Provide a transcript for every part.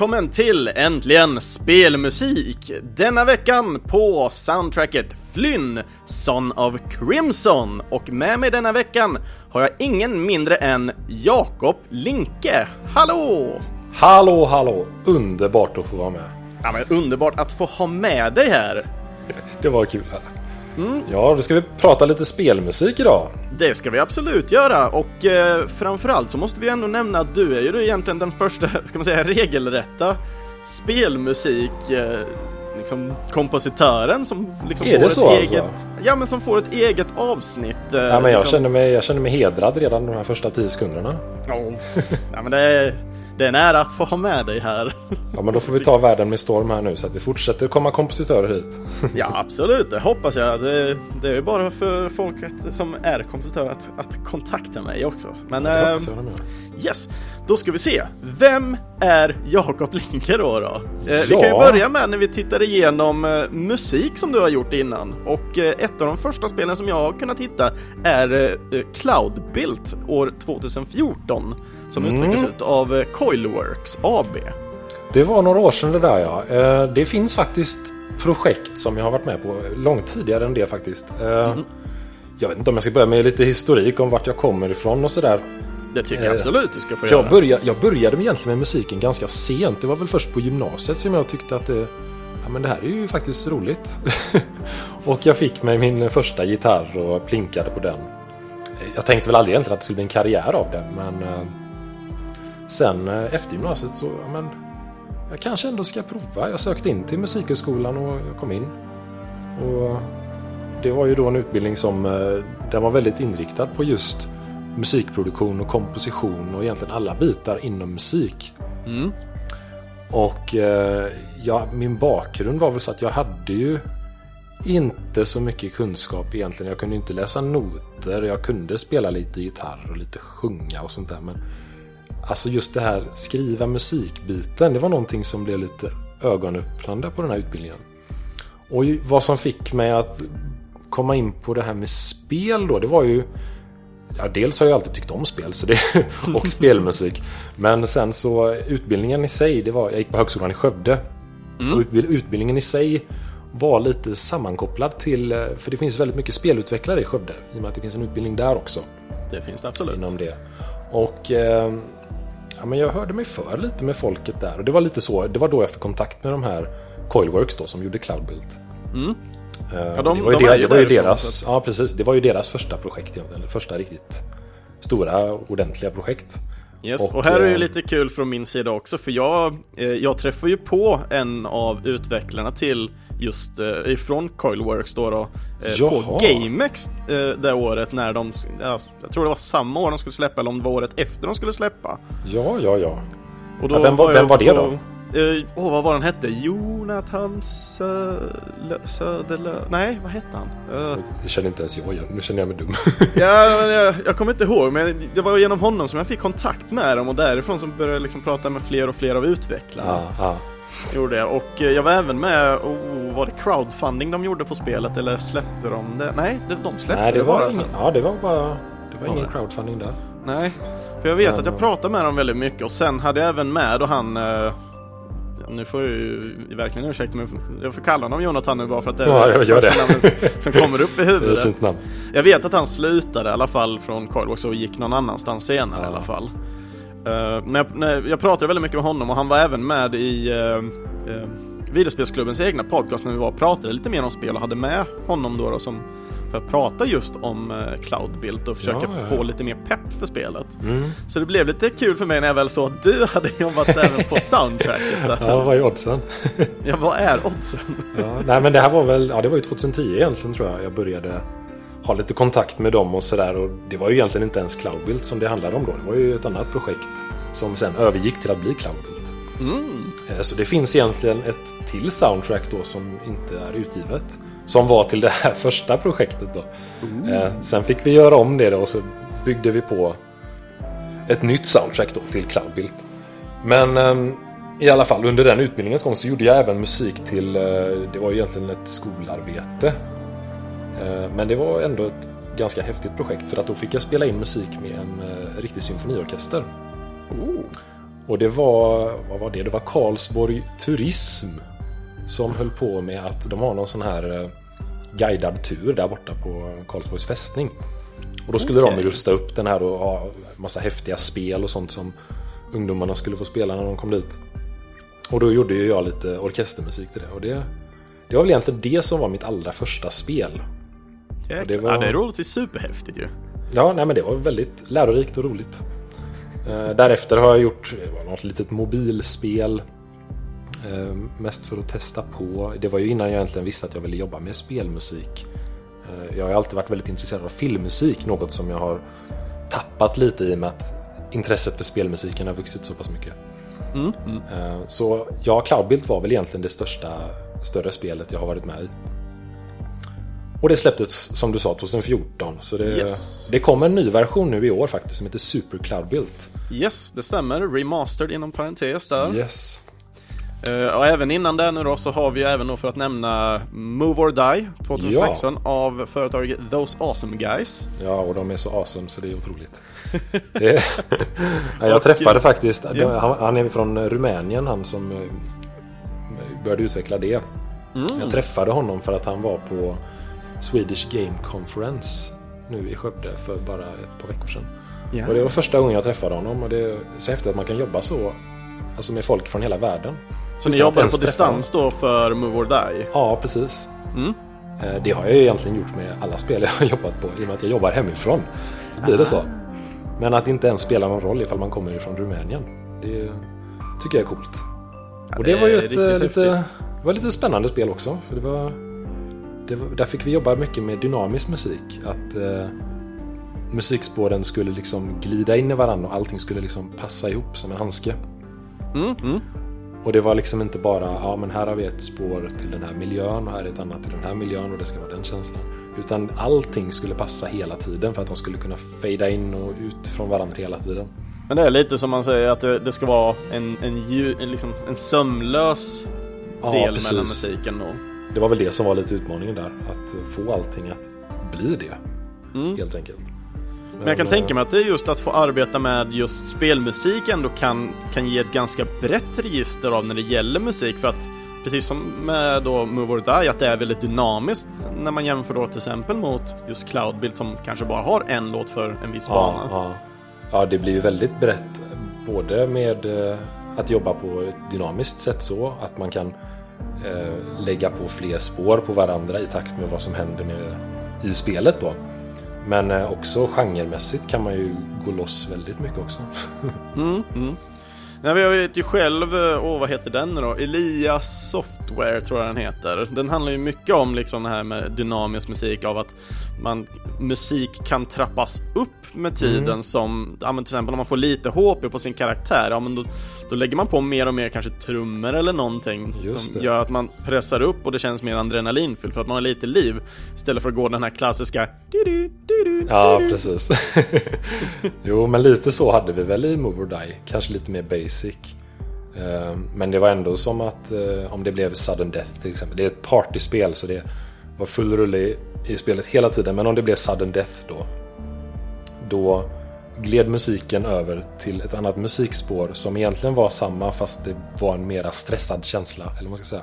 välkommen till Äntligen Spelmusik! Denna veckan på soundtracket Flynn, Son of Crimson. Och med mig denna veckan har jag ingen mindre än Jakob Linke. Hallå! Hallå, hallå! Underbart att få vara med. Ja, men underbart att få ha med dig här. Det var kul här. Mm. Ja, då ska vi prata lite spelmusik idag. Det ska vi absolut göra och eh, framförallt så måste vi ändå nämna att du är ju egentligen den första, ska man säga, regelrätta spelmusik eh, liksom kompositören som liksom är får ett så eget, alltså? ja men som får ett eget avsnitt. Eh, Ja, men jag, liksom. känner mig, jag känner mig hedrad redan de här första tio sekunderna. Ja, ja men det är, det är att få ha med dig här. Ja, men då får vi ta världen med storm här nu så att det fortsätter komma kompositörer hit. Ja, absolut. Det hoppas jag. Det, det är bara för folk att, som är kompositörer att, att kontakta mig också. Men Det eh, hoppas jag gör. yes, då ska vi se. Vem är Jakob Linke då? då? Eh, Vi Ja. kan ju börja med när vi tittar igenom eh, musik som du har gjort innan. Och eh, ett av de första spelen som jag har kunnat hitta är Cloudbuilt år 2014 som Mm. utvecklades av eh, Coilworks AB. Det var några år sedan det där ja. Eh, Det finns faktiskt projekt som jag har varit med på långt tidigare än det faktiskt. Eh, Jag vet inte om jag ska börja med lite historik om vart jag kommer ifrån och sådär. Det tycker jag absolut du ska få göra. Jag började, jag började egentligen med musiken ganska sent. Det var väl först på gymnasiet som jag tyckte att det, ja, men det här är ju faktiskt roligt. och jag fick mig min första gitarr och plinkade på den. Jag tänkte väl aldrig egentligen att det skulle bli en karriär av det, men sen eh, efter gymnasiet så, ja, men jag kanske ändå ska prova. Jag sökte in till Musikhögskolan och jag kom in. Och det var ju då en utbildning som eh, den var väldigt inriktad på just musikproduktion och komposition och egentligen alla bitar inom musik. Mm. Och eh, ja, min bakgrund var väl så att jag hade ju inte så mycket kunskap egentligen. Jag kunde inte läsa noter, jag kunde spela lite gitarr och lite sjunga och sånt där. Men alltså just det här skriva musikbiten, det var någonting som blev lite ögonöppnande på den här utbildningen. Och vad som fick mig att komma in på det här med spel då, det var ju Ja, dels har jag alltid tyckt om spel så det, och spelmusik. Men sen så utbildningen i sig, det var, jag gick på högskolan i Skövde. Och utbild, utbildningen i sig var lite sammankopplad till, eh, för det finns väldigt mycket spelutvecklare i Skövde. I och med att det finns en utbildning där också. Det finns det absolut. Inom det. Och eh, ja, men jag hörde mig för lite med folket där. Och det var lite så, det var då jag fick kontakt med de här Coilworks då som gjorde Cloudbuild. Mm. Eh, Ja, de- det var ju, de det, var ju deras, ja precis, det var ju deras första projekt, eller första riktigt stora, ordentliga projekt. Yes. Och, Och, här är det eh, lite kul från min sida också för jag, eh, jag träffar ju på en av utvecklarna till just eh, ifrån Coilworks då, då på. GameX det året när de, ja, jag tror det var samma år de skulle släppa eller om det var året efter de skulle släppa. Ja, ja, ja. Och då Ja, vem var- vem var det då? Eh, Åh, vad var den hette? Jonathan Sö... Söderlö... Nej, vad hette han? Eh, Det känner inte ens jag igen. Nu känner jag mig dum. Ja, men jag, jag kommer inte ihåg, men det var genom honom som jag fick kontakt med dem och därifrån som började jag liksom prata med fler och fler av utvecklarna. ja, ja. Gjorde jag. Och eh, jag var även med, oh, var det crowdfunding de gjorde på spelet eller släppte de det? Nej, det, de släppte Nej, det var bara ingen, sen. ja, det var bara... Det var Var ingen det? crowdfunding där. Nej, för jag vet Men, att jag pratade med dem väldigt mycket och sen hade jag även med och han eh, ja, nu får jag ju verkligen ursäkta mig, jag får kalla honom Jonathan nu bara för att det är Ja, jag gör det. namnet som kommer upp i Det är huvudet. fint namn. Jag vet att han slutade i alla fall från Coilworks och gick någon annanstans senare Ja. i alla fall. Uh, men jag, jag pratade väldigt mycket med honom och han var även med i uh, uh, Videospelsklubbens egna podcast när vi var och pratade lite mer om spel och hade med honom då, då som för att prata just om uh, Cloudbuild och försöka Ja, ja, få lite mer pepp för spelet. Mm. Så det blev lite kul för mig när jag väl såg att du hade jobbat även på soundtracket. Där. Ja, vad är oddsen? Ja, vad är oddsen? Ja, nej, men det här var väl... Ja, det var ju 2010 egentligen tror jag. Jag började ha lite kontakt med dem och sådär. Och det var ju egentligen inte ens Cloudbuild som det handlade om då. Det var ju ett annat projekt som sen övergick till att bli Cloudbuild. Mm. Eh, Så det finns egentligen ett till soundtrack då som inte är utgivet. Som var till det här första projektet då. Eh, Sen fick vi göra om det då och så byggde vi på ett nytt soundtrack då till Cloudbuild. Men ehm, i alla fall under den utbildningens gång så gjorde jag även musik till, eh, det var ju egentligen ett skolarbete. Eh, Men det var ändå ett ganska häftigt projekt för att då fick jag spela in musik med en riktig symfoniorkester. Oh. Och det var, vad var det? Det var Karlsborg Turism som höll på med att de har någon sån här eh, guidad tur där borta på Karlsborgs fästning. Och då skulle Okej. de rusta upp den här och ha massa häftiga spel och sånt som ungdomarna skulle få spela när de kom dit. Och då gjorde ju jag lite orkestermusik till det. Och det, det var väl egentligen det som var mitt allra första spel. Jäklar. det var- Ja, det är roligt. Det är superhäftigt ju. Ja, nej men det var väldigt lärorikt och roligt. Eh, därefter har jag gjort eh, något litet mobilspel. Eh, mest för att testa på. Det var ju innan jag egentligen visste att jag ville jobba med spelmusik. Eh, jag har alltid varit väldigt intresserad av filmmusik, något som jag har tappat lite i och med att intresset för spelmusiken har vuxit så pass mycket. Mm, mm. Eh, så ja, Cloudbuild var väl egentligen det största, större spelet jag har varit med i. Och det släpptes som du sa 2014. Så det, Yes. det kom en ny version nu i år faktiskt som heter Super Cloudbuild. Yes, det stämmer. Remastered inom parentes där. Yes. Eh, och även innan det nu då så har vi även då för att nämna Move or Die 2016 av företaget Those Awesome Guys. Ja, och de är så awesome så det är otroligt. Ja, jag träffade faktiskt, Ja. han, är från Rumänien han som eh, började utveckla det. Mm. Jag träffade honom för att han var på Swedish Game Conference nu i Skövde för bara ett par veckor sedan. Ja. Och det var första gången jag träffade honom och det är så häftigt att man kan jobba så Alltså med folk från hela världen. Så ni jobbar på distans då för Move or Die? Ja, precis. Mm. Eh, Det har jag ju egentligen gjort med alla spel jag har jobbat på i och med att jag jobbar hemifrån. Så blir det så. Men att det inte ens spelar någon roll ifall man kommer ifrån Rumänien. Det tycker jag är coolt. och det, det var ju ett eh, lite, var lite spännande spel också. För det var, det var, där fick vi jobba mycket med dynamisk musik. Att eh, musikspåren skulle liksom glida in i varandra och allting skulle liksom passa ihop som en handske. Mm, mm. Och det var liksom inte bara, ja men här har vi ett spår till den här miljön och här är ett annat till den här miljön och det ska vara den känslan. Utan allting skulle passa hela tiden för att de skulle kunna fejda in och ut från varandra hela tiden. Men det är lite som man säger att det, det ska vara en, en, en, liksom, en sömlös Ja, del precis. mellan musiken då. Det var väl det som var lite utmaningen där. Att få allting att bli det. Mm. Helt enkelt. Men jag kan tänka mig att det är just att få arbeta med just spelmusik ändå kan, kan ge ett ganska brett register av när det gäller musik för att precis som med då Move or Die att det är väldigt dynamiskt när man jämför då till exempel mot just Cloudbuild som kanske bara har en låt för en viss Ja, bana. ja. ja, det blir ju väldigt brett. Både med eh, att jobba på ett dynamiskt sätt så att man kan eh, lägga på fler spår på varandra i takt med vad som händer med, i spelet då. Men eh, också genremässigt kan man ju gå loss väldigt mycket också. Mm, mm. Nej, jag vet ju själv, eh, åh vad heter den nu då? Elias Software tror jag den heter. Den handlar ju mycket om liksom det här med dynamisk musik av att man, musik kan trappas upp med tiden Mm. som, ja men till exempel om man får lite HP på sin karaktär, ja men då, då lägger man på mer och mer kanske trummor eller någonting Just som det. gör att man pressar upp och det känns mer adrenalinfyllt för att man har lite liv istället för att gå den här klassiska du-du, du-du, Ja, du-du. precis. jo, men lite så hade vi väl i Move or Die. Kanske lite mer basic. Eh, Men det var ändå som att eh, om det blev sudden death till exempel. Det är ett partyspel så det var full rulle i, i spelet hela tiden. Men om det blev sudden death då. Då gled musiken över till ett annat musikspår som egentligen var samma fast det var en mera stressad känsla. Eller vad man ska säga.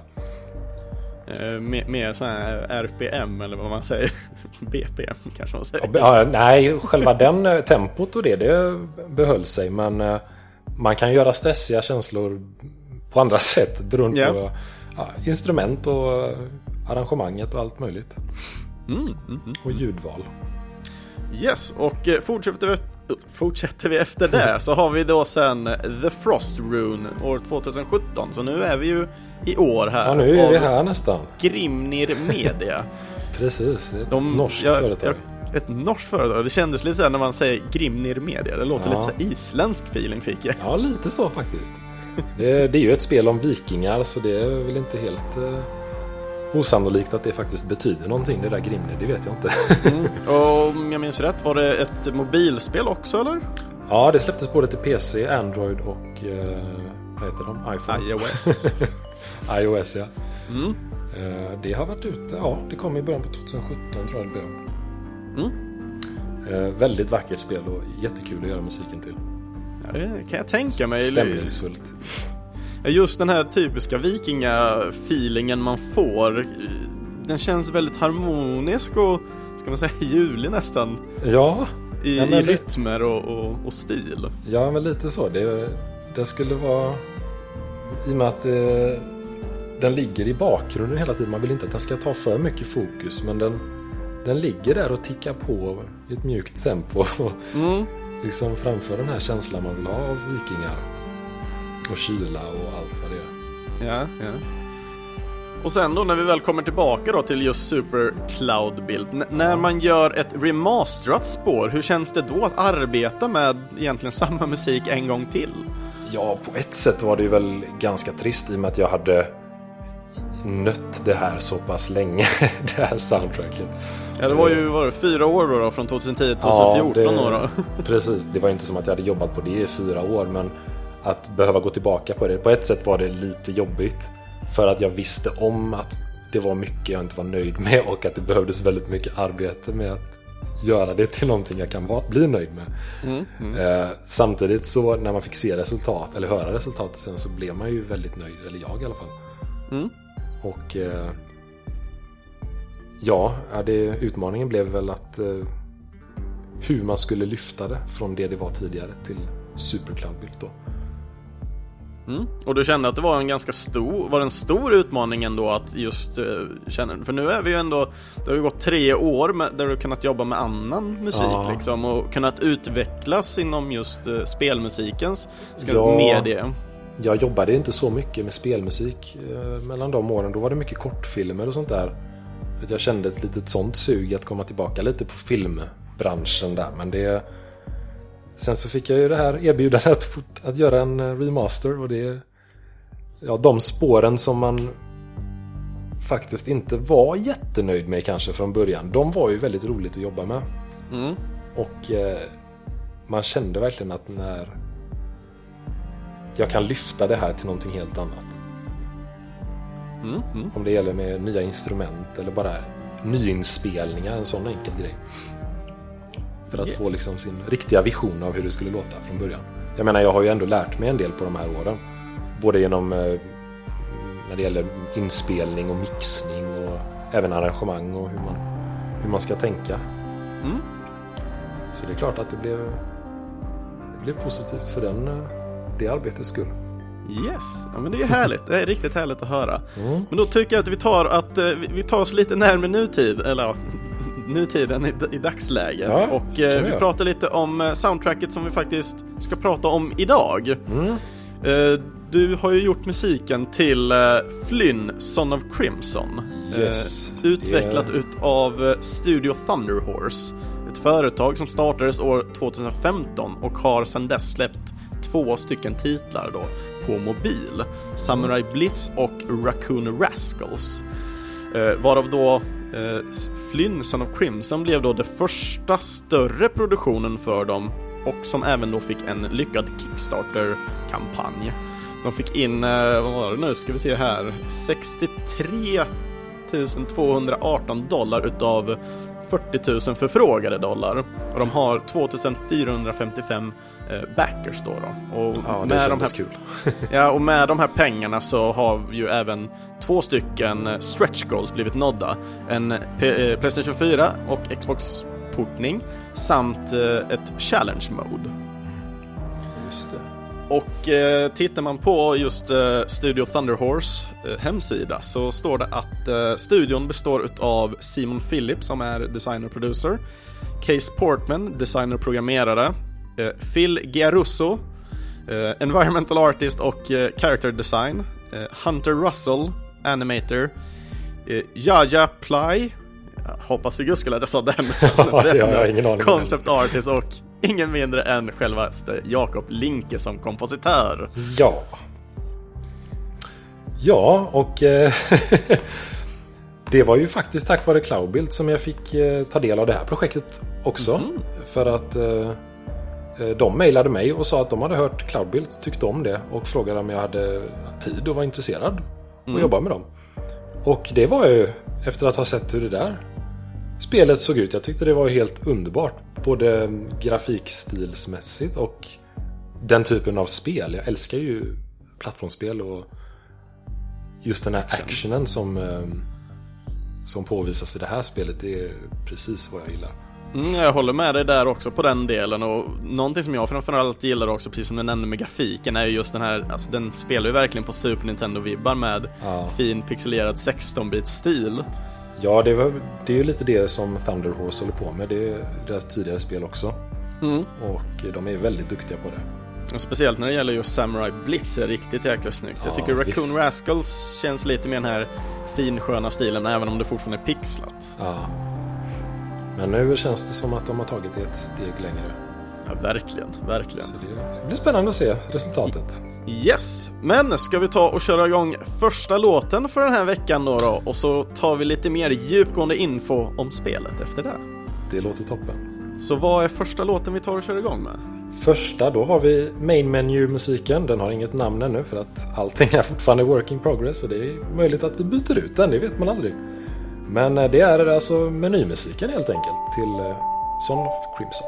Eh, mer, mer sån här RPM eller vad man säger. BPM kanske man säger. Ja, nej, själva den eh, tempot och det, det behöll sig. Men eh, man kan göra stressiga känslor på andra sätt beroende Ja. på ja, instrument och arrangemanget och allt möjligt. Mm, mm, mm. Och ljudval. Yes, och eh, fortsätter vi, fortsätter vi efter det så har vi då sen The Frost Rune år 2017. Så nu är vi ju i år här. Ja, nu är vi här nästan. Grimnir Media. Precis, ett De- norskt jag- företag. jag- ett norskt företag. Det kändes lite såhär när man säger Grimnir Media. Det låter Ja. lite så isländsk feeling fick jag. Ja, lite så faktiskt. Det, det är ju ett spel om vikingar så det är väl inte helt eh, osannolikt att det faktiskt betyder någonting det där Grimner, det vet jag inte. Och om jag minns rätt, var det ett mobilspel också eller? ja, det släpptes både till PC, Android och eh, vad heter de? iPhone? iOS. iOS ja. Mm. Eh, Det har varit ute, ja det kom i början på 2017 tror jag det blev. Mm. Eh, Väldigt vackert spel och jättekul att göra musiken till. Ja, det kan jag tänka mig. Stämningsfullt. Just den här typiska vikingafeelingen man får. Den känns väldigt harmonisk och, ska man säga, julig nästan. Ja. I, ja, i rytmer och, och, och, stil. Ja, men lite så. Det, det skulle vara... I och med att det, den ligger i bakgrunden hela tiden. Man vill inte att den ska ta för mycket fokus, men den, den ligger där och tickar på i ett mjukt tempo. Och mm. liksom framför den här känslan man vill ha av vikingar. Och kyla och allt vad det är. Ja, ja. Och sen då när vi väl kommer tillbaka då till just Super Cloud Build. när man gör ett remasterat spår, hur känns det då att arbeta med egentligen samma musik en gång till? Ja, på ett sätt var det ju väl ganska trist i och med att jag hade nött det här så pass länge, det här soundtracket. Ja, det var ju var det, fyra år då, då från 2010 till 2014 ja, det, då. Precis, det var inte som att jag hade jobbat på det i fyra år, men att behöva gå tillbaka på det. På ett sätt var det lite jobbigt. För att jag visste om att det var mycket jag inte var nöjd med och att det behövdes väldigt mycket arbete med att göra det till någonting jag kan bli nöjd med. Mm, mm. Eh, samtidigt så när man fick se resultat eller höra resultatet sen så blev man ju väldigt nöjd, eller jag i alla fall. Mm. Och eh, ja, det, utmaningen blev väl att eh, hur man skulle lyfta det från det det var tidigare till Supercloud-bild då. Mm. Och du kände att det var en ganska stor, var en stor utmaning ändå att just uh, känna, för nu är vi ju ändå, det har ju gått tre år med, där du kunnat jobba med annan musik ja. liksom och kunnat utvecklas inom just uh, spelmusikens ja. medie. Jag jobbade inte så mycket med spelmusik uh, mellan de åren, då var det mycket kortfilmer och sånt där. Jag kände ett litet sånt sug att komma tillbaka lite på filmbranschen där, men det Sen så fick jag ju det här erbjudandet att, att göra en eh, remaster och det... Ja, de spåren som man faktiskt inte var jättenöjd med kanske från början. De var ju väldigt roligt att jobba med. Mm. Och eh, man kände verkligen att när jag kan lyfta det här till någonting helt annat. Mm. Mm. Om det gäller med nya instrument eller bara nyinspelningar, en sån enkel grej. För att yes. få liksom sin riktiga vision av hur det skulle låta från början. Jag menar, jag har ju ändå lärt mig en del på de här åren. Både genom eh, när det gäller inspelning och mixning och även arrangemang och hur man, hur man ska tänka. Mm. Så det är klart att det blev, det blev positivt för den, eh, det arbetets skull. Yes, ja, men det är härligt. Det är riktigt härligt att höra. Mm. Men då tycker jag att vi tar, att, eh, vi tar oss lite närmare nutid, eller nutiden i, i dagsläget. Ja, och eh, vi, pratar lite om eh, soundtracket som vi faktiskt ska prata om idag. Mm. Eh, du har ju gjort musiken till eh, Flynn, Son of Crimson. Eh, yes. utvecklat yeah. utav eh, Studio Thunderhorse. Ett företag som startades år 2015 och har sedan dess släppt två stycken titlar då på mobil. Samurai Blitz och Raccoon Rascals. varav då Eh, Flynn, Son of Crimson blev då det första större produktionen för dem och som även då fick en lyckad Kickstarter-kampanj. De fick in, eh, vad var det nu, ska vi se här, 63 218 dollar utav 40 000 förfrågade dollar. Och de har 2455 backers då. då. Och ja, det med de här, kul. ja, och med de här pengarna så har ju även två stycken eh, stretch goals blivit nådda. En P eh, Playstation 4 och Xbox portning samt ett challenge mode. Just det. Och eh, tittar man på just eh, Studio Thunderhorse eh, hemsida så står det att eh, studion består av Simon Phillips som är designer producer, Case Portman, designer programmerare, eh, Phil Giarusso, eh, environmental artist och eh, character design, Hunter Russell, animator, Jaja Ply, hoppas för guds skull att jag sa den. ja, jag har ingen aning. Concept artist och ingen mindre än självaste Jakob Linke som kompositör. Ja. Ja, och eh, det var ju faktiskt tack vare Cloudbuild som jag fick eh, ta del av det här projektet också. Mm. För att eh, de mejlade mig och sa att de hade hört Cloudbuild, tyckte om det och frågade om jag hade tid och var intresserad och mm. jobba med dem. Och det var ju efter att ha sett hur det där spelet såg ut. Jag tyckte det var helt underbart. Både grafikstilsmässigt och den typen av spel. Jag älskar ju plattformsspel och just den här actionen som, eh, som påvisas i det här spelet. Det är precis vad jag gillar. Mm, jag håller med dig där också på den delen och någonting som jag framförallt gillar också, precis som du nämnde med grafiken, är ju just den här, alltså den spelar ju verkligen på Super Nintendo-vibbar med ja. fin pixelerad 16-bit stil. Ja, det, var, det är ju lite det som Thunder Horse håller på med. Det är deras tidigare spel också. Mm. Och de är väldigt duktiga på det. Speciellt när det gäller just Samurai Blitz är riktigt jäkla snyggt. Ja, jag tycker Raccoon visst. Rascals känns lite mer den här finsköna stilen även om det fortfarande är pixlat. Ja. Men nu känns det som att de har tagit det ett steg längre. Ja, verkligen, verkligen. Så det blir spännande att se resultatet. Yes, men ska vi ta och köra igång första låten för den här veckan då, då och så tar vi lite mer djupgående info om spelet efter det. Det låter toppen. Så vad är första låten vi tar och kör igång med? Första, då har vi Main Menu-musiken. Den har inget namn ännu för att allting är fortfarande work in progress. Så det är möjligt att vi byter ut den, det vet man aldrig. Men eh, det är alltså menymusiken helt enkelt till eh, Son of Crimson.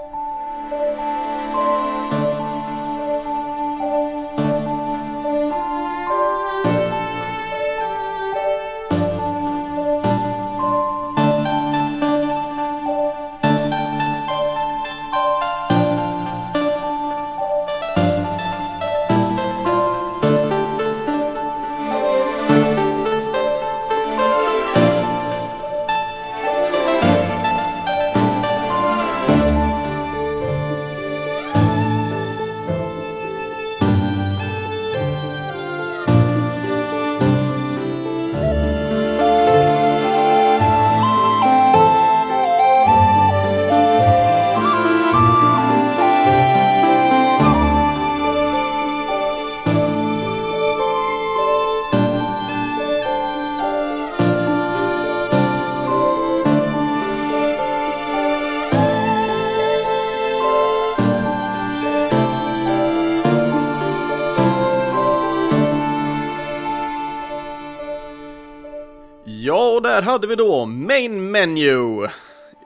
Main Menu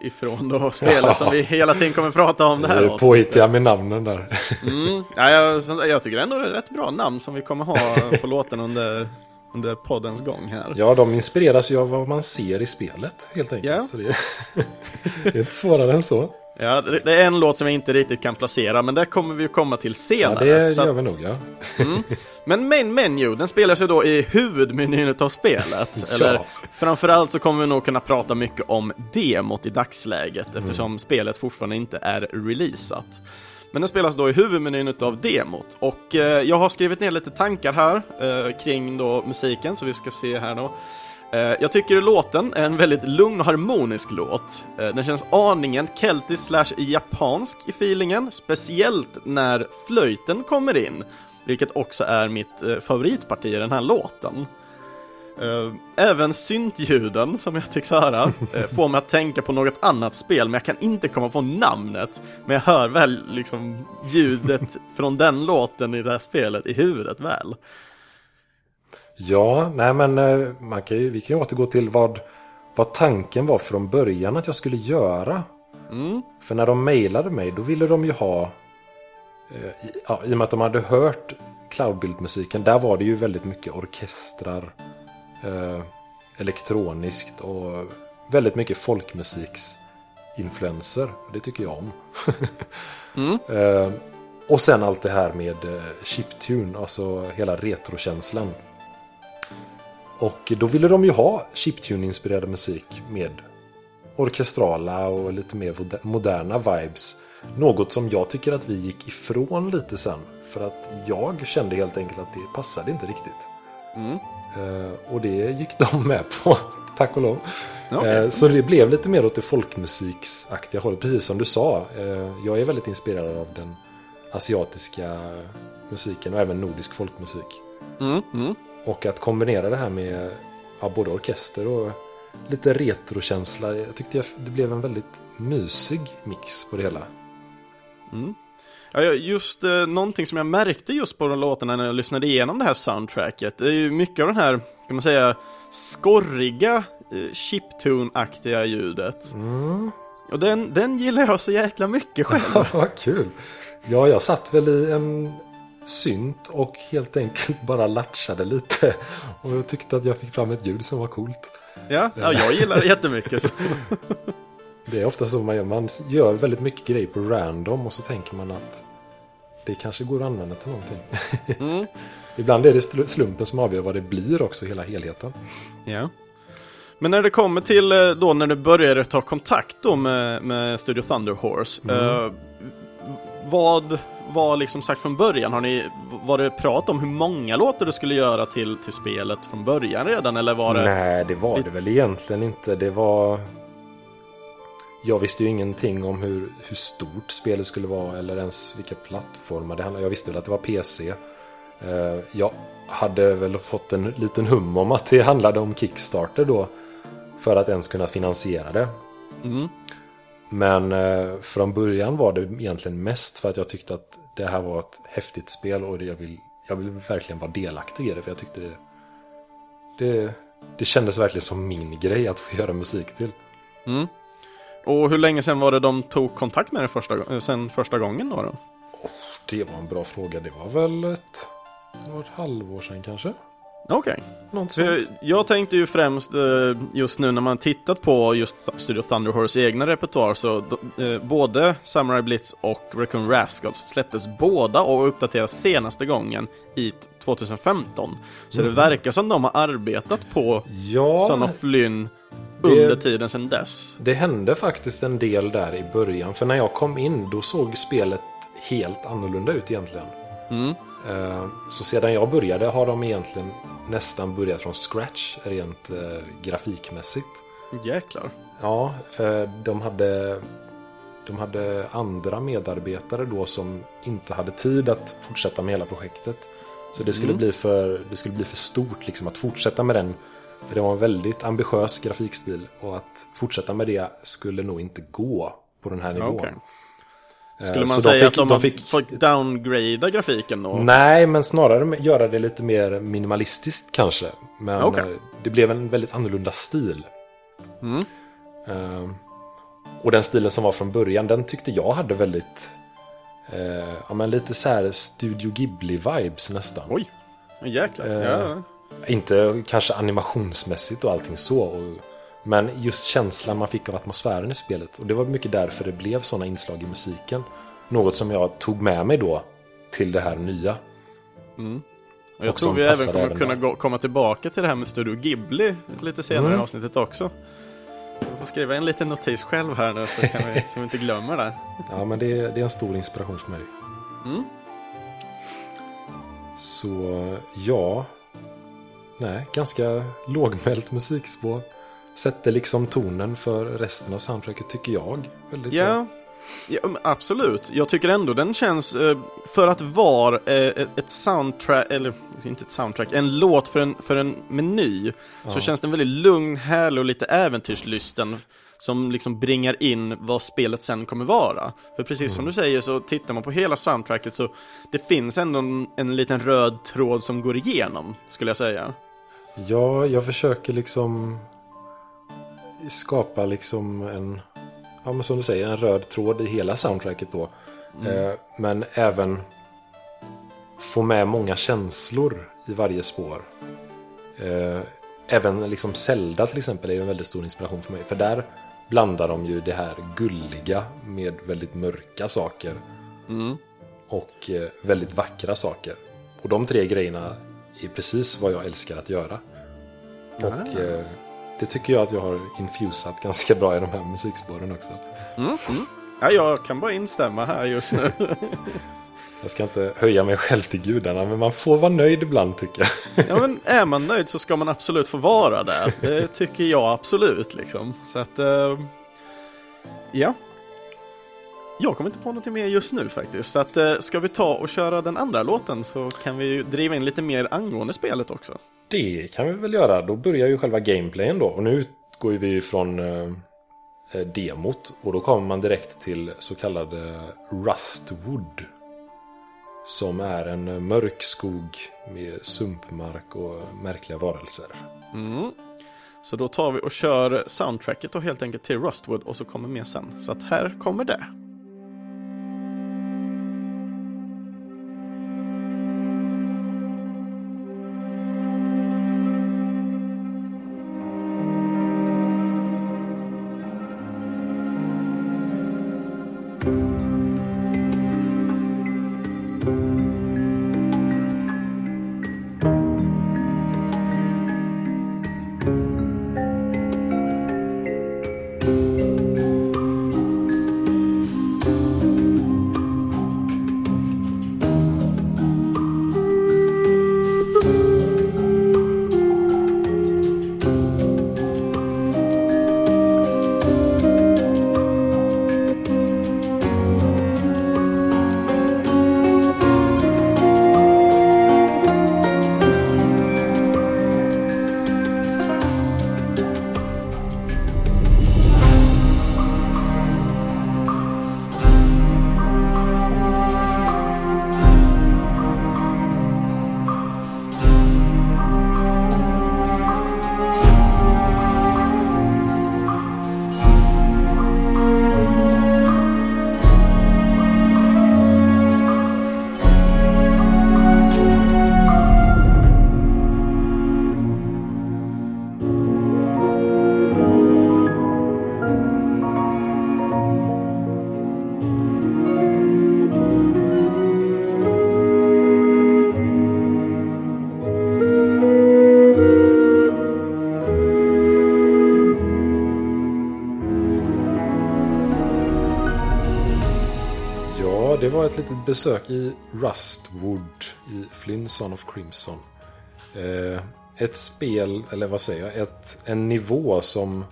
ifrån då spelet som vi hela tiden kommer prata om det här avsnittet. Påhittiga med namnen där. Mm, ja, jag, jag, tycker ändå det är rätt bra namn som vi kommer ha på låten under, under poddens gång här. Ja, de inspireras ju av vad man ser i spelet helt enkelt. Ja. Så det, är, det är inte svårare än så. Ja, det är en låt som jag inte riktigt kan placera, men det kommer vi komma till senare. Ja, det gör vi nog, ja. Mm. Men Main Menu, den spelas ju då i huvudmenyn av spelet. ja. Eller framförallt så kommer vi nog kunna prata mycket om demot i dagsläget, mm. eftersom spelet fortfarande inte är releasat. Men den spelas då i huvudmenyn av demot. Och eh, jag har skrivit ner lite tankar här eh, kring då musiken, så vi ska se här då. Eh, jag tycker låten är en väldigt lugn och harmonisk låt. Eh, den känns aningen keltisk slash japansk i feelingen, speciellt när flöjten kommer in, vilket också är mitt eh, favoritparti i den här låten. Även syntljuden som jag tycks höra får mig att tänka på något annat spel, men jag kan inte komma på namnet. Men jag hör väl liksom ljudet från den låten i det här spelet i huvudet väl. Ja, nej men eh, man kan ju, vi kan ju återgå till vad, vad tanken var från början att jag skulle göra. Mm. För när de mejlade mig då ville de ju ha, eh, ja, i och med att de hade hört Cloudbuild-musiken, där var det ju väldigt mycket orkestrar, eh, elektroniskt och väldigt mycket folkmusiksinfluenser. Det tycker jag om. mm. eh, och sen allt det här med eh, chiptune, alltså hela retrokänslan. Och då ville de ju ha chiptune-inspirerad musik med orkestrala och lite mer moderna vibes. Något som jag tycker att vi gick ifrån lite sen. För att jag kände helt enkelt att det passade inte riktigt. Mm. Uh, och det gick de med på, tack och lov. Okay. Uh, så det blev lite mer åt det folkmusiksaktiga hållet. Precis som du sa, uh, jag är väldigt inspirerad av den asiatiska musiken och även nordisk folkmusik. Mm. Mm. Och att kombinera det här med ja, både orkester och lite retrokänsla. Jag tyckte det blev en väldigt mysig mix på det hela. Mm. Ja, just eh, någonting som jag märkte just på de låtarna när jag lyssnade igenom det här soundtracket. Det är ju mycket av den här, kan man säga, skorriga eh, chiptune-aktiga ljudet. Mm. Och den, den gillar jag så jäkla mycket själv. Vad kul! Ja, jag satt väl i en synt och helt enkelt bara latchade lite. Och jag tyckte att jag fick fram ett ljud som var coolt. Ja, ja jag gillar det jättemycket. Så. Det är ofta så man gör. Man gör väldigt mycket grejer på random och så tänker man att det kanske går att använda till någonting. Mm. Ibland är det slumpen som avgör vad det blir också, hela helheten. Ja. Men när det kommer till eh, då när du började ta kontakt då med, med Studio Thunder Horse. Mm. Eh, vad var liksom sagt från början? Har ni, var det prat om hur många låtar du skulle göra till, till spelet från början redan? Eller var det... Nej, det var det väl egentligen inte. Det var... Jag visste ju ingenting om hur, hur stort spelet skulle vara eller ens vilka plattformar det handlade Jag visste väl att det var PC. Eh, jag hade väl fått en liten hum om att det handlade om Kickstarter då. För att ens kunna finansiera det. Mm. Men eh, från början var det egentligen mest för att jag tyckte att det här var ett häftigt spel och jag vill, jag vill verkligen vara delaktig i det. För jag tyckte det, det, det kändes verkligen som min grej att få göra musik till. Mm. Och hur länge sedan var det de tog kontakt med dig första, sen första gången då? då? Oh, det var en bra fråga. Det var väl ett, det var ett halvår sedan kanske. Okej. Okay. Jag tänkte ju främst eh, just nu när man tittat på just Studio Thunderhorse egna repertoar så eh, både Samurai Blitz och Raccoon Rascals släpptes båda och uppdaterades senaste gången i 2015. Så mm. det verkar som de har arbetat på ja, Son of Flynn under det, tiden sedan dess. Det hände faktiskt en del där i början. För när jag kom in då såg spelet helt annorlunda ut egentligen. Mm. Eh, så sedan jag började har de egentligen nästan börjat från scratch rent eh, grafikmässigt. Jäklar. Ja, för de hade, de hade andra medarbetare då som inte hade tid att fortsätta med hela projektet. Så det skulle, mm. bli, för, det skulle bli för stort liksom, att fortsätta med den. För det var en väldigt ambitiös grafikstil och att fortsätta med det skulle nog inte gå på den här nivån. Okay. Eh, Skulle man så säga fick, att de, de fick... fått downgrada grafiken då? Nej, men snarare göra det lite mer minimalistiskt kanske. Men okay. Eh, det blev en väldigt annorlunda stil. Mm. Uh, och den stilen som var från början, den tyckte jag hade väldigt... Uh, ja, men lite så här Studio Ghibli-vibes nästan. Oj, jäklar. Uh, ja. Inte kanske animationsmässigt och allting så. Och, men just känslan man fick av atmosfären i spelet. Och det var mycket därför det blev sådana inslag i musiken. Något som jag tog med mig då till det här nya. Mm. Och jag och tror vi även kommer även kunna gå, komma tillbaka till det här med Studio Ghibli lite senare mm. i avsnittet också. Jag får skriva en liten notis själv här nu så, vi, så vi inte glömmer det. Ja, men det är, det är en stor inspiration för mig. Mm. Så ja, nej, ganska lågmält musikspår sätter liksom tonen för resten av soundtracket tycker jag. Väldigt ja. bra. Ja, absolut. Jag tycker ändå den känns, eh, för att vara eh, ett soundtrack, eller inte ett soundtrack, en låt för en, för en meny, ja. så känns den väldigt lugn, härlig och lite äventyrslysten som liksom bringar in vad spelet sen kommer vara. För precis mm. som du säger så tittar man på hela soundtracket så det finns ändå en, en liten röd tråd som går igenom, skulle jag säga. Ja, jag försöker liksom skapa liksom en, ja men som du säger, en röd tråd i hela soundtracket då. Mm. Eh, men även få med många känslor i varje spår. Eh, även liksom Zelda till exempel är en väldigt stor inspiration för mig. För där blandar de ju det här gulliga med väldigt mörka saker. Mm. Och eh, väldigt vackra saker. Och de tre grejerna är precis vad jag älskar att göra. Och ah. Det tycker jag att jag har infusat ganska bra i de här musikspåren också. Mm, mm. Ja, jag kan bara instämma här just nu. jag ska inte höja mig själv till gudarna, men man får vara nöjd ibland tycker jag. ja, men är man nöjd så ska man absolut få vara där. Det tycker jag absolut liksom. Så att, uh, ja. Jag kommer inte på något mer just nu faktiskt. Så att, uh, ska vi ta och köra den andra låten så kan vi driva in lite mer angående spelet också. Det kan vi väl göra. Då börjar ju själva gameplayen då. Och nu utgår vi från eh, eh, demot. Och då kommer man direkt till så kallade Rustwood. Som är en eh, mörk skog med sumpmark och märkliga varelser. Mm. Så då tar vi och kör soundtracket då helt enkelt till Rustwood och så kommer mer sen. Så att här kommer det. Var ett litet besök i Rustwood i Flynnson of Crimson. Eh, ett spel, eller vad säger jag, ett, en nivå som...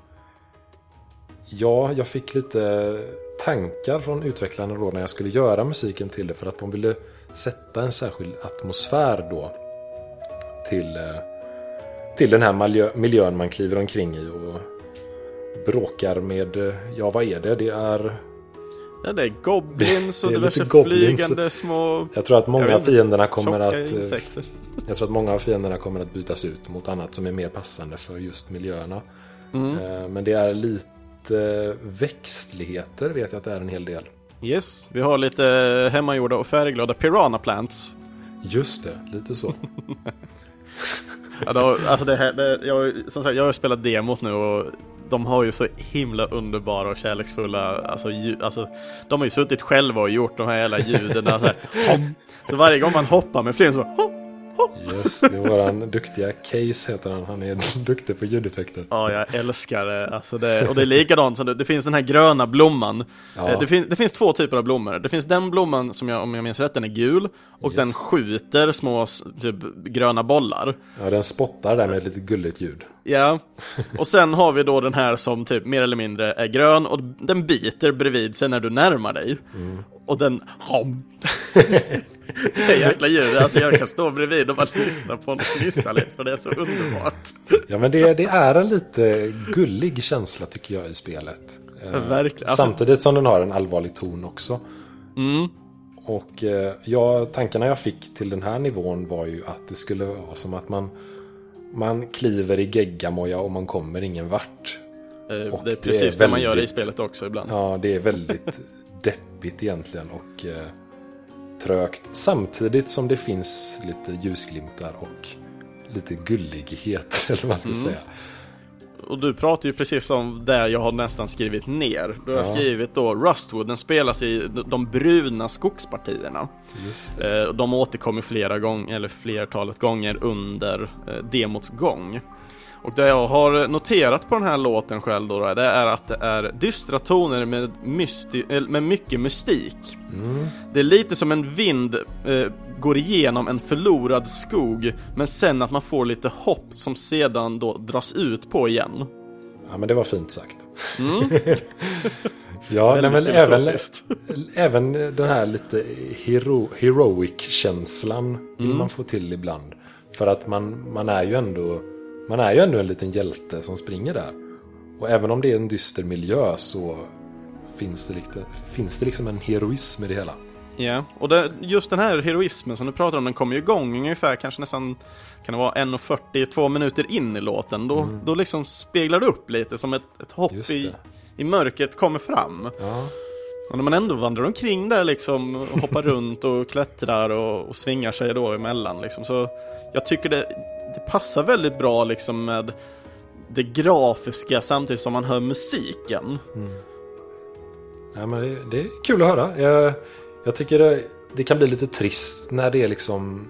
Ja, jag fick lite tankar från utvecklarna då när jag skulle göra musiken till det för att de ville sätta en särskild atmosfär då till, eh, till den här miljö, miljön man kliver omkring i och bråkar med, eh, ja vad är det? Det är... Ja, det är goblins och Det är diverse goblins. flygande små... Jag tror att många av fienderna kommer att... eh, insekter. Jag tror att många av fienderna kommer att bytas ut mot annat som är mer passande för just miljöerna. Mm. Eh, Men det är lite växtligheter vet jag att det är en hel del. Yes, vi har lite hemmagjorda och färgglada piranha plants. Just det, lite så. Ja, då, alltså det här, det, jag, som sagt, jag har spelat demot nu och de har ju så himla underbara och kärleksfulla, alltså, ljud, alltså de har ju suttit själva och gjort de här hela ljuden. så, här, så varje gång man hoppar med flygen så hom, hom. Yes, det är våran duktiga Case heter han. Han är duktig på ljudeffekter. Ja, jag älskar det. Alltså det. Och det är likadant som det, det finns den här gröna blomman. Ja. Eh, Det, fin, det finns två typer av blommor. Det finns den blomman som jag, om jag minns rätt, den är gul. Och Yes. den skjuter små typ, gröna bollar. Ja, den spottar där med ett lite gulligt ljud. Ja, och sen har vi då den här som typ mer eller mindre är grön och den biter bredvid sig när du närmar dig. Och den hom. det är jäkla ljud, alltså jag kan stå bredvid och bara lyssna på honom fnissa lite för det är så underbart. Ja, men det, det är en lite gullig känsla tycker jag i spelet. Verkligen. Alltså- Samtidigt som den har en allvarlig ton också. Mm. Och eh, ja, tankarna jag fick till den här nivån var ju att det skulle vara som att man, man kliver i geggamoja och man kommer ingen vart. Eh, Och Det är det precis är det man gör i väldigt- spelet också ibland. Ja, det är väldigt deppigt egentligen och eh, trögt. Samtidigt som det finns lite ljusglimtar och lite gullighet, eller vad man ska Mm. säga. Och du pratar ju precis om det jag har nästan skrivit ner. Du har Ja. skrivit då Rustwood, den spelas i de bruna skogspartierna. Just det. Eh, De återkommer flera gånger, eller flertalet gånger under eh, demots gång. Och det jag har noterat på den här låten själv då, det är att det är dystra toner med, mysti- eller med mycket mystik. Det är lite som en vind eh, går igenom en förlorad skog, men sen att man får lite hopp som sedan då dras ut på igen. Ja, men det var fint sagt. ja, nej, men även, även den här lite hero, heroic-känslan vill man få till ibland. För att man, man är ju ändå man är ju ändå en liten hjälte som springer där. Och även om det är en dyster miljö så finns det, lite, finns det liksom en heroism i det hela. Ja, och det, just den här heroismen som du pratar om, den kommer ju igång ungefär kanske nästan kan det vara 1.40, två minuter in i låten. Då, då liksom speglar det upp lite som ett, ett hopp i, i mörkret kommer fram. Ja, Och när man ändå vandrar omkring där liksom, och hoppar runt och klättrar och, och svingar sig då emellan liksom. Så jag tycker det, det passar väldigt bra liksom med det grafiska samtidigt som man hör musiken. ja men det, det är kul att höra. Jag, jag tycker det, det kan bli lite trist när det är liksom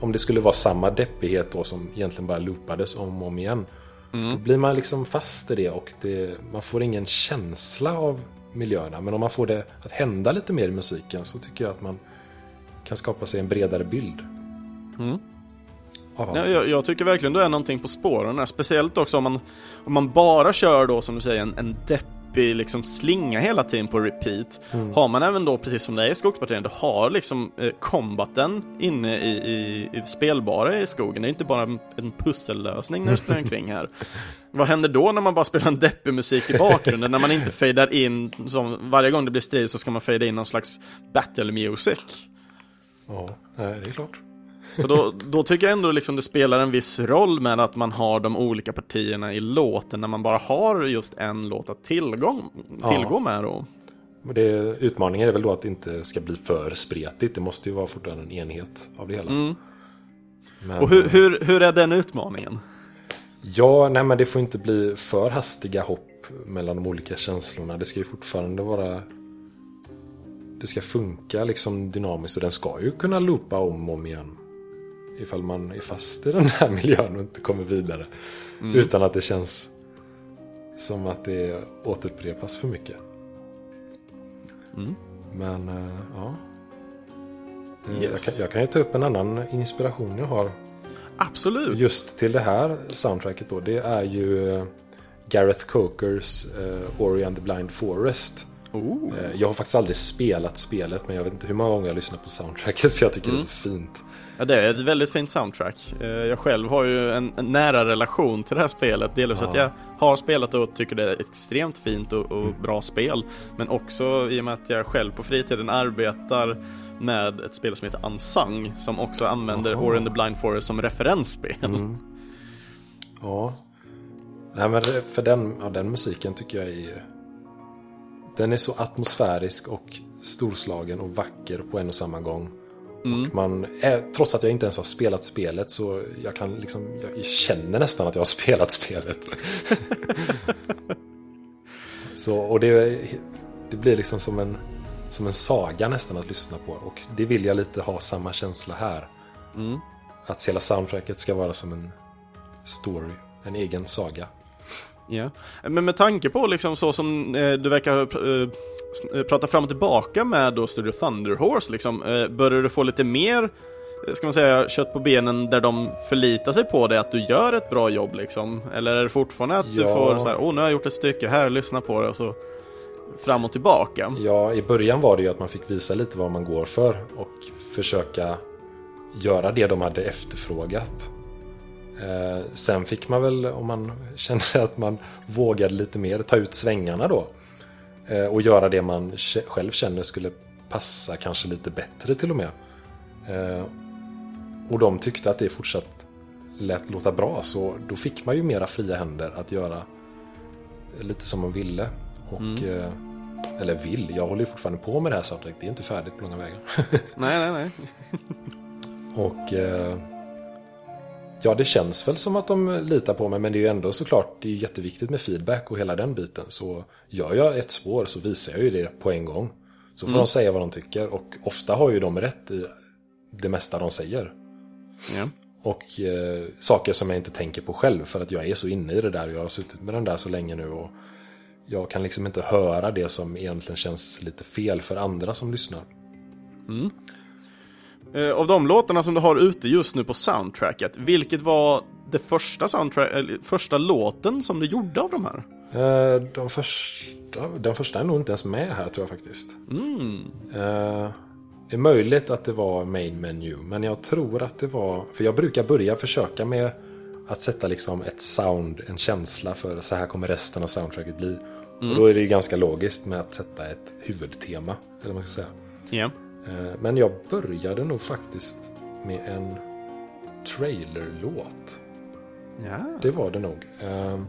om det skulle vara samma deppighet då som egentligen bara loopades om och om igen. Då blir man liksom fast i det och det, man får ingen känsla av miljöerna. Men om man får det att hända lite mer i musiken så tycker jag att man kan skapa sig en bredare bild. Mm. Av allt. jag, jag tycker verkligen du är någonting på spåren där. Speciellt också om man, om man bara kör då som du säger en, en deppig liksom slinga hela tiden på repeat. Har man även då, precis som det är i skogspartierna, du har liksom eh, combaten inne i, i, i spelbara i skogen. Det är inte bara en, en pussellösning när du springer omkring här. Vad händer då när man bara spelar en deppig musik i bakgrunden? när man inte fejdar in, som varje gång det blir strid så ska man fejda in någon slags battle music. Ja, nej, det är klart. Så då, då tycker jag ändå liksom det spelar en viss roll med att man har de olika partierna i låten när man bara har just en låt att tillgång, Ja. tillgå med då. Men det, utmaningen är väl då att det inte ska bli för spretigt. Det måste ju vara fortfarande en enhet av det hela. Men, Mm. Och hur, hur, hur är den utmaningen? Ja, nej men det får inte bli för hastiga hopp mellan de olika känslorna. Det ska ju fortfarande vara... Det ska funka liksom dynamiskt och den ska ju kunna loopa om och om igen. Ifall man är fast i den här miljön och inte kommer vidare. Utan att det känns som att det återupprepas för mycket. Men eh, ja. Eh, Yes. Jag, kan, jag kan ju ta upp en annan inspiration jag har Absolut. just till det här soundtracket då. Det är ju eh, Gareth Cokers eh, Ori and the Blind Forest. Oh. Jag har faktiskt aldrig spelat spelet men jag vet inte hur många gånger jag lyssnat på soundtracket för jag tycker det är så fint. Ja, det är ett väldigt fint soundtrack. Eh, Jag själv har ju en, en nära relation till det här spelet. Delvis Ja. att jag har spelat och tycker det är ett extremt fint och, och bra spel. Men också i och med att jag själv på fritiden arbetar med ett spel som heter Unsung som också använder Jaha. Ori and the Blind Forest som referensspel. Ja. Nej men för den, ja, den musiken tycker jag är... Den är så atmosfärisk och storslagen och vacker på en och samma gång. Och man, trots att jag inte ens har spelat spelet så jag kan liksom, jag känner nästan att jag har spelat spelet. så, och det, det blir liksom som en, som en saga nästan att lyssna på. Och det vill jag lite ha samma känsla här. Att hela soundtracket ska vara som en story, en egen saga. Ja. Men med tanke på liksom så som eh, du verkar eh, prata fram och tillbaka med då Studio Thunderhorse liksom, eh, börjar du få lite mer, eh, ska man säga, kött på benen där de förlitar sig på det, att du gör ett bra jobb liksom? Eller är det fortfarande att du Ja. får så här, åh nu har jag gjort ett stycke här, lyssna på det och så fram och tillbaka? Ja, i början var det ju att man fick visa lite vad man går för och försöka göra det de hade efterfrågat. Eh, sen fick man väl, om man kände att man vågade lite mer, ta ut svängarna då. Eh, och göra det man själv känner skulle passa kanske lite bättre till och med. Eh, och de tyckte att det fortsatt lät låta bra, så då fick man ju mera fria händer att göra lite som man ville. Och, eh, eller vill, jag håller ju fortfarande på med det här soundtracket, det är inte färdigt på långa vägar. Nej, nej, nej. och ja, det känns väl som att de litar på mig, men det är ju ändå såklart, det är ju jätteviktigt med feedback och hela den biten. Så gör jag ett spår så visar jag ju det på en gång. Så får de säga vad de tycker och ofta har ju de rätt i det mesta de säger. Ja. Och eh, saker som jag inte tänker på själv för att jag är så inne i det där och jag har suttit med den där så länge nu och jag kan liksom inte höra det som egentligen känns lite fel för andra som lyssnar. Eh, av de låtarna som du har ute just nu på soundtracket, vilket var det första, soundtrack, eller, första låten som du gjorde av de här? Eh, de första, den första är nog inte ens med här tror jag faktiskt. Eh, det är möjligt att det var main menu, men jag tror att det var... För jag brukar börja försöka med att sätta liksom ett sound, en känsla för så här kommer resten av soundtracket bli. Och då är det ju ganska logiskt med att sätta ett huvudtema, eller vad man ska säga. Ja. Eh, Men jag började nog faktiskt med en trailerlåt. Ja. Det var det nog. Ehm,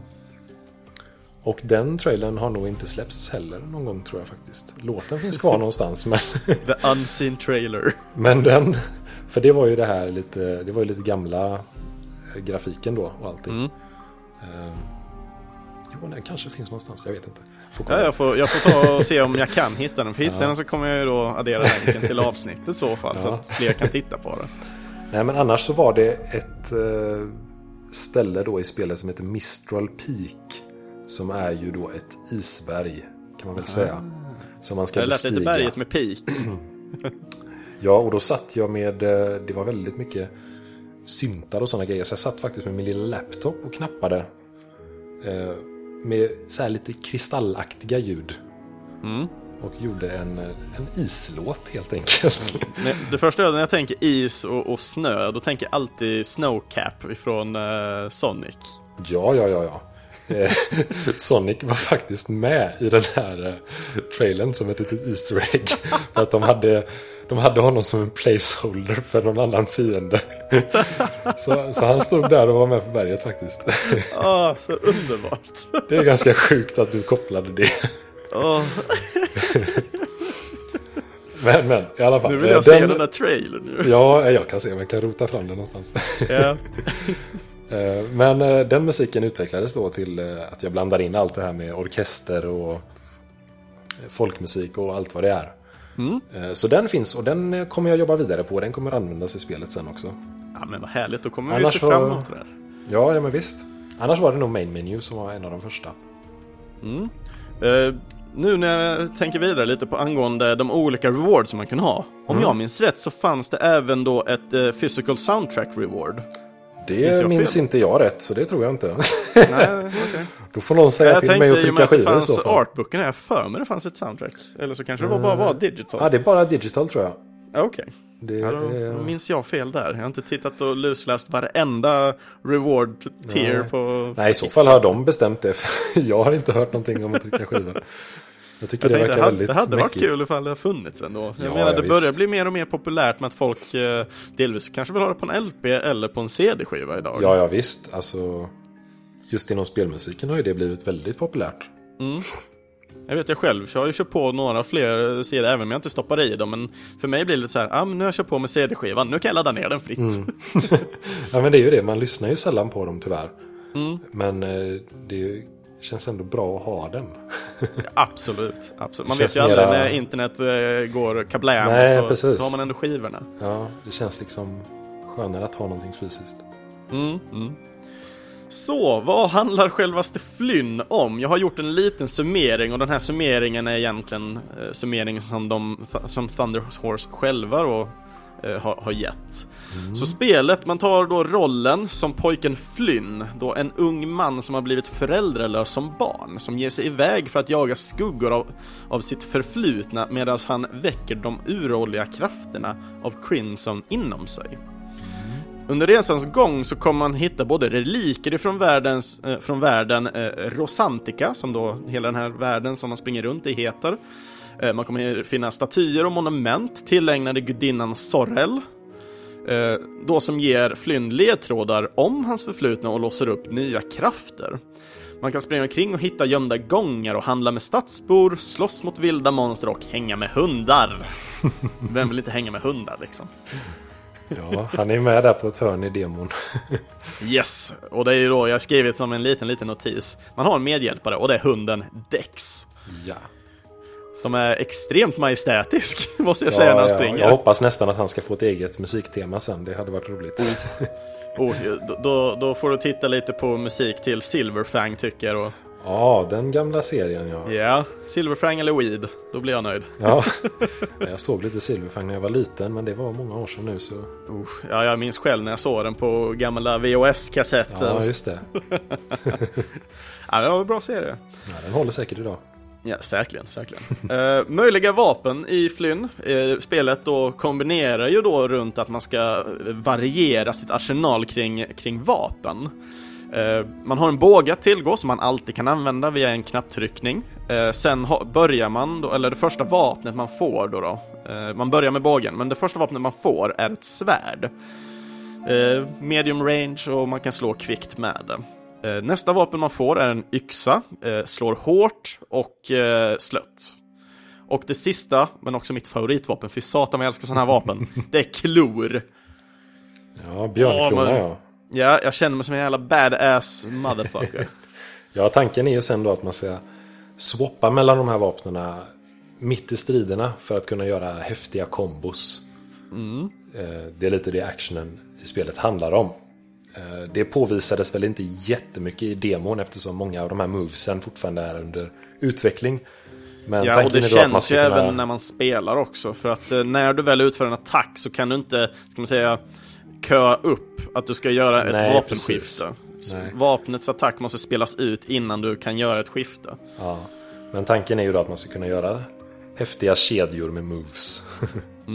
Och den trailern har nog inte släppts heller någon gång tror jag faktiskt. Låten finns kvar någonstans men, The Unseen Trailer. men den... För det var ju det här lite, det var ju lite gamla eh, grafiken då och allting. Mm. Ehm, Jo, den kanske finns någonstans, jag vet inte. Får. Ja, jag, får, jag får ta och se om jag kan hitta den. För hittar jag den så kommer jag ju då addera länken till avsnittet i så fall. Så Ja. att fler kan titta på det. Nej, men annars så var det ett eh, ställe då i spelet som heter Mistral Peak. Som är ju då ett isberg, kan man väl säga. Som man ska Ah. Det lät lite bestiga. berget med pik. Ja, och då satt jag med, eh, det var väldigt mycket syntar och sådana grejer. Så jag satt faktiskt med min lilla laptop och knappade. Eh, med så här lite kristallaktiga ljud. Mm. Och gjorde en, en islåt helt enkelt. Det första när jag tänker is och, och snö, då tänker jag alltid Snowcap ifrån eh, Sonic. Ja, ja, ja, ja. Eh, Sonic var faktiskt med i den här eh, trailern som ett litet Easter egg. För att de hade, de hade honom som en placeholder för någon annan fiende. Så, så han stod där och var med på berget faktiskt. Ah, så underbart. Det är ganska sjukt att du kopplade det. Ah, Men, men, i alla fall. nu vill jag eh, se den där trailern nu. Ja, jag kan se om jag kan rota fram den någonstans. Eh, Men eh, den musiken utvecklades då till att jag blandar in allt det här med orkester och folkmusik och allt vad det är. Eh, Så den finns och den eh, kommer jag jobba vidare på. Den kommer användas i spelet sen också. ja, men vad härligt. Då kommer vi Annars se fram var- emot det där. Ja, ja men visst. Annars var det nog Main Menu som var en av de första. Eh, nu när jag tänker vidare lite på angående de olika rewards som man kan ha. Om Mm. jag minns rätt så fanns det även då ett eh, physical soundtrack reward. Det minns inte jag rätt, så det tror jag inte. Nej, okej. Då får någon säga Jag till mig att trycka skivor i så fall. artbooken, har för mig det fanns ett soundtrack. Eller så kanske det var bara var digital. Ja, det är bara digital tror jag. Ja, Okej. Det, Ja, då är- minns jag fel där. Jag har inte tittat och lusläst varenda reward tier Nej. på... Nej, i så fall har de bestämt det. Jag har inte hört någonting om att trycka skivor. Jag tycker Jag det verkar det hade, väldigt det hade varit mäckigt. kul ifall det har funnits ändå. Jag Ja, menar, ja, det börjar visst. bli mer och mer populärt med att folk eh, delvis kanske vill ha det på en LP eller på en CD-skiva idag. Ja, ja visst. Alltså, just inom spelmusiken har ju det blivit väldigt populärt. Jag vet jag själv, jag har ju kört på några fler CD även om jag inte stoppar i dem. Men för mig blir det lite så här, ah, men nu har jag kört på med CD-skivan, nu kan jag ladda ner den fritt. Mm. Ja, men det är ju det. Man lyssnar ju sällan på dem tyvärr. Mm. Men eh, det är ju- känns ändå bra att ha dem. absolut, absolut. Man vet ju aldrig mera- när internet eh, går kablam Nej, så precis. har man ändå skivorna. Ja, det känns liksom skönare att ha någonting fysiskt. Mm, mm. Så, vad handlar självaste Flynn om? Jag har gjort en liten summering och den här summeringen är egentligen eh, summeringen som, de, som Thunder Horse själva då, har, har gett. Så spelet, man tar då rollen som pojken Flynn, då en ung man som har blivit föräldralös som barn, som ger sig iväg för att jaga skuggor av, av sitt förflutna medan han väcker de uråldriga krafterna av Crimson inom sig. Under resans gång så kommer man hitta både reliker ifrån världens, eh, från världen eh, Rosantica, som då hela den här världen som man springer runt i heter. Eh, man kommer finna statyer och monument tillägnade gudinnan Sorrel. Eh, då som ger Flynn ledtrådar om hans förflutna och låser upp nya krafter. Man kan springa omkring och hitta gömda gångar och handla med stadsbor, slåss mot vilda monster och hänga med hundar. Vem vill inte hänga med hundar liksom? Ja, han är med där på ett hörn i demon. Yes, och det är ju då jag skrivit som en liten, liten notis. Man har en medhjälpare och det är hunden Dex. Ja. Som är extremt majestätisk, måste jag säga när han ja, springer. jag hoppas nästan att han ska få ett eget musiktema sen. Det hade varit roligt. Och då- då, då får du titta lite på musik till Silverfang tycker jag. Och, Ja, den gamla serien ja. ja, Silverfang eller Weed, då blir jag nöjd. ja. Jag såg lite Silverfang när jag var liten, men det var många år sedan nu så... Usch, ja, jag minns själv när jag såg den på gamla VHS-kassetter. Ja, Ja, just det. ja, det var en bra serie. Ja, den håller säkert idag. Ja, säkerligen, säkerligen. Eh, möjliga vapen i Flynn. Eh, spelet då kombinerar ju då runt att man ska variera sitt arsenal kring, kring vapen. Eh, man har en båge att tillgå som man alltid kan använda via en knapptryckning. Eh, sen ha, börjar man då, eller det första vapnet man får då, då eh, man börjar med bågen, men det första vapnet man får är ett svärd. Eh, medium range och man kan slå kvickt med det. Eh, nästa vapen man får är en yxa, eh, slår hårt och eh, slött. Och det sista, men också mitt favoritvapen, för satan jag älskar sådana här vapen, det är klor. Ja, björnklona Ja, ja. Ja, jag känner mig som en jävla badass motherfucker. Ja, tanken är ju sen då att man ska swappa mellan de här vapnena mitt i striderna för att kunna göra häftiga kombos. Eh, Det är lite det actionen i spelet handlar om. Eh, Det påvisades väl inte jättemycket i demon eftersom många av de här movesen fortfarande är under utveckling. Men Ja, och det känns ju kunna... även när man spelar också, för att eh, när du väl utför en attack så kan du inte, ska man säga, köa upp att du ska göra ett Nej, vapenskifte. Nej. Vapnets attack måste spelas ut innan du kan göra ett skifte. Ja. Men tanken är ju då att man ska kunna göra häftiga kedjor med moves.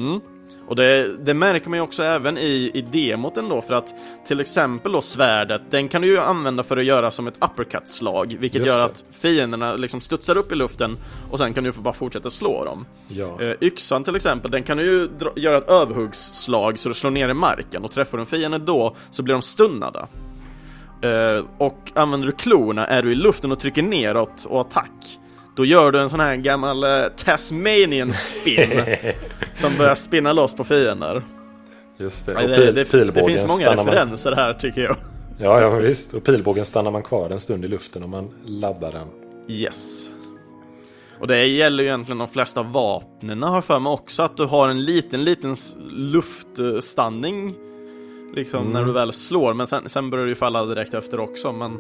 Och det, det märker man ju också även i, i demot ändå, för att till exempel då svärdet, den kan du ju använda för att göra som ett uppercut-slag, vilket gör att fienderna liksom studsar upp i luften och sen kan du bara fortsätta slå dem. ja. Eh, yxan till exempel, den kan du ju dra, göra ett överhuggsslag så du slår ner i marken och träffar du en fiende då så blir de stunnade. Eh, och använder du klorna är du i luften och trycker neråt och attack. Då gör du en sån här gammal eh, Tasmanian spin som börjar spinna loss på fiender. Just det. Och det, pil, det, det pilbågen finns många stannar man... referenser här tycker jag. Ja, ja, visst. Och pilbågen stannar man kvar en stund i luften om man laddar den. Yes. Och det gäller ju egentligen de flesta vapnen har för mig också, att du har en liten, liten luftstanning Liksom när du väl slår, men sen, sen börjar du ju falla direkt efter också, men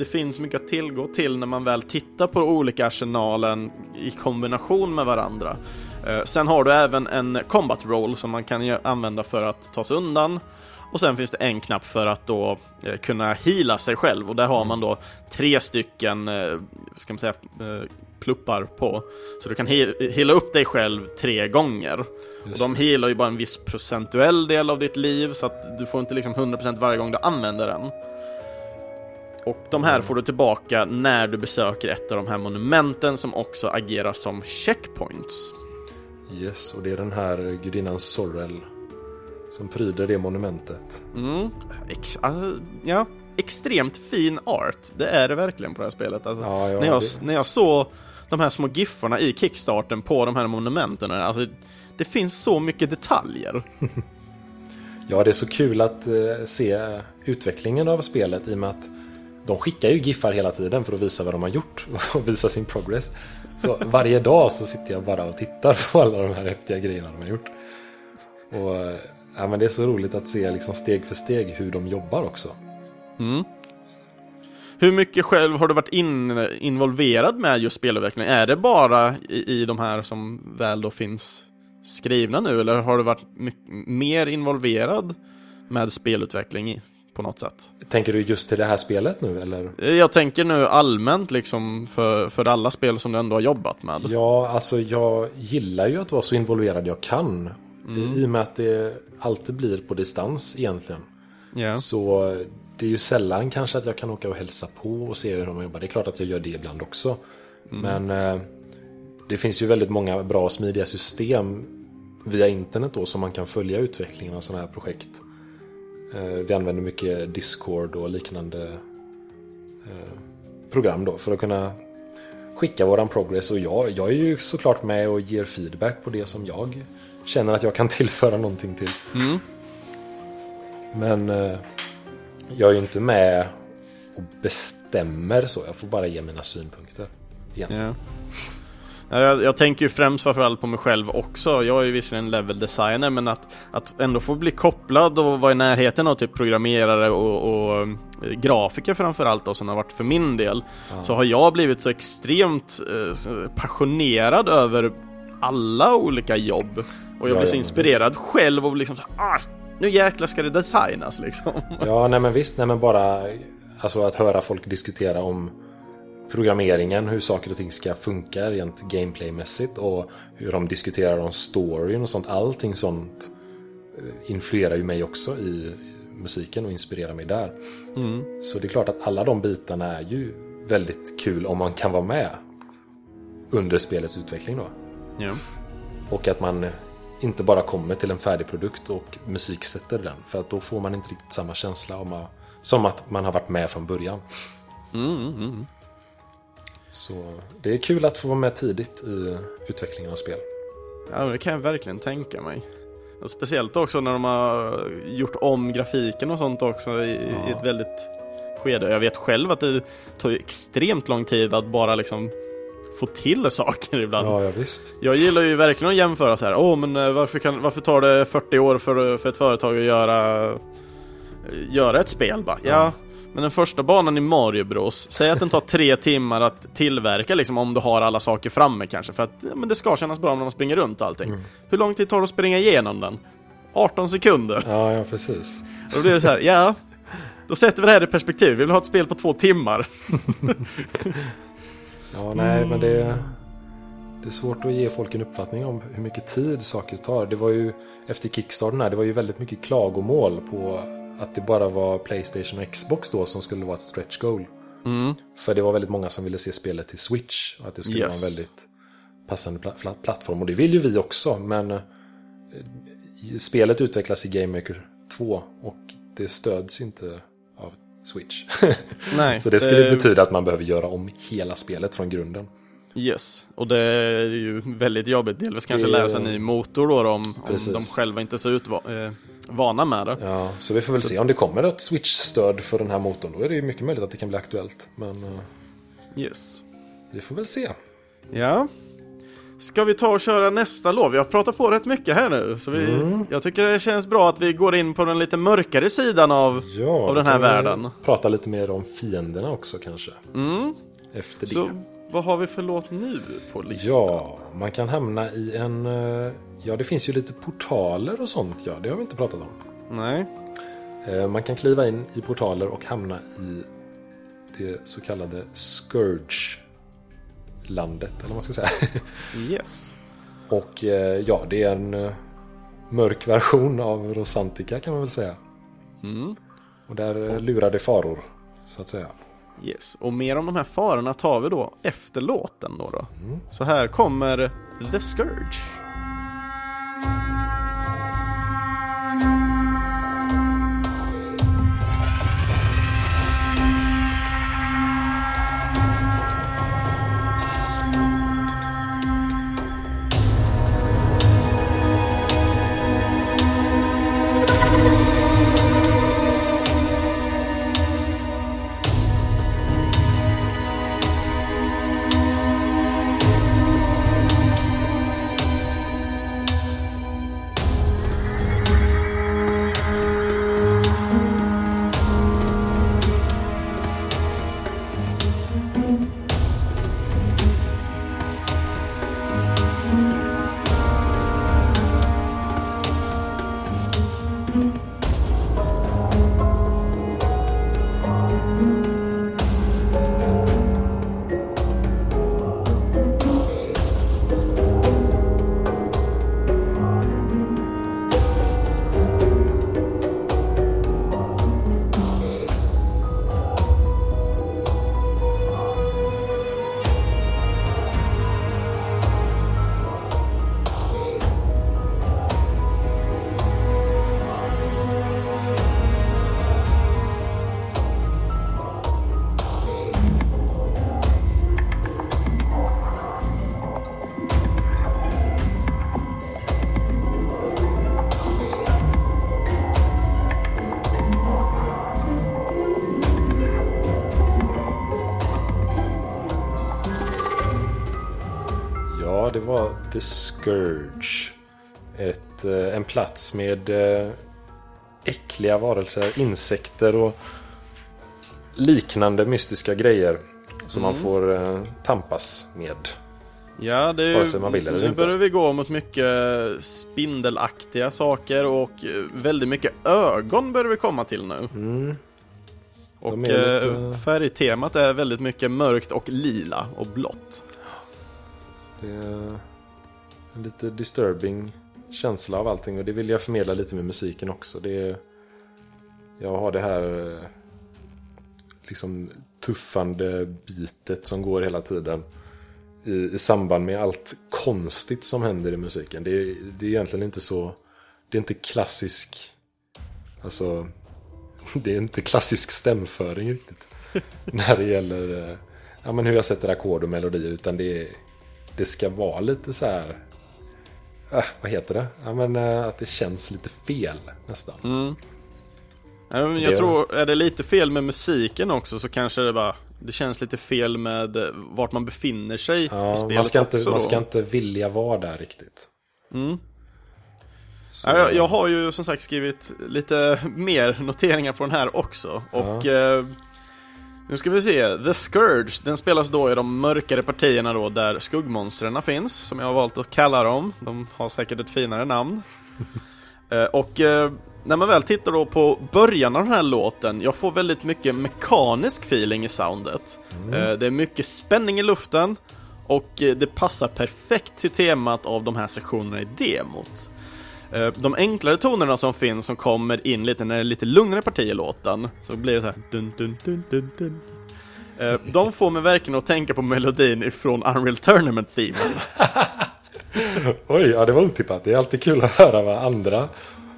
det finns mycket att tillgå till när man väl tittar på olika arsenalen i kombination med varandra. Eh, sen har du även en combat roll som man kan använda för att ta sig undan. Och sen finns det en knapp för att då eh, kunna hila sig själv och där har man då tre stycken, eh, ska man säga, pluppar på. Så du kan hila upp dig själv tre gånger. Och de healar ju bara en viss procentuell del av ditt liv så att du får inte liksom 100% varje gång du använder den. Och de här får du tillbaka när du besöker ett av de här monumenten som också agerar som checkpoints. Yes, och det är den här gudinnan Sorrel som pryder det monumentet. Mm. Ex alltså, ja, extremt fin art. Det är det verkligen på det här spelet. Alltså, ja, ja, när, jag, det... när jag såg de här små giffarna i kickstarten på de här monumenten, alltså, det finns så mycket detaljer. ja, det är så kul att uh, se utvecklingen av spelet i och med att de skickar ju giffar hela tiden för att visa vad de har gjort och visa sin progress. Så varje dag så sitter jag bara och tittar på alla de här häftiga grejerna de har gjort. Och ja, men det är så roligt att se liksom steg för steg hur de jobbar också. Mm. Hur mycket själv har du varit in, involverad med just spelutveckling? Är det bara i, i de här som väl då finns skrivna nu eller har du varit mer involverad med spelutveckling på något sätt? Tänker du just till det här spelet nu eller? Jag tänker nu allmänt liksom för, för alla spel som du ändå har jobbat med. Ja, alltså jag gillar ju att vara så involverad jag kan. Mm. I och med att det alltid blir på distans egentligen. Yeah. Så det är ju sällan kanske att jag kan åka och hälsa på och se hur de jobbar. Det är klart att jag gör det ibland också. Mm. Men eh, det finns ju väldigt många bra och smidiga system via internet då som man kan följa utvecklingen av sådana här projekt. Eh, vi använder mycket Discord och liknande eh, program då för att kunna skicka våran progress och jag, jag är ju såklart med och ger feedback på det som jag känner att jag kan tillföra någonting till. Mm. Men eh, jag är ju inte med och bestämmer så. Jag får bara ge mina synpunkter. Yeah. Jag, jag, tänker ju främst framförallt på mig själv också. Jag är ju visserligen level designer men att, att ändå få bli kopplad och vara i närheten av typ programmerare och, och eh, grafiker framförallt då som har varit för min del. Ja. Så har jag blivit så extremt eh, passionerad över alla olika jobb. Och jag ja, blir så ja, inspirerad visst. själv och liksom så ah, nu jäklar ska det designas liksom. Ja, nej men visst, nej men bara alltså att höra folk diskutera om programmeringen, hur saker och ting ska funka rent gameplaymässigt och hur de diskuterar om storyn och sånt. Allting sånt eh, influerar ju mig också i musiken och inspirerar mig där. Mm. Så det är klart att alla de bitarna är ju väldigt kul om man kan vara med under spelets utveckling då. Ja. Och att man inte bara kommer till en färdig produkt och musiksätter den. För att då får man inte riktigt samma känsla om, som att man har varit med från början. Mm, mm, mm. Så det är kul att få vara med tidigt i utvecklingen av spel. Ja, det kan jag verkligen tänka mig. Och speciellt också när de har gjort om grafiken och sånt också i, ja. i ett väldigt skede. Jag vet själv att det tar extremt lång tid att bara liksom få till saker ibland. Ja, ja, visst. Jag gillar ju verkligen att jämföra så här. Åh, oh, men eh, varför, kan, varför tar det 40 år för, för ett företag att göra, göra ett spel? Bara? Ja. ja. Men den första banan i Mario Bros, säg att den tar tre timmar att tillverka liksom om du har alla saker framme kanske för att ja, men det ska kännas bra när man springer runt och allting. Mm. Hur lång tid tar det att springa igenom den? 18 sekunder. Ja, ja precis. Och då blir det så här, ja, då sätter vi det här i perspektiv. Vi vill ha ett spel på två timmar. ja, nej, men det, det är svårt att ge folk en uppfattning om hur mycket tid saker tar. Det var ju efter Kickstarten här, det var ju väldigt mycket klagomål på att det bara var Playstation och Xbox då som skulle vara ett stretch goal. Mm. För det var väldigt många som ville se spelet till Switch. Och att det skulle yes. vara en väldigt passande pl plattform. Och det vill ju vi också. Men eh, spelet utvecklas i Game Maker 2. Och det stöds inte av Switch. Nej, Så det skulle det... betyda att man behöver göra om hela spelet från grunden. Yes, och det är ju väldigt jobbigt. Delvis kanske det... lära sig en ny motor då, om, om de själva inte utva eh, vana med det. Ja, så vi får väl så... se om det kommer ett Switch-stöd för den här motorn. Då är det ju mycket möjligt att det kan bli aktuellt. Men... Uh, yes. Vi får väl se. Ja. Ska vi ta och köra nästa låt? Vi har pratat på rätt mycket här nu, så vi, Mm. jag tycker det känns bra att vi går in på den lite mörkare sidan av, Ja, av den här världen. Prata lite mer om fienderna också kanske. Mm. Efter det. Så vad har vi för låt nu på listan? Ja, man kan hamna i en... eh, Ja, det finns ju lite portaler och sånt. Ja, det har vi inte pratat om. Nej. Eh, Man kan kliva in i portaler och hamna i det så kallade Scourge-landet, eller vad man ska säga. Yes. Och eh, ja, det är en eh, mörk version av Rosantica kan man väl säga. Mm. Och där lurar det faror, så att säga. Yes. Och mer om de här farorna tar vi då efter låten då. då. Så här kommer The Scourge. The Scourge. Ett, eh, en plats med eh, äckliga varelser, insekter och liknande mystiska grejer. Som man får eh, tampas med. Ja, det är vill eller nu börjar vi gå mot mycket spindelaktiga saker och väldigt mycket ögon börjar vi komma till nu. Mm. Och lite- eh, färgtemat är väldigt mycket mörkt och lila och blått. Det en lite disturbing känsla av allting och det vill jag förmedla lite med musiken också. Det är, jag har det här eh, liksom tuffande bitet som går hela tiden i, i samband med allt konstigt som händer i musiken. Det är, det är egentligen inte så... Det är inte klassisk... Alltså... Det är inte klassisk stämföring riktigt. när det gäller eh, ja, men hur jag sätter ackord och melodi. Utan det, det ska vara lite så här... Äh, vad heter det? Ja, men, eh, att det känns lite fel nästan. Ja, men Jag Det- tror, är det lite fel med musiken också så kanske det bara Det känns lite fel med eh, vart man befinner sig i Ja, spelet man, ska inte, också man ska inte vilja vara där riktigt. Mm. Så, Ja, jag, jag har ju som sagt skrivit lite mer noteringar på den här också och eh, Nu ska vi se, The Scourge, den spelas då i de mörkare partierna då där skuggmonstren finns Som jag har valt att kalla dem, de har säkert ett finare namn. Eh, Och eh, när man väl tittar då på början av den här låten Jag får väldigt mycket mekanisk feeling i soundet. Eh, Det är mycket spänning i luften Och det passar perfekt till temat av de här sektionerna i demot De enklare tonerna som finns som kommer in lite när det är lite lugnare parti i låten Så blir det så här dun, dun, dun, dun, dun. Eh, De får mig verkligen att tänka på melodin ifrån Unreal Tournament Theme Oj, ja det var otippat. Det är alltid kul att höra vad andra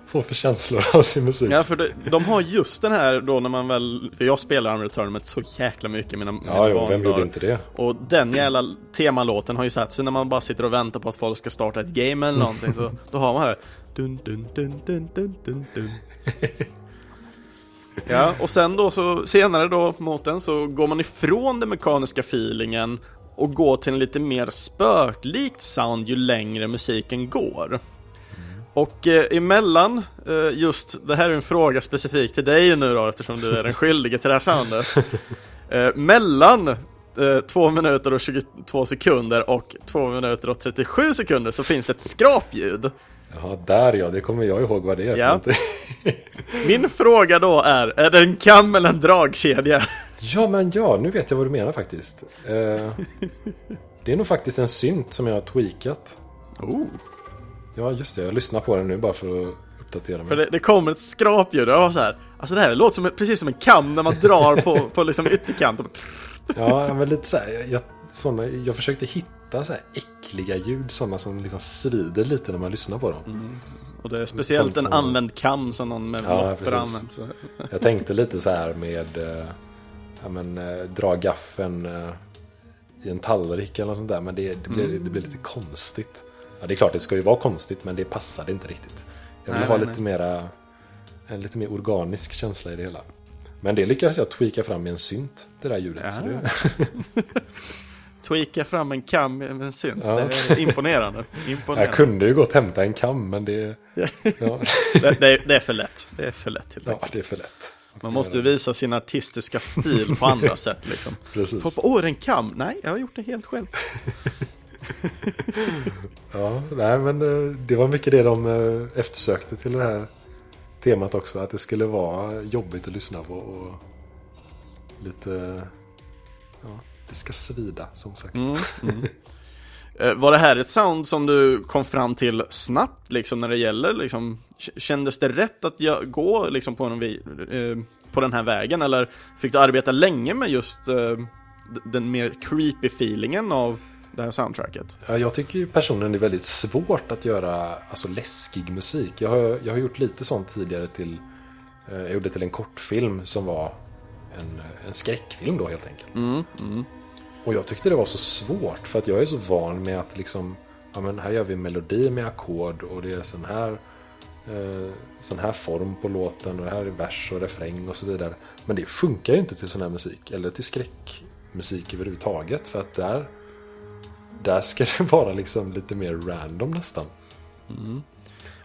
får för känslor av sin musik. Ja för det, de har just den här då när man väl För jag spelar Unreal Tournament så jäkla mycket mina, mina Ja, jo, vem gjorde inte det? Och den jävla temalåten har ju satt sig när man bara sitter och väntar på att folk ska starta ett game eller någonting så Då har man det dun, dun, dun, dun, dun, dun, dun. Ja, och sen då så senare då mot den så går man ifrån den mekaniska feelingen och gå till en lite mer spöklikt sound ju längre musiken går. Och eh, emellan, eh, just, det här är en fråga specifikt till dig nu då eftersom du är den skyldige till det här soundet. Eh, mellan eh, 2 minuter och 22 sekunder och 2 minuter och 37 sekunder så finns det ett skrapljud. Jaha, där ja, det kommer jag ihåg vad det är. Ja. Min fråga då är, är det en kam eller en dragkedja? ja, men ja, nu vet jag vad du menar faktiskt. Eh, det är nog faktiskt en synt som jag har tweakat. Oh. Ja, just det. Jag lyssnar på den nu bara för att uppdatera mig. För det, det kommer ett skrapljud och jag var så här, alltså det här låter som, precis som en kam när man drar på, på liksom ytterkanten. Ja, men lite så här, jag, såna, jag försökte hitta så här äckliga ljud, sådana som liksom svider lite när man lyssnar på dem. Och det är speciellt Sånt en som- använd kam som någon med Ja, använt. Så. Jag tänkte lite så här med, eh, ja men, eh, dra gaffeln eh, i en tallrik eller något sånt där, men det, det, blir, Mm. det blir lite konstigt. Ja, det är klart, det ska ju vara konstigt, men det passade inte riktigt. Jag vill Nej, ha nej, lite mera, en lite mer organisk känsla i det hela. Men det lyckades jag tweaka fram med en synt, det där ljudet. Så Ja. det, Tweaka fram en kam med en synt. Ja. Det är imponerande. jag imponerande. kunde ju gått hämta en kam, men det, Ja. Det, det, är, det är för lätt. Det är för lätt helt ja, det är för lätt. Man måste ju visa sin artistiska stil på andra sätt liksom. Precis. Få på, åh, en kam? Nej, jag har gjort det helt själv. Ja, nej men eh, det var mycket det de eh, eftersökte till det här temat också. Att det skulle vara jobbigt att lyssna på och lite... Ja, det ska svida som sagt. Eh, Var det här ett sound som du kom fram till snabbt liksom när det gäller liksom Kändes det rätt att gå liksom på, vi- eh, på den här vägen eller fick du arbeta länge med just eh, den mer creepy feelingen av det här soundtracket? Ja, jag tycker ju personligen det är väldigt svårt att göra alltså, läskig musik. Jag har, jag har gjort lite sånt tidigare till... Jag gjorde till en kortfilm som var en, en skräckfilm då helt enkelt. Och jag tyckte det var så svårt för att jag är så van med att liksom... Ja men här gör vi melodi med ackord och det är sån här... Eh, sån här form på låten och det här är vers och refräng och så vidare. Men det funkar ju inte till sån här musik eller till skräckmusik överhuvudtaget för att där... Där ska det vara liksom lite mer random nästan.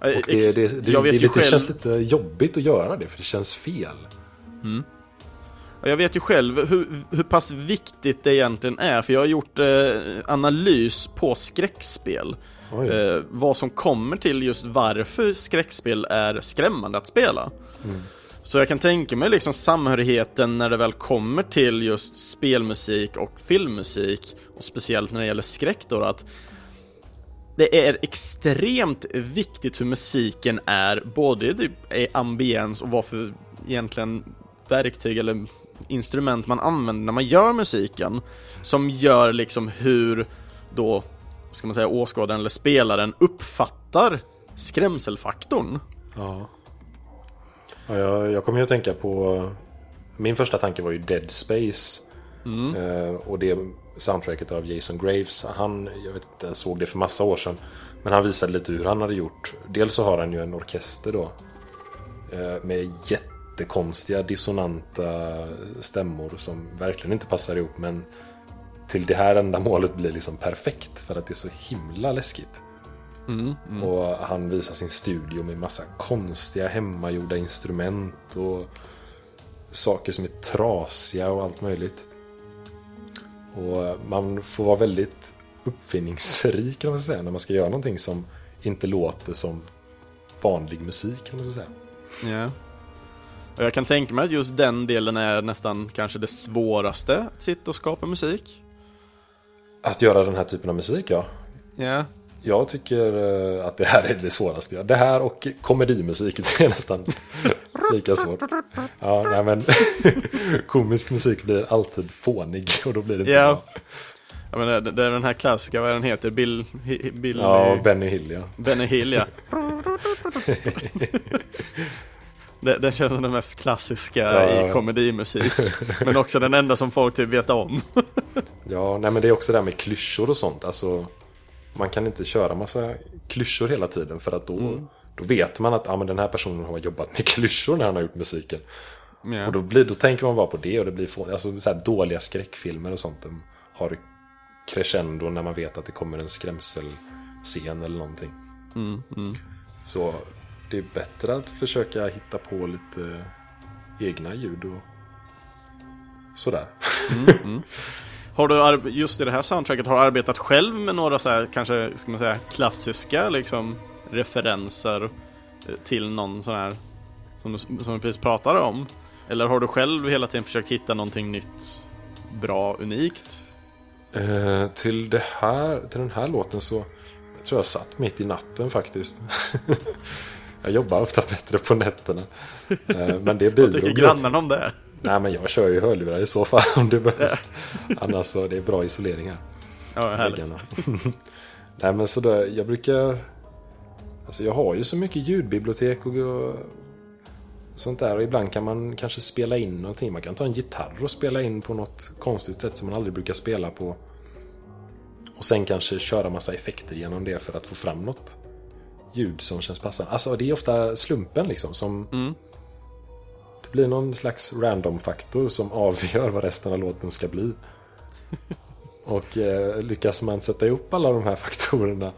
Eh, Och det, det, det, det, lite, själv- känns lite jobbigt att göra det för det känns fel. Jag vet ju själv hur, hur pass viktigt det egentligen är, för jag har gjort eh, analys på skräckspel. Eh, vad som kommer till just varför skräckspel är skrämmande att spela. Så jag kan tänka mig liksom samhörigheten när det väl kommer till just spelmusik och filmmusik, och speciellt när det gäller skräck då, att det är extremt viktigt hur musiken är, både i typ i ambiens och vad för egentligen verktyg eller instrument man använder när man gör musiken. Som gör liksom hur då, ska man säga, åskådaren eller spelaren uppfattar skrämselfaktorn. Ja. ja jag, jag kommer ju att tänka på... Min första tanke var ju Dead Space. Eh, och det soundtracket av Jason Graves. Han, jag vet inte, jag såg det för massa år sedan. Men han visade lite hur han hade gjort. Dels så har han ju en orkester då. Eh, med jättekonstiga dissonanta stämmor som verkligen inte passar ihop. Men till det här ändamålet blir liksom perfekt. För att det är så himla läskigt. Och han visar sin studio med massa konstiga hemmagjorda instrument och saker som är trasiga och allt möjligt. Och man får vara väldigt uppfinningsrik kan man säga när man ska göra någonting som inte låter som vanlig musik kan man säga. Ja. Och jag kan tänka mig att just den delen är nästan kanske det svåraste att sitta och skapa musik. Att göra den här typen av musik ja. Ja. Jag tycker eh, att det här är det svåraste. ja. Det här och komedimusik det är nästan lika svårt. Ja, nej men komisk musik blir alltid fånig och då blir det inte Ja. bra. Jag menar, det det är den här klassiska, vad är den heter? Bill... Bill Ja, Benny Hill ja. Benny Hill, ja. Den känns som den mest klassiska Ja. i komedimusik. Men också den enda som folk typ vet om. Ja, nej men det är också det här med klyschor och sånt. Alltså, man kan inte köra massa klyschor hela tiden för att då, då vet man att ah, men den här personen har jobbat med klyschor när han har gjort musiken. Ja. Och då, blir, då tänker man bara på det och det blir få, alltså, så här dåliga skräckfilmer och sånt. De har crescendo när man vet att det kommer en skrämselscen eller någonting. Mm, mm. Så det är bättre att försöka hitta på lite egna ljud och sådär. Mm, mm. Har du just i det här soundtracket, har du arbetat själv med några så här, kanske, ska man säga, klassiska liksom referenser eh, till någon sån här som du, som du precis pratade om? Eller har du själv hela tiden försökt hitta någonting nytt, bra, unikt? Eh, till, det här, till den här låten så jag tror jag satt mitt i natten faktiskt. jag jobbar ofta bättre på nätterna. Eh, men det bidrog Vad tycker grannarna om det? Nej men jag kör ju hörlurar i så fall om det behövs. Annars så det är bra isolering här. Ja, härligt. Nej men sådär, jag brukar... Alltså jag har ju så mycket ljudbibliotek och, och sånt där. Och ibland kan man kanske spela in någonting. Man kan ta en gitarr och spela in på något konstigt sätt som man aldrig brukar spela på. Och sen kanske köra massa effekter genom det för att få fram något ljud som känns passande. Alltså det är ofta slumpen liksom som... Mm. Det blir någon slags random-faktor som avgör vad resten av låten ska bli. Och eh, lyckas man sätta ihop alla de här faktorerna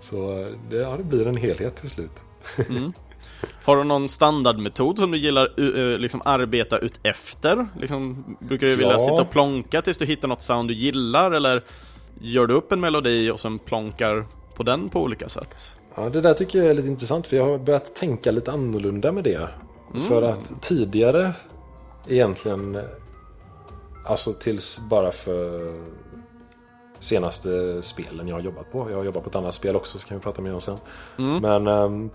så det, ja, det blir en helhet till slut. Mm. Har du någon standardmetod som du gillar uh, liksom arbeta ut efter? Liksom, brukar du vilja sitta och plonka tills du hittar något sound du gillar eller gör du upp en melodi och sen plonkar på den på olika sätt? Ja, det där tycker jag är lite intressant för jag har börjat tänka lite annorlunda med det. Mm. För att tidigare egentligen, alltså tills bara för senaste spelen jag har jobbat på. Jag har jobbat på ett annat spel också så kan vi prata mer om sen. Mm. Men um,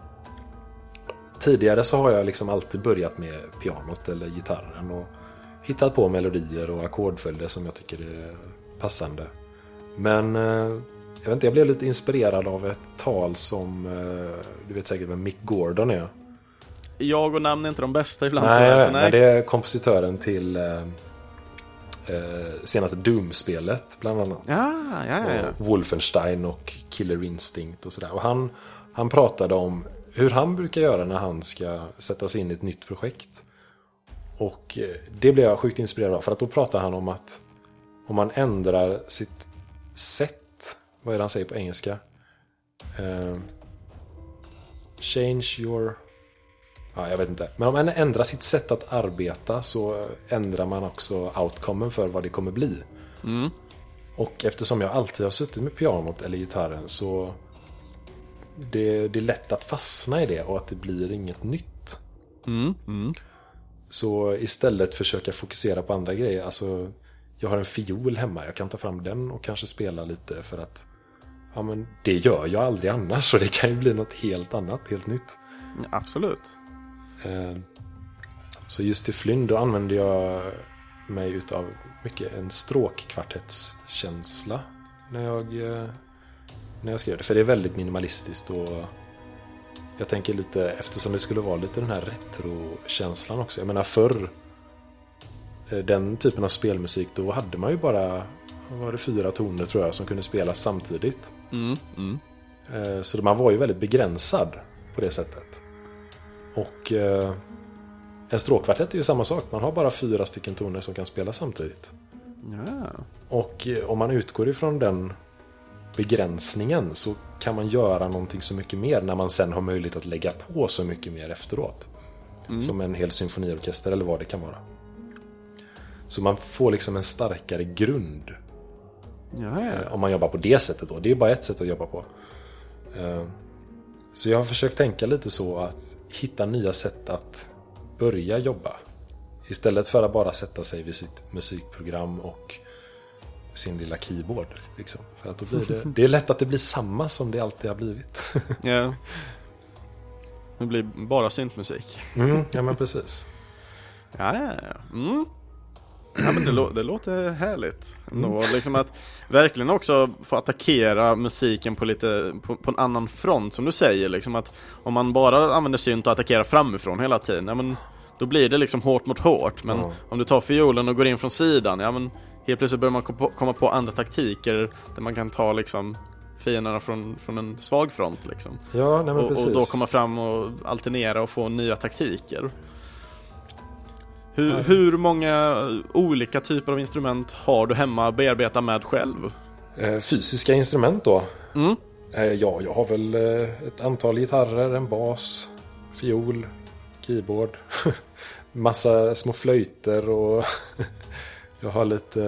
tidigare så har jag liksom alltid börjat med pianot eller gitarren och hittat på melodier och ackordföljder som jag tycker är passande. Men uh, jag vet inte, jag blev lite inspirerad av ett tal som uh, du vet säkert vem Mick Gordon är. Jag och namn är inte de bästa ibland. Nej, nej, nej. det är kompositören till uh, eh, senaste Doom-spelet bland annat. Ja, ja, ja, och Wolfenstein och Killer Instinct och sådär. Och han, han pratade om hur han brukar göra när han ska sätta sig in i ett nytt projekt. Och eh, det blev jag sjukt inspirerad av. För att då pratar han om att om man ändrar sitt sätt, vad är det han säger på engelska? Uh, change your Ja, jag vet inte. Men om man ändrar sitt sätt att arbeta så ändrar man också outcomen för vad det kommer bli. Mm. Och eftersom jag alltid har suttit med pianot eller gitarren så det, det är lätt att fastna i det och att det blir inget nytt. Mm. Mm. Så istället försöka fokusera på andra grejer. Alltså, jag har en fiol hemma, jag kan ta fram den och kanske spela lite för att ja, men det gör jag aldrig annars så det kan ju bli något helt annat, helt nytt. Absolut. Eh, så just till Flynn då använde jag mig utav mycket en stråkkvartettskänsla när jag, eh, när jag skrev det. För det är väldigt minimalistiskt och jag tänker lite, eftersom det skulle vara lite den här retrokänslan också. Jag menar förr, eh, den typen av spelmusik, då hade man ju bara var det fyra toner tror jag som kunde spelas samtidigt. Mm, mm. Så man var ju väldigt begränsad på det sättet. Och eh, en stråkkvartett är ju samma sak. Man har bara fyra stycken toner som kan spelas samtidigt. Ja. Och eh, om man utgår ifrån den begränsningen så kan man göra någonting så mycket mer när man sen har möjlighet att lägga på så mycket mer efteråt. Mm. Som en hel symfoniorkester eller vad det kan vara. Så man får liksom en starkare grund. Ja, ja. Eh, om man jobbar på det sättet då. Det är bara ett sätt att jobba på. Eh, så jag har försökt tänka lite så att hitta nya sätt att börja jobba. Istället för att bara sätta sig vid sitt musikprogram och sin lilla keyboard. Liksom. För att då blir det, det är lätt att det blir samma som det alltid har blivit. ja. Det blir bara syntmusik. Mm, ja men precis. Ja, ja, ja. Mm. Ja men det, lå det låter härligt. Mm. Liksom att verkligen också få attackera musiken på lite på, på, en annan front som du säger liksom att om man bara använder synt och attackerar framifrån hela tiden, ja men då blir det liksom hårt mot hårt. Men mm. om du tar fiolen och går in från sidan, ja men helt plötsligt börjar man komma på andra taktiker där man kan ta liksom fienderna från, från en svag front liksom. Ja, nej, och, och, då komma fram och alternera och få nya taktiker. Hur, hur många olika typer av instrument har du hemma att bearbeta med själv? Eh, fysiska instrument då? Mm. Eh, ja, jag har väl eh, ett antal gitarrer, en bas, fiol, keyboard, massa små flöjter och jag har lite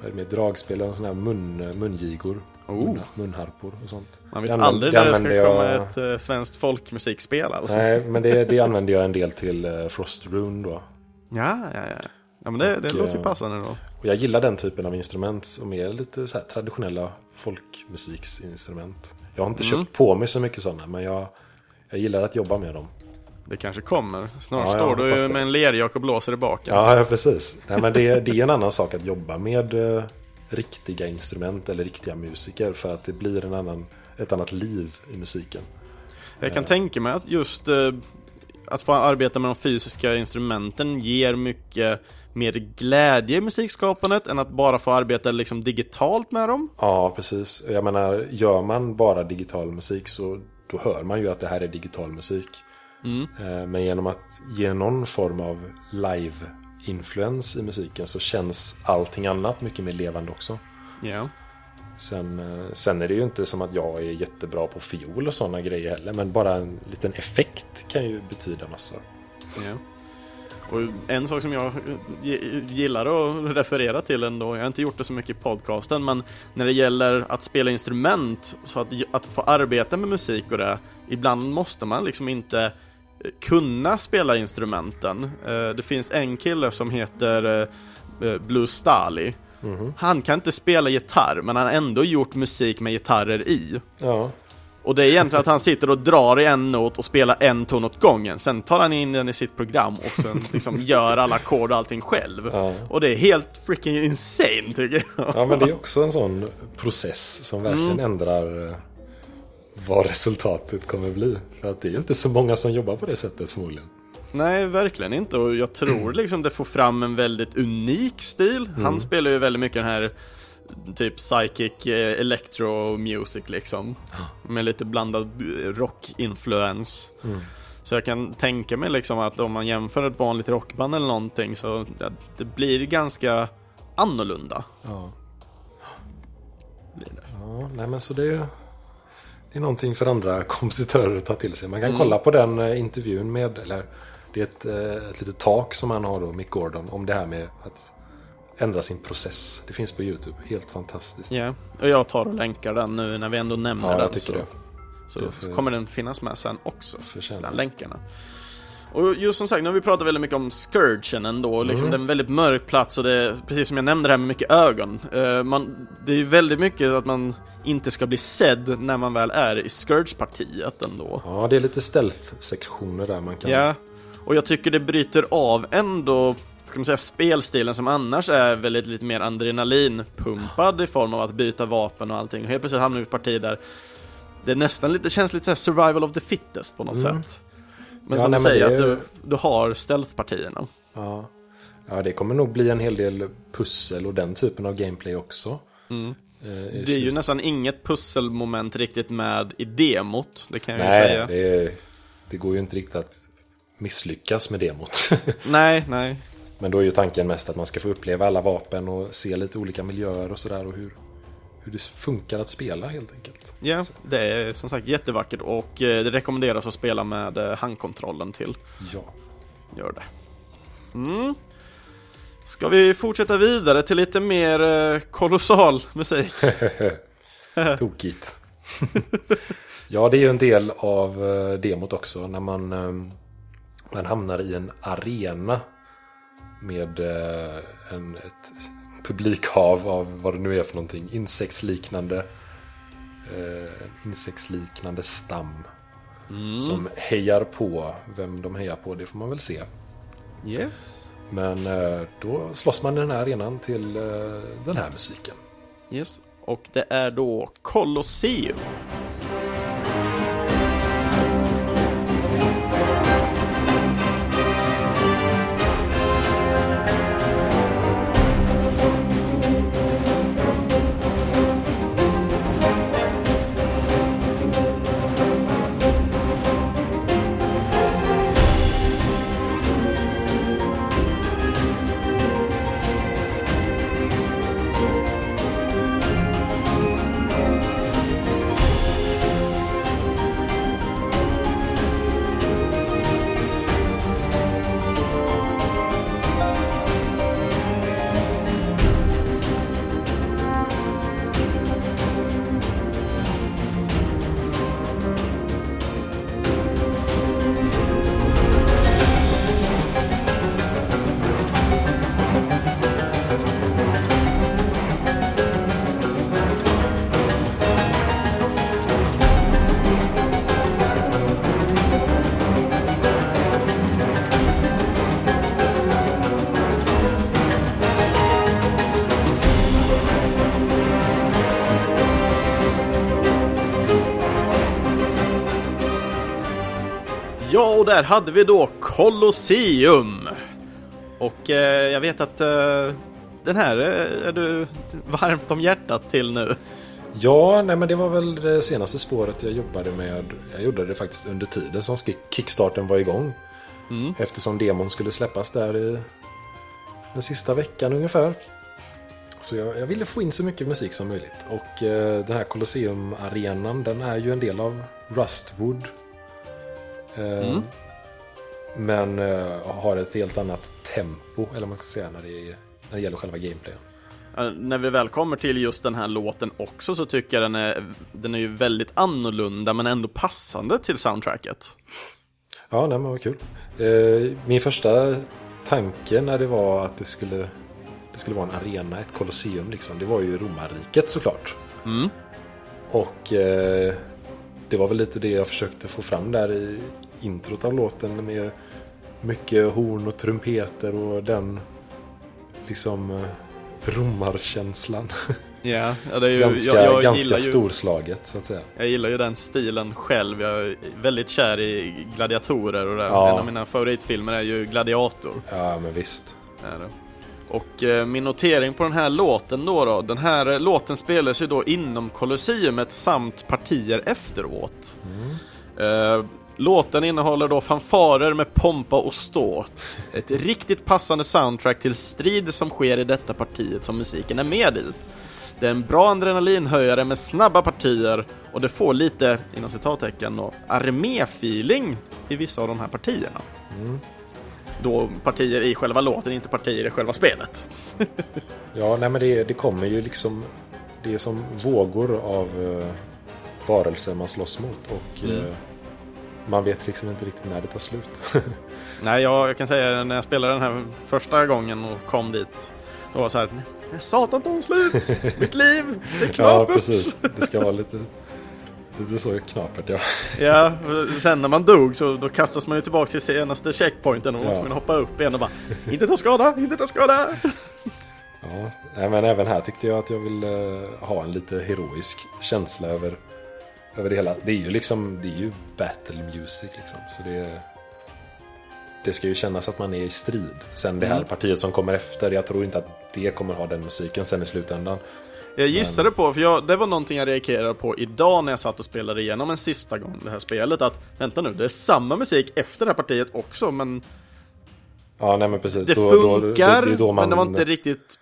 vad är det med, dragspel och sådana här mun, mungigor. Oh. munharpor och sånt. Man vet aldrig när det ska jag... komma ett uh, svenskt folkmusikspel alltså. Nej, men det, det använder jag en del till uh, Frost Rune då. Ja, ja, ja. Ja, men det, och, det låter ju passande då. Och jag gillar den typen av instrument som är lite så traditionella folkmusiksinstrument. Jag har inte mm. köpt på mig så mycket sådana, men jag, jag gillar att jobba med dem. Det kanske kommer. Snart ja, står du med en lerjak och blåser i baken. Ja, ja precis. Nej, men det, det är en annan sak att jobba med riktiga instrument eller riktiga musiker. För att det blir en annan, ett annat liv i musiken. Jag kan tänka mig att just uh, att få arbeta med de fysiska instrumenten ger mycket mer glädje i musikskapandet än att bara få arbeta liksom digitalt med dem. Ja, precis. Jag menar, gör man bara digital musik så då hör man ju att det här är digital musik. Mm. Eh, men genom att ge någon form av live-influens i musiken så känns allting annat mycket mer levande också. Ja. Sen, eh, sen är det ju inte som att jag är jättebra på fiol och sådana grejer heller. Men bara en liten effekt kan ju betyda massor. Ja. Och en sak som jag gillar att referera till ändå, jag har inte gjort det så mycket i podcasten, men när det gäller att spela instrument, så att, att få arbeta med musik och det, ibland måste man liksom inte kunna spela instrumenten. Eh, det finns en kille som heter eh, Blue Stali. Mm. Han kan inte spela gitarr, men han har ändå gjort musik med gitarrer i. Ja. Och det är egentligen att han sitter och drar i en not och spelar en ton åt gången. Sen tar han in den i sitt program och sen liksom gör alla ackord och allting själv. Ja. Och det är helt freaking insane tycker jag. Ja men det är också en sån process som verkligen mm. ändrar eh, vad resultatet kommer bli. För att det är ju inte så många som jobbar på det sättet förmodligen. Nej, verkligen inte. Och jag tror liksom det får fram en väldigt unik stil. Han mm. spelar ju väldigt mycket den här typ psychic eh, electro music liksom. Med lite blandad rock-influens. Mm. Så jag kan tänka mig liksom att om man jämför ett vanligt rockband eller någonting så det blir ganska annorlunda. Ja. Blir det. Ja, nej men så det det är någonting för andra kompositörer att ta till sig. Man kan mm. kolla på den eh, intervjun med, eller det är ett, eh, ett litet tak som han har då, Mick Gordon, om det här med att ändra sin process. Det finns på YouTube. Helt fantastiskt. Ja, och jag tar och länkar den nu när vi ändå nämner ja, den. Jag tycker så, det. Så, det för... kommer den finnas med sen också. Förtjänar. Bland länkarna. Och just som sagt, nu har vi pratat väldigt mycket om Scourgen ändå, liksom mm. det är en väldigt mörk plats och det är, precis som jag nämnde det här med mycket ögon. Uh, man, det är ju väldigt mycket att man inte ska bli sedd när man väl är i Scourge-partiet ändå. Ja, det är lite stealth-sektioner där man kan... Ja, och jag tycker det bryter av ändå ska man säga, spelstilen som annars är väldigt lite mer adrenalinpumpad i form av att byta vapen och allting. Och helt plötsligt hamnar vi i ett parti där det nästan lite, känns lite så survival of the fittest på något mm. sätt. Men ja, som nej, du säger, att du, du har stealth-partierna. Ja. ja, det kommer nog bli en hel del pussel och den typen av gameplay också. Mm. Eh, det är ju nästan inget pusselmoment riktigt med i demot, det kan jag nej, ju säga. Det, det går ju inte riktigt att misslyckas med demot. nej, nej. Men då är ju tanken mest att man ska få uppleva alla vapen och se lite olika miljöer och sådär och hur, hur det funkar att spela helt enkelt. Ja, Så. det är som sagt jättevackert och eh, det rekommenderas att spela med eh, handkontrollen till. Ja. Gör det. Mm. Ska vi fortsätta vidare till lite mer eh, kolossal musik? Tokigt. ja, det är ju en del av demot också när man, man hamnar i en arena med en, ett publikhav av vad det nu är för någonting. Insektsliknande. Eh, insektsliknande stam. Mm. Som hejar på. Vem de hejar på, det får man väl se. Yes. Men eh, då slåss man i den här arenan till eh, den här musiken. Yes. Och det är då Colosseum. Där hade vi då Colosseum. Och eh, jag vet att eh, den här är du varmt om hjärtat till nu. Ja, nej men det var väl det senaste spåret jag jobbade med. Jag gjorde det faktiskt under tiden som kickstarten var igång. Mm. Eftersom demon skulle släppas där i den sista veckan ungefär. Så jag, jag, ville få in så mycket musik som möjligt. Och eh, den här Colosseum-arenan den är ju en del av Rustwood. Eh, mm. Men eh, har ett helt annat tempo, eller vad man ska säga, när det, när det gäller själva gameplayen. När vi väl kommer till just den här låten också så tycker jag den är, den är ju väldigt annorlunda men ändå passande till soundtracket. Ja, nej men vad kul. Eh, min första tanke när det var att det skulle, det skulle vara en arena, ett kolosseum liksom, det var ju romarriket såklart. Mm. Och det var väl lite det jag försökte få fram där i introt av låten med mycket horn och trumpeter och den liksom eh, romarkänslan. Ja, det är ju, ganska, jag, jag ganska ju, storslaget så att säga. Jag gillar ju den stilen själv. Jag är väldigt kär i gladiatorer och det. Ja. En av mina favoritfilmer är ju Gladiator. Ja, men visst. Det. Och eh, min notering på den här låten då, då Den här låten spelas ju då inom Colosseumet samt partier efteråt. Mm. Eh, Låten innehåller då fanfarer med pompa och ståt. Ett riktigt passande soundtrack till strid som sker i detta partiet som musiken är med i. Det är en bra adrenalinhöjare med snabba partier och det får lite, inom citattecken, arméfeeling i vissa av de här partierna. Mm. Då partier i själva låten, inte partier i själva spelet. ja, nej men det, det kommer ju liksom, det är som vågor av uh, varelser man slåss mot och mm. uh, man vet liksom inte riktigt när det tar slut. Nej, jag, jag, kan säga när jag spelade den här första gången och kom dit. Då var så här, satan tog slut! Mitt liv! Det är knapert! ja, precis. Det ska vara lite, lite så knapert, ja. ja, sen när man dog så då kastas man ju tillbaka till senaste checkpointen och ja. man hoppa upp igen och bara, inte ta skada, inte ta skada! Ja, men även här tyckte jag att jag ville ha en lite heroisk känsla över över det hela. Det är ju liksom, det är ju battle music liksom. Så det, det ska ju kännas att man är i strid. Sen det här mm. partiet som kommer efter, jag tror inte att det kommer ha den musiken sen i slutändan. Jag gissade Men... på, för jag, det var någonting jag reagerade på idag när jag satt och spelade igenom en sista gång det här spelet. Att vänta nu, det är samma musik efter det här partiet också, men... Ja, nej men precis. Det då, funkar, då, det, då man... men det var inte riktigt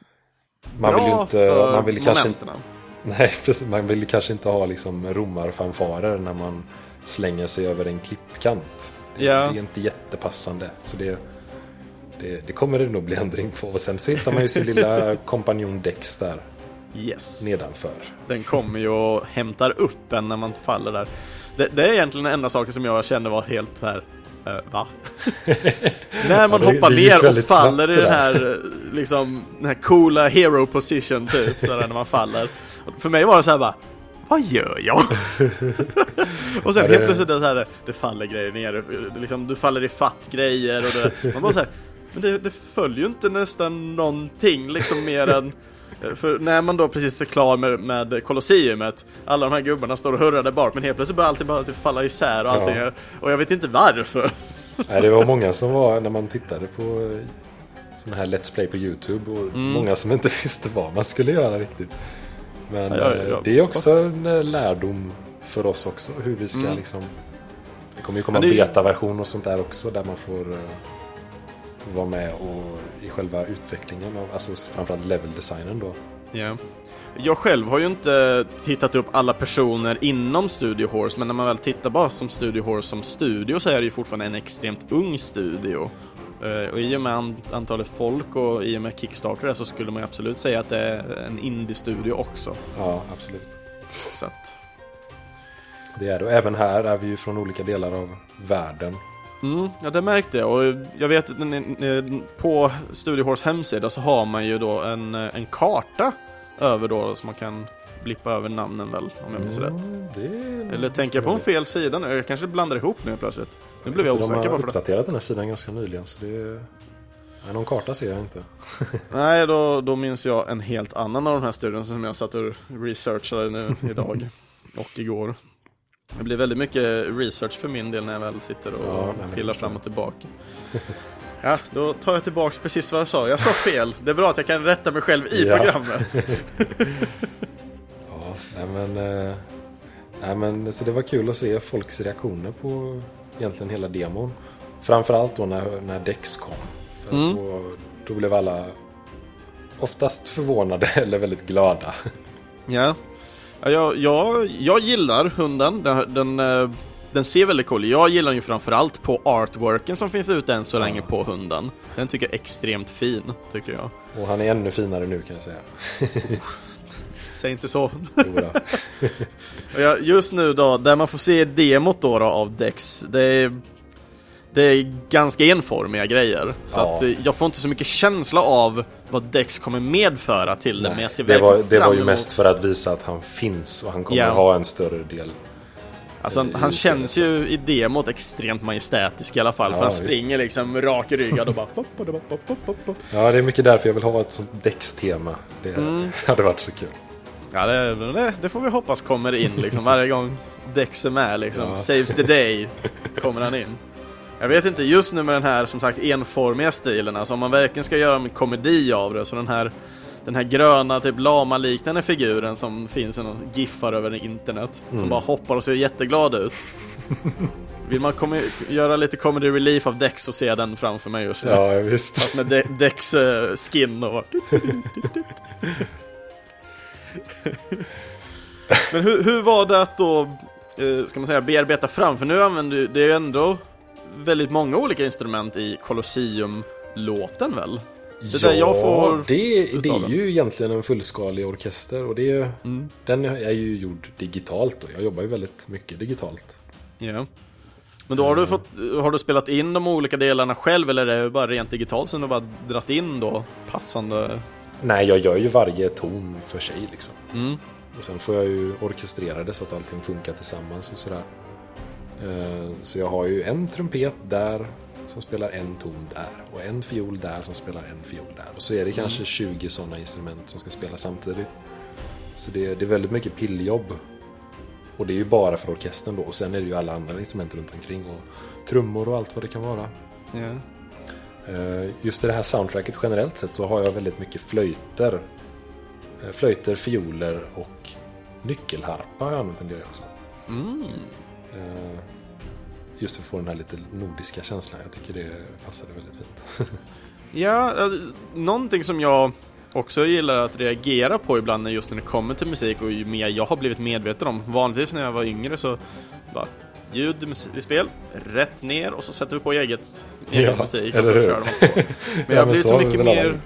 man bra vill ju inte, för man vill kanske inte, Nej, precis. Man vill kanske inte ha liksom romarfanfarer när man slänger sig över en klippkant. Ja. Det är inte jättepassande. Så det, det, det, kommer det nog bli ändring på. Och sen så hittar man ju sin lilla kompanjon Dex där. Yes. Nedanför. Den kommer ju och hämtar upp en när man faller där. Det, det är egentligen den enda saken som jag kände var helt så här. Uh, va? När man ja, hoppar ner och faller i den här, liksom, den här coola hero position typ, sådär, när man faller. För mig var det så här bara, vad gör jag? och sen ja, helt plötsligt det, så här, det faller grejer ner, liksom, du faller i fatt grejer och det, man bara så här, men det, det följer ju inte nästan någonting liksom mer än för när man då precis är klar med, med Colosseumet Alla de här gubbarna står och hurrar där bak Men helt plötsligt börjar allting bara typ falla isär och allting ja. Och jag vet inte varför Nej det var många som var när man tittade på Sådana här Let's Play på Youtube Och mm. många som inte visste vad man skulle göra riktigt men ja, ja, ja. Eh, det är också en eh, lärdom för oss också. Hur vi ska mm. liksom... Det kommer ju komma en betaversion och sånt där också. Där man får uh, vara med och i själva utvecklingen. Av, alltså framförallt level-designen då. Ja. Jag själv har ju inte tittat upp alla personer inom Studio Horse, men när man väl tittar bara som Studio Horse som studio så är det ju fortfarande en extremt ung studio. Eh, och i och med antalet folk och i och med Kickstarter så skulle man absolut säga att det är en indie-studio också. Ja, absolut. Så att... Det är det. Och även här är vi ju från olika delar av världen. Mm, ja, det märkte jag. Och jag vet att på Studio Horse hemsida så har man ju då en, en karta över då som man kan blippa över namnen väl, om jag minns mm, rätt. Det... Eller tänker jag på en fel sida nu? Jag kanske blandar ihop nu plötsligt. Nu blev jag osäker på De har uppdaterat den här sidan ganska nyligen, så det... Nej, någon karta ser jag inte. Nej, då, då minns jag en helt annan av de här studierna som jag satt och researchade nu idag och igår. Det blir väldigt mycket research för min del när jag väl sitter och Ja, pillar det fram och tillbaka. Ja, då tar jag tillbaks precis vad jag sa. Jag sa fel. Det är bra att jag kan rätta mig själv i Ja. programmet. Ja, nej men, eh, nej men så det var kul att se folks reaktioner på egentligen hela demon. Framförallt då när, när Dex kom. För Mm. då, då blev alla oftast förvånade eller väldigt glada. Ja, ja jag, jag, jag gillar hunden. Den, den, eh, den ser väldigt cool Jag gillar den ju framförallt på artworken som finns ute än så länge på hunden. Den tycker jag är extremt fin, tycker jag. Och han är ännu finare nu kan jag säga. Säg inte så. Jag, just nu då, där man får se demot då, då av Dex, det är, det är ganska enformiga grejer. Så Ja. att eh, jag får inte så mycket känsla av vad Dex kommer medföra till det, ser det, var, det var ju mest för att visa att han finns och han kommer Ja. ha en större del. Alltså han, i han känns ju i demot extremt majestätisk i alla fall, Ja, för han visst. springer liksom rakryggad och bara pop, pop, pop. Ja, det är mycket därför jag vill ha ett sånt Dex-tema. Det Mm. hade varit så kul. Ja, det, det, det får vi hoppas kommer in liksom varje gång Dex är med liksom. Ja. Saves the day kommer han in. Jag vet inte, just nu med den här som sagt enformiga stilen, alltså om man verkligen ska göra en komedi av det, så den här den här gröna, typ lama-liknande figuren som finns i någon giffar över internet, Mm. som bara hoppar och ser jätteglad ut. Vill man komma, göra lite comedy relief av Dex ser jag den framför mig just nu. Ja, visst. Med De Dex eh, skin och... Men hur, hur var det att då, eh, ska man säga, bearbeta fram? För nu använder du, det är ju ändå väldigt många olika instrument i Colosseum-låten väl? Det där jag får det, det är ju egentligen en fullskalig orkester och det är, Mm. den är ju gjord digitalt och jag jobbar ju väldigt mycket digitalt. Ja. Men då har du, fått, har du spelat in de olika delarna själv eller är det bara rent digitalt som du bara dratt in då passande? Nej, jag gör ju varje ton för sig liksom. Mm. Och sen får jag ju orkestrera det så att allting funkar tillsammans och sådär. Eh, Så jag har ju en trumpet där som spelar en ton där och en fiol där som spelar en fiol där. Och så är det kanske 20 sådana instrument som ska spela samtidigt. Så det, det är väldigt mycket pilljobb. Och det är ju bara för orkestern då. Och sen är det ju alla andra instrument runt omkring och trummor och allt vad det kan vara. Ja. Eh, Just i det här soundtracket generellt sett så har jag väldigt mycket flöjter. Eh, Flöjter, fioler och nyckelharpa har jag använt en del också. Mm. Eh, Just för att få den här lite nordiska känslan. Jag tycker det passade väldigt fint. Ja, alltså, någonting som jag också gillar att reagera på ibland är just när det kommer till musik och ju mer jag har blivit medveten om. Vanligtvis när jag var yngre så bara ljud i spel, rätt ner och så sätter vi på eget egen Ja, musik eller hur? Men jag blir så så mycket mer.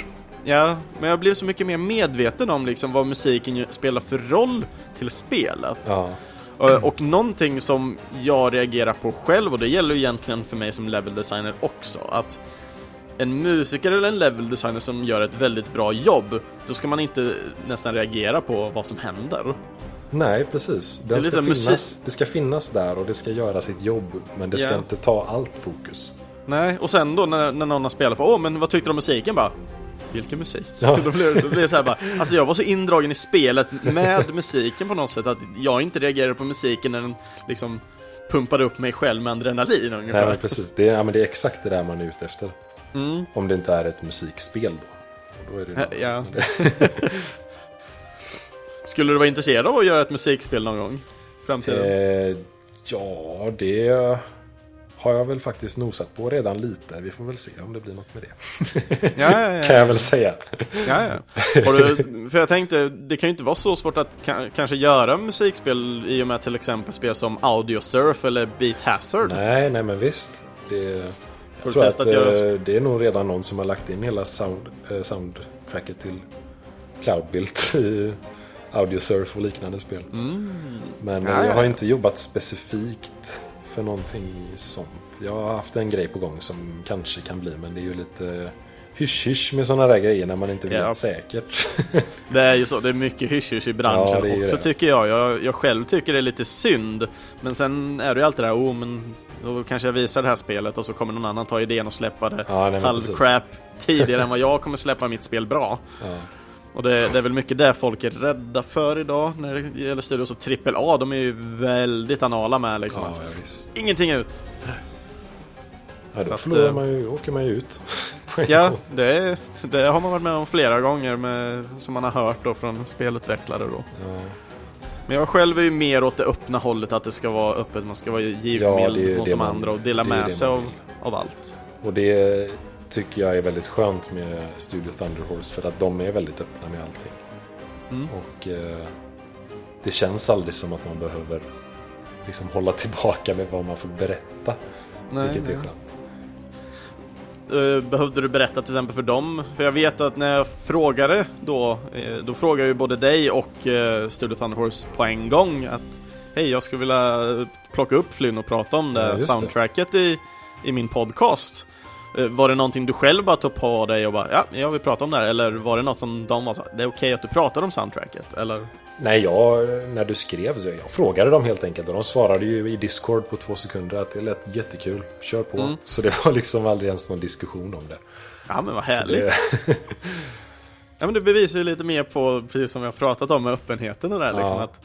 Ja, men jag blir så mycket mer medveten om liksom vad musiken spelar för roll till spelet. ja. Och, och någonting som jag reagerar på själv, och det gäller egentligen för mig som level designer också, att en musiker eller en level designer som gör ett väldigt bra jobb, då ska man inte nästan reagera på vad som händer. Nej, precis. Den lite ska musik- finnas, det ska finnas där och det ska göra sitt jobb. Men det ska Ja. inte ta allt fokus. Nej, och sen då när, när någon har spelat på, åh men vad tyckte du om musiken? Bara, vilken musik? Ja. då det, då blir det så här bara, alltså jag var så indragen i spelet med musiken på något sätt att jag inte reagerade på musiken när den liksom pumpade upp mig själv med adrenalin Nej, ungefär. men precis. Det är, ja, men det är exakt det där man är ute efter. Mm. Om det inte är ett musikspel då. Då är det Ja. Skulle du vara intresserad av att göra ett musikspel någon gång? Framtiden? Eh, ja, det har jag väl faktiskt nosat på redan lite. Vi får väl se om det blir något med det. ja, ja, Kan ja. jag väl säga. ja, ja. Har du, för jag tänkte, det kan ju inte vara så svårt att ka- kanske göra musikspel i och med till exempel spel som Audio Surf eller Beat Hazard. Nej, nej men visst. Det, jag tror att att göra- eh, det är nog redan någon som har lagt in hela sound, eh, soundtracket till Cloudbuilt i Audiosurf och liknande spel. Men eh, Ja, ja, jag har inte jobbat specifikt för någonting sånt. Jag har haft en grej på gång som kanske kan bli, men det är ju lite hysch-hysch med sådana där grejer när man inte vet Ja. säkert. Det är ju så, det är mycket hysch i branschen Ja, också det. tycker jag. jag. Jag själv tycker det är lite synd. Men sen är det ju alltid det här, oh men då kanske jag visar det här spelet och så kommer någon annan ta idén och släppa det Ja, nej, men halv precis. crap tidigare än vad jag kommer släppa mitt spel bra. Ja. Och det, det, är väl mycket det folk är rädda för idag när det gäller studios och AAA. De är ju väldigt anala med liksom. Ja, ja. Ingenting ut. Ja, då att, förlorar eh, man ju, åker man ju ut. Ja, det, det har man varit med om flera gånger med, som man har hört då från spelutvecklare då. Ja. Men jag själv är ju mer åt det öppna hållet, att det ska vara öppet, man ska vara givmild är mot de man- andra och dela med sig av, av allt. Och det tycker jag är väldigt skönt med Studio Thunder Horse för att de är väldigt öppna med allting. Mm. Och eh, det känns aldrig som att man behöver liksom hålla tillbaka med vad man får berätta. Nej, vilket är nej. skönt. Eh, Behövde du berätta till exempel för dem? För jag vet att när jag frågade då, eh, då frågade jag ju både dig och eh, Studio Thunder Horse på en gång att Hej, jag skulle vilja plocka upp Flynn och prata om det Ja, just det. soundtracket i, i min podcast. Eh, Var det någonting du själv bara tog på dig och bara ja, jag vill prata om det här? Eller var det något som de var så det är okej att du pratar om soundtracket? Eller? Nej, jag, när du skrev så jag frågade dem helt enkelt och de svarade ju i Discord på två sekunder att det lät jättekul, kör på. Mm. Så det var liksom aldrig ens någon diskussion om det. Ja men vad härligt! det Ja men det bevisar ju lite mer på, precis som vi har pratat om med öppenheten och det här liksom Ja. att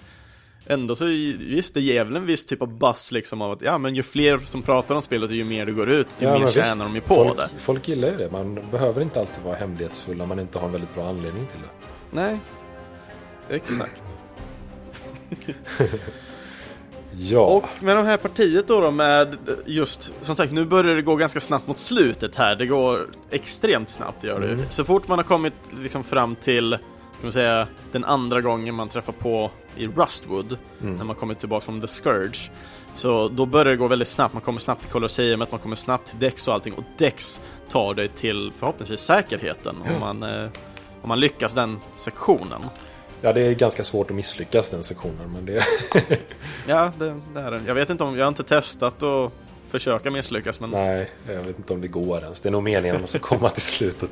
Ändå så, visst det ger väl en viss typ av buzz liksom av att ja men ju fler som pratar om spelet och ju mer det går ut, ju mer men tjänar visst. de ju på folk, det Folk gillar ju det. Man behöver inte alltid vara hemlighetsfull om man inte har en väldigt bra anledning till det. Nej Exakt Ja, Och med det här partiet då, då med just, som sagt nu börjar det gå ganska snabbt mot slutet här, det går extremt snabbt gör det. Mm. Så fort man har kommit liksom fram till, ska man säga, den andra gången man träffar på i Rustwood, Mm. när man kommer tillbaka från The Scourge. Så då börjar det gå väldigt snabbt, man kommer snabbt till Colosseumet, man kommer snabbt till Dex och allting, och Dex tar dig till förhoppningsvis säkerheten om man, eh, om man lyckas den sektionen. ja, det är ganska svårt att misslyckas den sektionen. Men det, Ja, det, det är det. Jag vet inte om, jag har inte testat att försöka misslyckas, men nej, jag vet inte om det går ens. Det är nog meningen att man ska komma till slutet.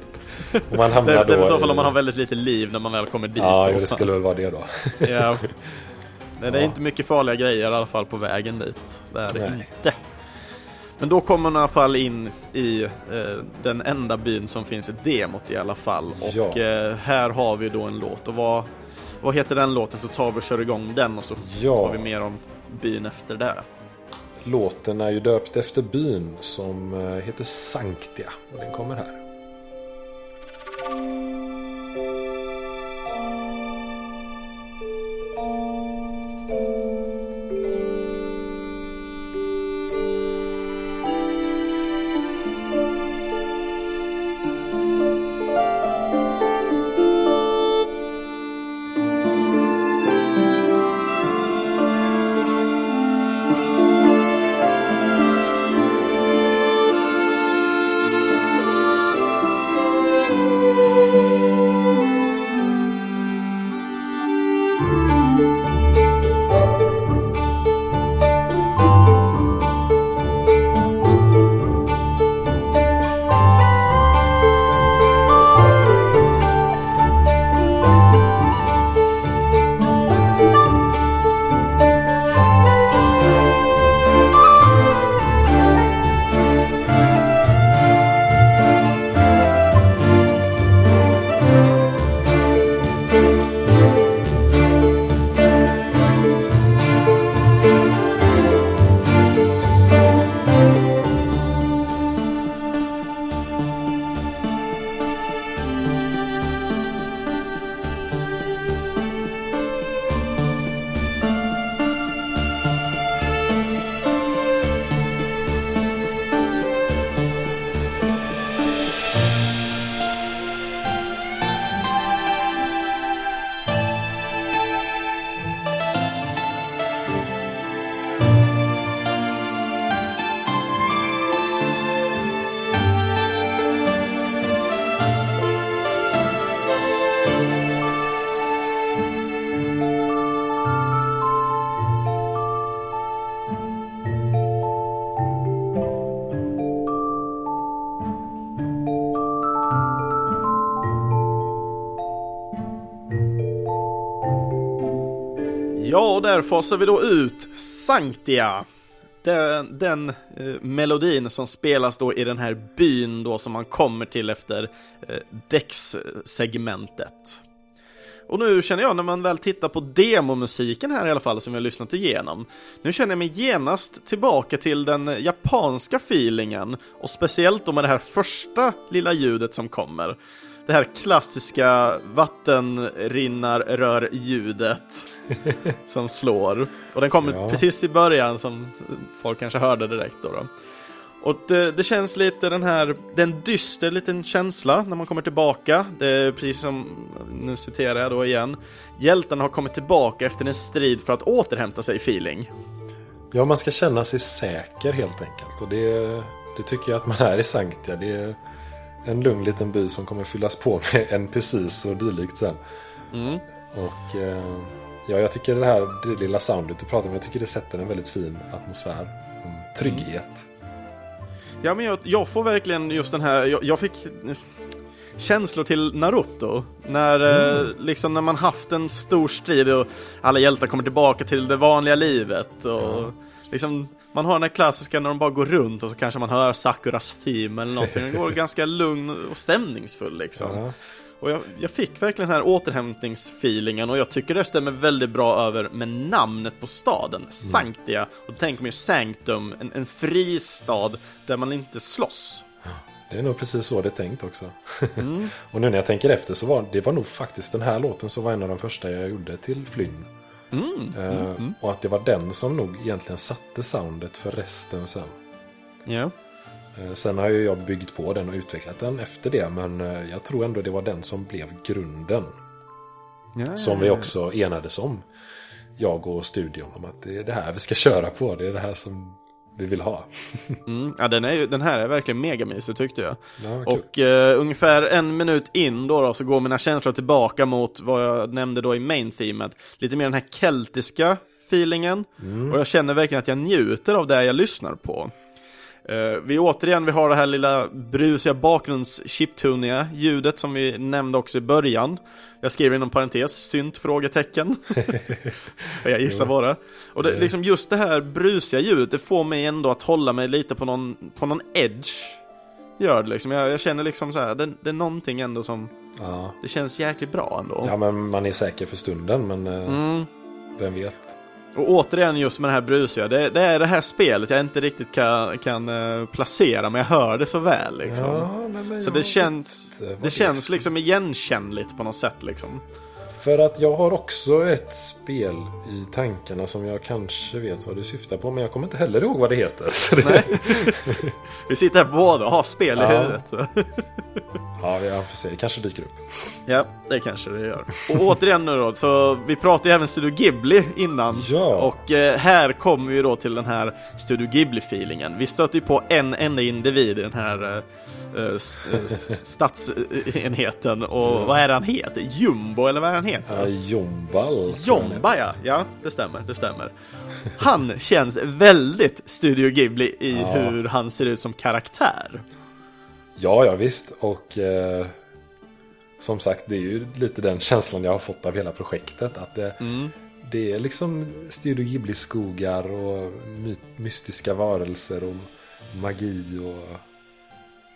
Och man hamnar Det, det är i så fall om man har väldigt lite liv när man väl kommer dit. Ja, jo, det skulle väl vara det då. ja. Nej, det är Ja. inte mycket farliga grejer i alla fall på vägen dit. Det är det Nej. inte. Men då kommer man i alla fall in i eh, den enda byn som finns i demot i alla fall. Och Ja. eh, här har vi då en låt. Och vad, vad heter den låten? Så tar vi och kör igång den och så Ja. tar vi mer om byn efter det. Låten är ju döpt efter byn som eh, heter Sanktia Och den kommer här. Där fasar vi då ut Sanktia. Den, den eh, melodin som spelas då i den här byn då som man kommer till efter eh, Dex-segmentet. Och nu känner jag när man väl tittar på demomusiken här i alla fall som vi har lyssnat igenom. Nu känner jag mig genast tillbaka till den japanska feelingen och speciellt då med det här första lilla ljudet som kommer. Det här klassiska vattenrinnarrör-ljudet som slår. Och den kommer Ja. precis i början som folk kanske hörde direkt då. då. Och det, det känns lite den här, det är en dyster liten känsla när man kommer tillbaka. Det är precis som, nu citerar jag då igen. Hjältarna har kommit tillbaka efter en strid för att återhämta sig feeling. Ja, man ska känna sig säker helt enkelt. Och det, det tycker jag att man är i Sanktia. Det en lugn liten by som kommer fyllas på med NPCs och dylikt sen. Mm. Och eh, ja, jag tycker det här det lilla soundet du pratar om, jag tycker det sätter en väldigt fin atmosfär. om Trygghet. Ja men jag, jag får verkligen just den här, jag, jag fick känslor till Naruto. När, eh, liksom när man haft en stor strid och alla hjältar kommer tillbaka till det vanliga livet. Och liksom, man har den här klassiska när de bara går runt och så kanske man hör Sakuras theme eller någonting. Den går ganska lugn och stämningsfull liksom. Ja. Och jag, jag fick verkligen den här återhämtningsfeelingen och jag tycker det stämmer väldigt bra över med namnet på staden, Sanctia. Och då tänker man ju Sanctum, en, en fristad där man inte slåss. Det är nog precis så det är tänkt också. och nu när jag tänker efter så var det var nog faktiskt den här låten som var en av de första jag gjorde till Flynn. Eh, Och att det var den som nog egentligen satte soundet för resten sen. Eh, Sen har ju jag byggt på den och utvecklat den efter det, men eh, jag tror ändå det var den som blev grunden. ja Som vi också enades om, jag och studion, om att det är det här vi ska köra på. Det är det här som vi vill ha. Mm, ja den, är ju, den här är verkligen megamysig tyckte jag. Ja. Och eh, ungefär en minut in då, då så går mina känslor tillbaka mot vad jag nämnde då i main themet. Lite mer den här keltiska feelingen. Och jag känner verkligen att jag njuter av det jag lyssnar på. Uh, vi återigen, vi har det här lilla brusiga bakgrunds chiptuniga ljudet som vi nämnde också i början. Jag skriver inom parentes, synt? Frågetecken. jag gissar bara. Och det, liksom just det här brusiga ljudet, det får mig ändå att hålla mig lite på någon, på någon edge. Gör det liksom. Jag, jag känner liksom så här, det, det är någonting ändå som, Ja. det känns jäkligt bra ändå. ja, men man är säker för stunden, men eh, Mm. vem vet. Och återigen just med det här brusiga, det, det är det här spelet jag inte riktigt kan, kan eh, placera, men jag hör det så väl liksom. Ja, Så det känns, det känns liksom igenkännligt på något sätt liksom. För att jag har också ett spel i tankarna som jag kanske vet vad du syftar på, men jag kommer inte heller ihåg vad det heter. Det. Vi sitter här båda och har spel i Ja. huvudet. ja, jag får se. Det kanske dyker upp. Ja, det kanske det gör. Och återigen nu då, så vi pratade ju även Studio Ghibli innan. Ja. Och eh, här kommer vi då till den här Studio Ghibli-feelingen. Vi stöter ju på en enda individ i den här eh, stadsenheten. Och vad är det han heter? Jumbo, eller vad är det han heter? Ja, Jombal. Jomba ja, ja det stämmer, det stämmer. Han känns väldigt Studio Ghibli i Ja. hur han ser ut som karaktär. Ja, ja visst. Och eh, som sagt, det är ju lite den känslan jag har fått av hela projektet. Att det, det är liksom Studio Ghibli-skogar och my mystiska varelser och magi. och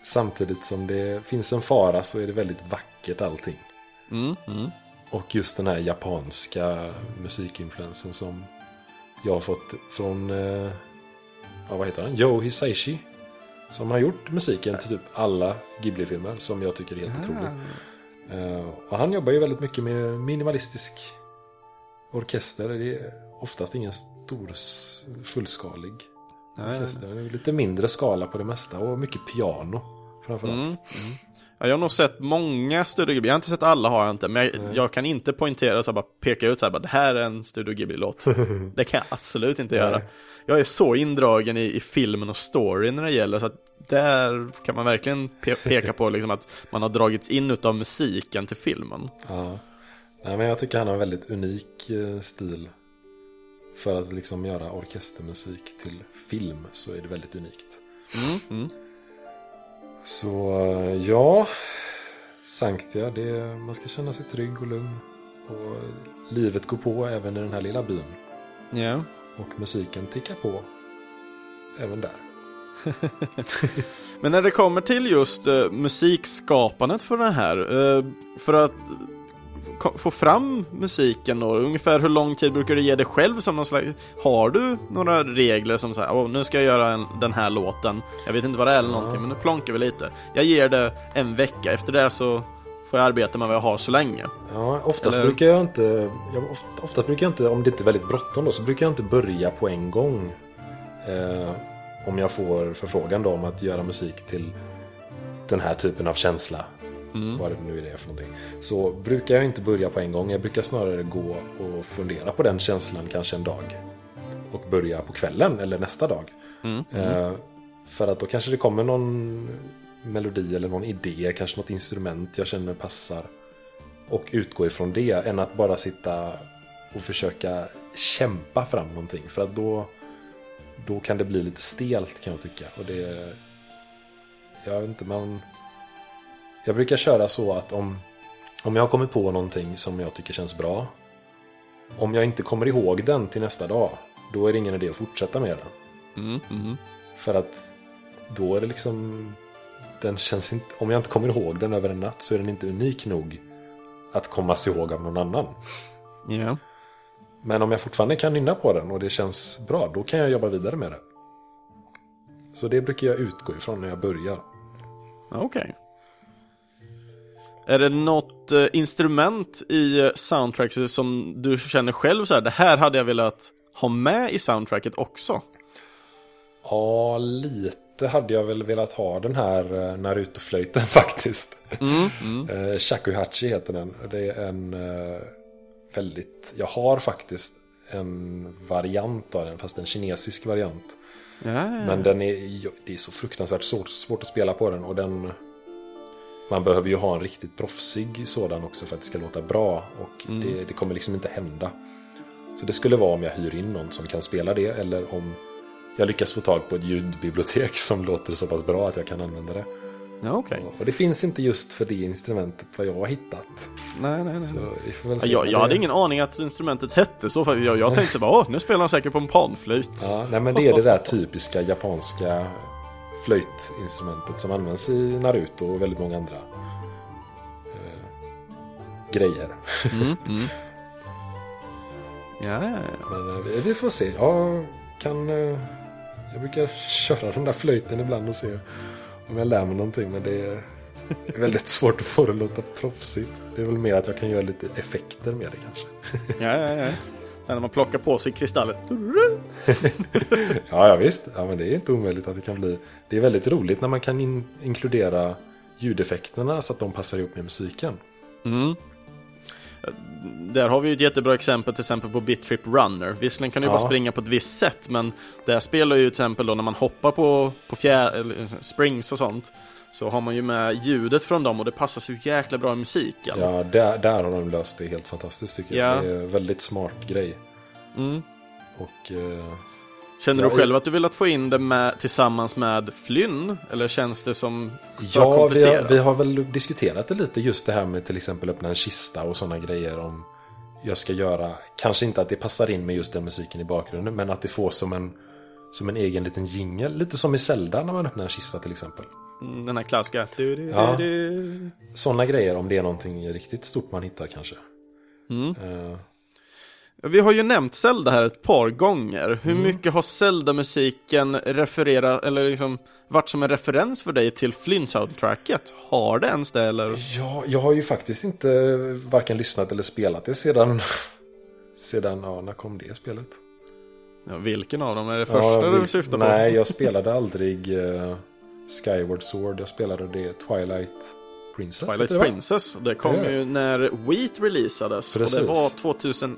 Samtidigt som det finns en fara så är det väldigt vackert allting. Mm, mm. Och just den här japanska musikinfluensen som jag har fått från, eh, ja, vad heter han? Joe Hisaishi. Som har gjort musiken till typ alla Ghibli-filmer som jag tycker är helt otrolig. Eh, och han jobbar ju väldigt mycket med minimalistisk orkester. Det är oftast ingen stor fullskalig Nej, orkester. Det är lite mindre skala på det mesta och mycket piano framförallt. Mm. Ja, jag har nog sett många Studio Ghibli, jag har inte sett alla har jag inte, men jag, jag kan inte poängtera så bara peka ut så här, bara, det här är en Studio Ghibli-låt. det kan jag absolut inte göra. Jag är så indragen i, i filmen och storyn när det gäller, så att där kan man verkligen pe- peka på liksom att man har dragits in utav musiken till filmen. Ja. Nej, men jag tycker han har en väldigt unik eh, stil. För att liksom göra orkestermusik till film så är det väldigt unikt. Mm, mm. Så eh, ja, Sanktia, det, man ska känna sig trygg och lugn. Och livet går på även i den här lilla byn. Ja. Och musiken tickar på även där. Men när det kommer till just eh, musikskapandet för den här, eh, för att få fram musiken då? Ungefär hur lång tid brukar du ge dig själv som någon slags... Har du några regler som säger oh, nu ska jag göra en, den här låten. Jag vet inte vad det är eller någonting, men nu plonkar vi lite. Jag ger det en vecka, efter det så får jag arbeta med vad jag har så länge. Ja, oftast Eller- brukar jag inte, jag, oft- oftast brukar jag inte, om det inte är väldigt bråttom då, så brukar jag inte börja på en gång. Eh, om jag får förfrågan då om att göra musik till den här typen av känsla. Vad det nu är det för någonting. Så brukar jag inte börja på en gång. Jag brukar snarare gå och fundera på den känslan kanske en dag. Och börja på kvällen eller nästa dag. Eh, för att då kanske det kommer någon melodi eller någon idé, kanske något instrument jag känner passar. Och utgå ifrån det, än att bara sitta och försöka kämpa fram någonting. För att då, då kan det bli lite stelt kan jag tycka. Och det... Jag vet inte, man... Jag brukar köra så att om, om jag har kommit på någonting som jag tycker känns bra. Om jag inte kommer ihåg den till nästa dag, då är det ingen idé att fortsätta med den. Mm, mm. För att då är det liksom... Den känns inte, om jag inte kommer ihåg den över en natt så är den inte unik nog att komma sig ihåg av någon annan. Ja. Men om jag fortfarande kan nynna på den och det känns bra, då kan jag jobba vidare med det. Så det brukar jag utgå ifrån när jag börjar. Okej. Är det något eh, instrument i eh, soundtracket som du känner själv så här, det här hade jag velat ha med i soundtracket också? Ja, lite hade jag väl velat ha den här eh, Naruto-flöjten faktiskt. Mm, mm. Shakuhachi heter den. Det är en väldigt... Jag har faktiskt en variant av den, fast en kinesisk variant. Ja, ja, ja. Men den är, det är så fruktansvärt svårt, svårt att spela på den och den... Man behöver ju ha en riktigt proffsig sådan också för att det ska låta bra och det, det kommer liksom inte hända. Så det skulle vara om jag hyr in någon som kan spela det eller om jag lyckas få tag på ett ljudbibliotek som låter så pass bra att jag kan använda det. ja okej. Och det finns inte just för det instrumentet vad jag har hittat. Nej, nej, nej. Så vi får väl se. jag, jag hade ingen aning att instrumentet hette så. För jag, jag tänkte bara, åh, nu spelar han säkert på en panflöjt. Ja, nej men det är det där typiska japanska flöjtinstrumentet som används i Naruto och väldigt många andra eh, grejer. Mm, mm. Ja, ja, ja. Men eh, vi, vi får se. Jag kan... Eh, jag brukar köra den där flöjten ibland och se om jag lär mig någonting. Men det är, det är väldigt svårt att få det att låta proffsigt. Det är väl mer att jag kan göra lite effekter med det kanske. ja, ja, ja. När man plockar på sig kristallen. Ja, ja visst. Ja, men det är inte omöjligt att det kan bli... Det är väldigt roligt när man kan in, inkludera ljudeffekterna så att de passar ihop med musiken. Mm. Där har vi ju ett jättebra exempel till exempel på Bit Trip Runner. Visserligen kan du Ja. bara springa på ett visst sätt, men där spelar ju till exempel då när man hoppar på, på fjär, springs och sånt. Så har man ju med ljudet från dem och det passar så jäkla bra i musiken. Ja, där, där har de löst det helt fantastiskt tycker jag. Ja. Det är en väldigt smart grej. Mm. Och... Eh, Känner Ja, du själv att du vill att få in det med, tillsammans med Flynn? Eller känns det som Ja, vi har, komplicerat? vi har väl diskuterat det lite just det här med till exempel öppna en kista och sådana grejer om jag ska göra, kanske inte att det passar in med just den musiken i bakgrunden, men att det får som en, som en egen liten jingel. Lite som i Zelda när man öppnar en kista till exempel. Den här klassiska... Du, du, Ja. du, du. Sådana grejer om det är någonting riktigt stort man hittar kanske. Mm. Eh, Vi har ju nämnt Zelda här ett par gånger. Hur Mm. mycket har Zelda-musiken refererat, eller liksom varit som en referens för dig till Flynn-soundtracket? Har det ens det eller? ja, jag har ju faktiskt inte varken lyssnat eller spelat det sedan, sedan, ja, när kom det spelet? Ja, vilken av dem? Är det första Ja, du vil- syftar på? Nej, jag spelade aldrig eh, Skyward Sword. Jag spelade det Twilight Princess. Twilight det? Princess. Det kom Ja. ju när Wheat releasades. Och Precis. det var 2008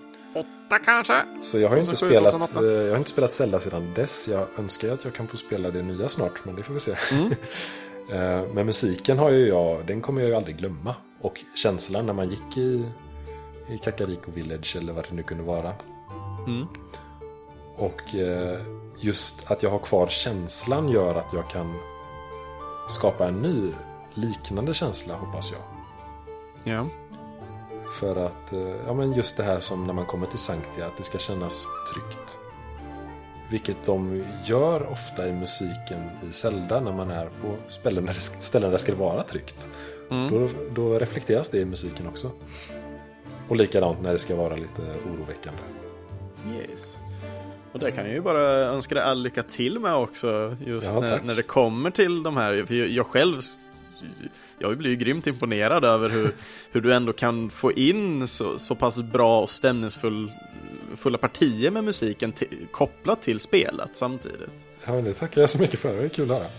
kanske? Så jag har ju inte 2007, spelat, 2008. eh, jag har inte spelat Zelda sedan dess. Jag önskar ju att jag kan få spela det nya snart, men det får vi se. Mm. Eh, men musiken har ju jag, den kommer jag ju aldrig glömma. Och känslan när man gick i, i Kakariko Village eller vad det nu kunde vara. Mm. Och eh, just att jag har kvar känslan gör att jag kan skapa en ny liknande känsla hoppas jag. Ja. För att, eh, ja men just det här som när man kommer till Sanktia, att det ska kännas tryggt. Vilket de gör ofta i musiken i Zelda när man är på ställen där det, ställen där det ska vara tryggt. Mm. Då, då reflekteras det i musiken också. Och likadant när det ska vara lite oroväckande. Yes. Och det kan jag ju bara önska dig all lycka till med också. Just Ja, när, när det kommer till de här. För jag, jag själv jag blir ju grymt imponerad över hur, hur du ändå kan få in så, så pass bra och stämningsfulla partier med musiken kopplat till spelet samtidigt. Ja, men det tackar jag så mycket för. Det är kul att höra.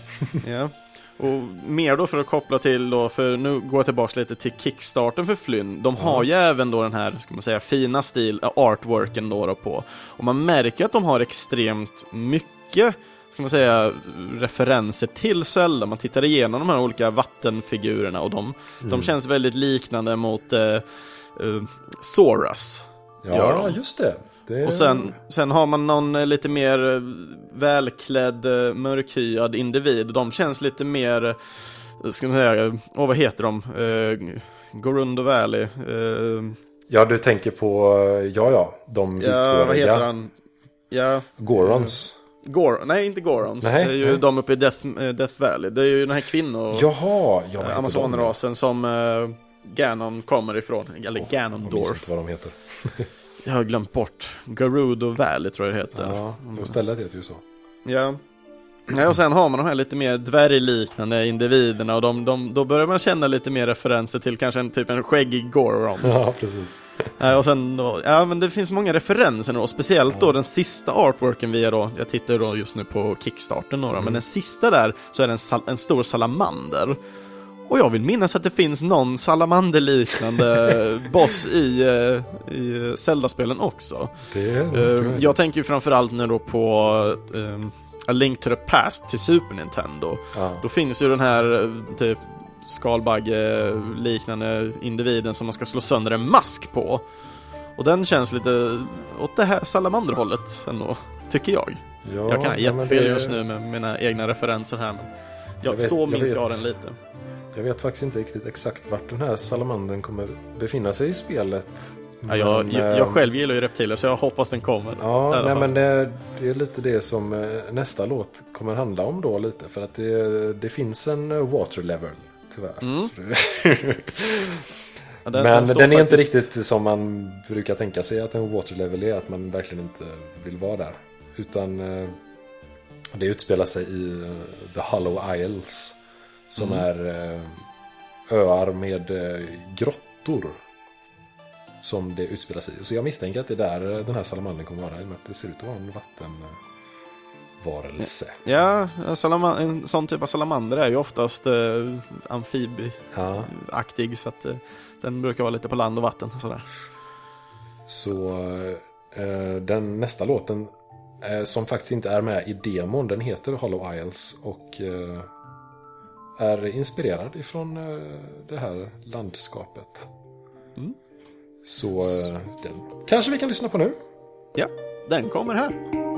Ja. Och mer då för att koppla till då, för nu går jag tillbaka lite till kickstarten för Flynn. De har ju även då den här, ska man säga, fina stil, äh, artworken då, då på. Och man märker att de har extremt mycket, ska man säga, referenser till Zelda. Man tittar igenom de här olika vattenfigurerna och de, de känns väldigt liknande mot eh, eh, Soras. Ja, just det. Det. Och sen, sen har man någon eh, lite mer eh, välklädd, eh, mörkhyad individ. De känns lite mer, ska man säga, åh vad heter de? Eh, Gorundo Valley. Eh, Ja, du tänker på, ja, ja, de ja, vad heter vithåriga han? Ja, Gorons. Gor nej inte Gorons. Nej, det är ju nej. de uppe i Death, Death Valley. Det är ju den här kvinnor, Jaha, ja, vad eh, heter Amazonrasen som eh, Ganon kommer ifrån. Eller de? Jag minns Ganondorf. inte vad de heter. Jag har glömt bort. Gerudo Valley tror jag det heter. Ja, och stället heter ju så. Ja. ja, och sen har man de här lite mer dvärgliknande individerna och de, de, då börjar man känna lite mer referenser till kanske en typ en skäggig Goron. Ja, precis. Ja, och sen då, ja men det finns många referenser då, speciellt då den sista artworken via då, jag tittar då just nu på kickstarten då, då men den sista där så är det en, en stor salamander. Och jag vill minnas att det finns någon salamanderliknande boss i, eh, i Zelda-spelen också. Det är Eh, jag tänker ju framförallt nu då på eh, A Link to the Past till Super Nintendo. ja. Då finns ju den här eh, typ skalbagge-liknande individen som man ska slå sönder en mask på. Och den känns lite åt det här salamanderhållet ändå, tycker jag. Ja, jag kan ha jättefel det- just nu med mina egna referenser här men jag, Jag vet- så jag minns jag, vet. den lite. Jag vet faktiskt inte riktigt exakt vart den här salamandern kommer befinna sig i spelet. Ja, jag, Men, jag, eh, jag själv gillar ju reptiler så jag hoppas den kommer. Ja, nej, men det, det är lite det som eh, nästa låt kommer handla om då lite. För att det, det finns en eh, water level, tyvärr. Mm. Ja, den- men står den är inte faktiskt- riktigt som man brukar tänka sig att en water level är. Att man verkligen inte vill vara där. Utan det utspelar sig i The Hollow Isles. Som Mm. är eh, öar med eh, grottor. Som det utspelar sig i. Så jag misstänker att det är där eh, den här salamandern kommer vara. I och med att det ser ut att vara en vattenvarelse. Ja, en sån typ av salamander är ju oftast eh, amfibieaktig Ja, så att eh, den brukar vara lite på land och vatten och sådär. så eh, den nästa låten som faktiskt inte är med i demon, den heter Hollow Isles och är inspirerad ifrån eh, det här landskapet. Mm. Så eh, den kanske vi kan lyssna på nu. Ja, den kommer här.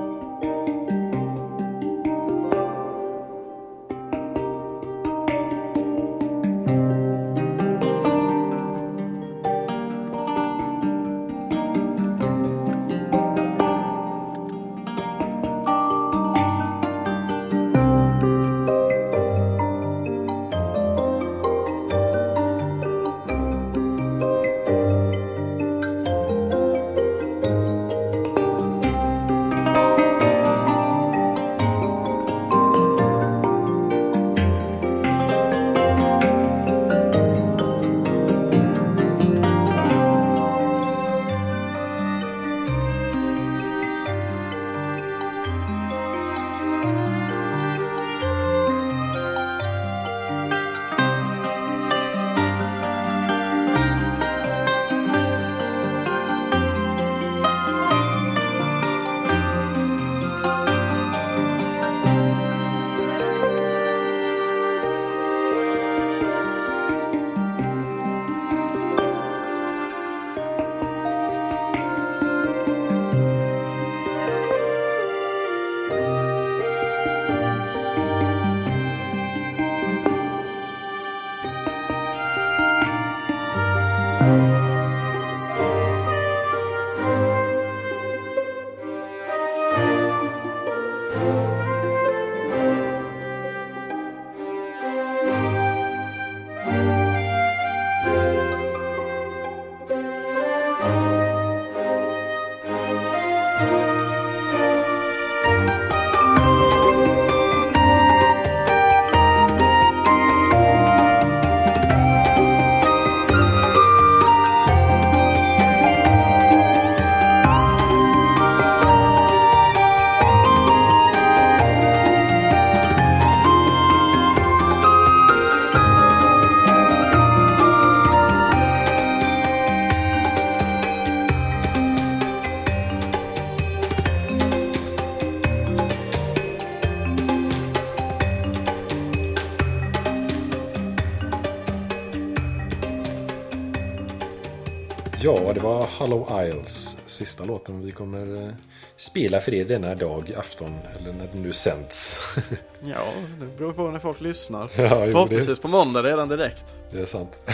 Hollow Isles sista låten vi kommer eh, spela för er denna dag, afton, eller när det nu sänds. Ja, det beror på när folk lyssnar. Ja, Förhoppningsvis på måndag redan direkt. Det är sant.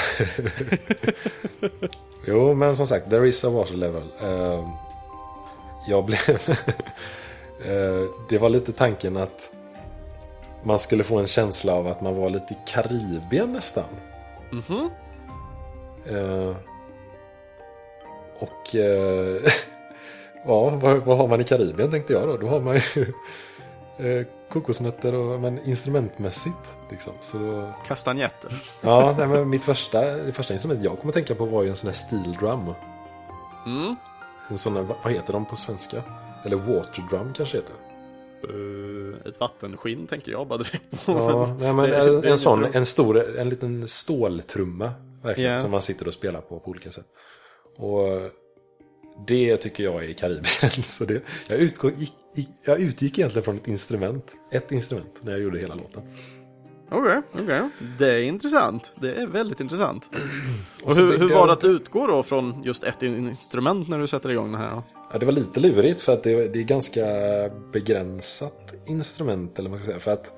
jo, men som sagt, there is a water level. Eh, jag blev... eh, det var lite tanken att man skulle få en känsla av att man var lite i Karibien nästan. Mhm. Eh, och... Eh, ja, vad, vad har man i Karibien tänkte jag då? Då har man ju eh, kokosnötter och men instrumentmässigt. Liksom. Så då, Kastanjetter. ja, nej, men mitt första, det första instrument jag kommer tänka på var ju en sån här steel drum. Mm. En sån här, vad heter de på svenska? Eller water drum kanske heter. Eh, ett vattenskinn tänker jag bara direkt på. Ja, nej, men en, en sån, en stor, en liten ståltrumma. Verkligen, Ja. som man sitter och spelar på på olika sätt. Och det tycker jag är i Karibien. Så det, jag, utgår, jag utgick egentligen från ett instrument. Ett instrument när jag gjorde hela låten. Okej, okej. Det är intressant. Det är väldigt intressant. Och hur, hur var det att utgå då från just ett instrument när du sätter igång det här? då? Ja, det var lite lurigt för att det, det är ganska begränsat instrument. Eller vad man ska säga. För att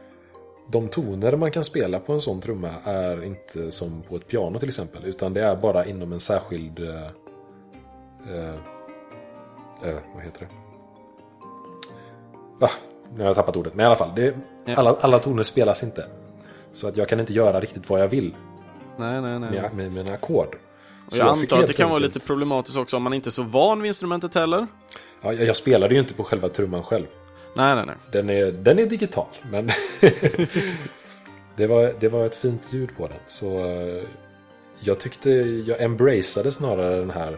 de toner man kan spela på en sån trumma är inte som på ett piano till exempel. Utan det är bara inom en särskild... Eh, eh, vad heter det? Ah, nu har jag tappat ordet. Men i alla fall. Det, Ja. alla, alla toner spelas inte. Så att jag kan inte göra riktigt vad jag vill Nej, nej, nej. med, med mina ackord. Och jag fick antar att det kan vara lite problematiskt också om man inte är så van vid instrumentet heller. Ja, jag, jag spelade ju inte på själva trumman själv. Nej, nej, nej. Den är, den är digital, men det, var, det var ett fint ljud på den. Så eh, jag tyckte, jag embraceade snarare den här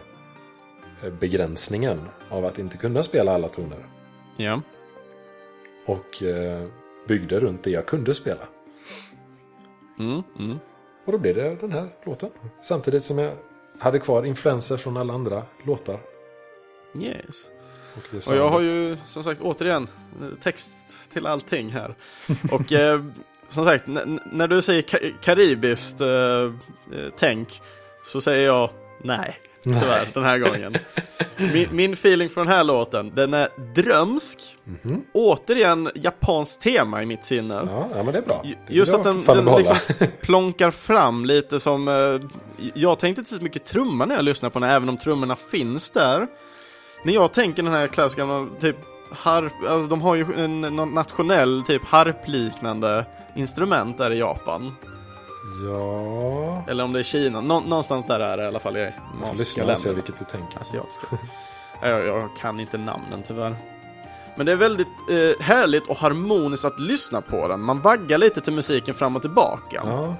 begränsningen av att inte kunna spela alla toner. Ja. Och eh, byggde runt det jag kunde spela. Mm, mm. Och då blev det den här låten. Samtidigt som jag hade kvar influenser från alla andra låtar. Yes. Och, Och jag har ju som sagt återigen text till allting här. Och eh, som sagt, när du säger ka- karibiskt eh, eh, tänk så säger jag nej. Tyvärr, den här gången. Min, min feeling för den här låten, den är drömsk. Återigen japanskt tema i mitt sinne. Ja, ja, men det är bra. Det Just att den, den liksom plonkar fram lite som... Eh, jag tänkte inte så mycket trumma när jag lyssnar på den, även om trummorna finns där. När jag tänker den här klassiska, typ harp, alltså de har ju en, någon nationell typ harpliknande instrument där i Japan. Ja... Eller om det är Kina, Nå, någonstans där är det i alla fall i asiatiska lyssna och se vilket du tänker. Asiatiska. jag, jag kan inte namnen tyvärr. Men det är väldigt eh, härligt och harmoniskt att lyssna på den. Man vaggar lite till musiken fram och tillbaka. Ja,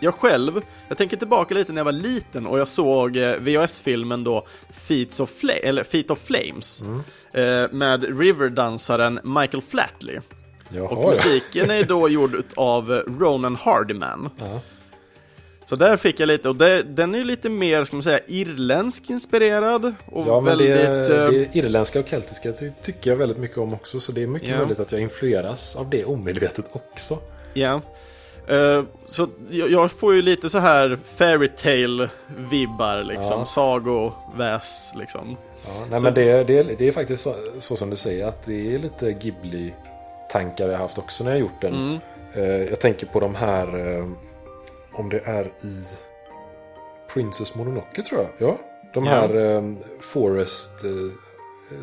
Jag själv, jag tänker tillbaka lite när jag var liten och jag såg eh, VHS-filmen då Feet of, Fla- eller Feet of Flames eh, med Riverdansaren Michael Flatley. Jaha, Och ja. musiken är då gjord av Ronan Hardiman. Ja. Så där fick jag lite, och det, den är ju lite mer, ska man säga, irländsk inspirerad. Och Ja, men väldigt... det, eh, det irländska och keltiska ty- tycker jag väldigt mycket om också. Så det är mycket Ja. möjligt att jag influeras av det omedvetet också. Ja. Eh, så jag, jag får ju lite så här fairytale-vibbar liksom, Ja. sagoväs liksom. Ja, nej, Så- men det, det, det är faktiskt så, så som du säger att det är lite Ghibli-tankar jag haft också när jag gjort den. Mm. Jag tänker på de här, eh, om det är i Princess Mononoke tror jag. Ja, de Ja. här eh, Forest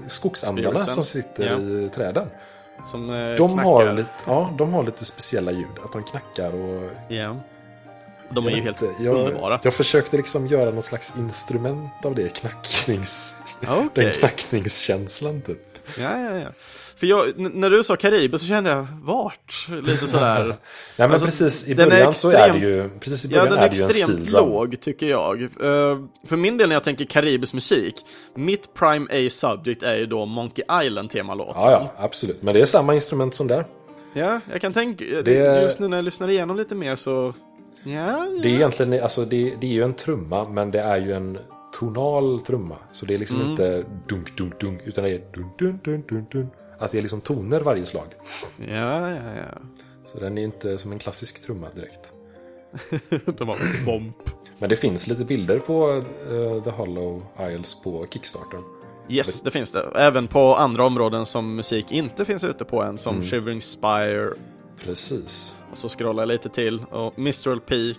skogsandarna Spiritsen. som sitter Ja. i träden. Som De knackar. har, lite, ja, de har lite speciella ljud. Att de knackar och... Ja. De är ju helt jag, underbara. Jag försökte liksom göra någon slags instrument av det. Knacknings... Okej. Den knackningskänslan typ. Ja, ja, ja. För jag, när du sa Karibien så kände jag, vart? Lite sådär. Nej men Alltså, precis i den är början så är extrem- det ju... Precis i Ja, början den är är det ju en extremt stil. va? låg, tycker jag. Eh, för min del när jag tänker karibisk musik, mitt prime A subject är ju då Monkey Island-temalåten. Ja, ja, absolut. Men det är samma instrument som där. Ja, jag kan tänka, Det- just nu när jag lyssnar igenom lite mer så... Ja, Det är ja. egentligen, alltså det, det är ju en trumma, men det är ju en tonal trumma. Så det är liksom Mm. inte dunk, dunk, dunk, utan det är dun, dun, dun, dun, dun. Att det är liksom toner varje slag. ja, ja, ja. Så den är inte som en klassisk trumma direkt. De var bomb. Men det finns lite bilder på uh, The Hollow Isles på Kickstarter. Yes, det finns det. Även på andra områden som musik inte finns ute på än, som mm. Shivering Spire. Precis. Och så scrollar jag lite till. Och Mistral Peak.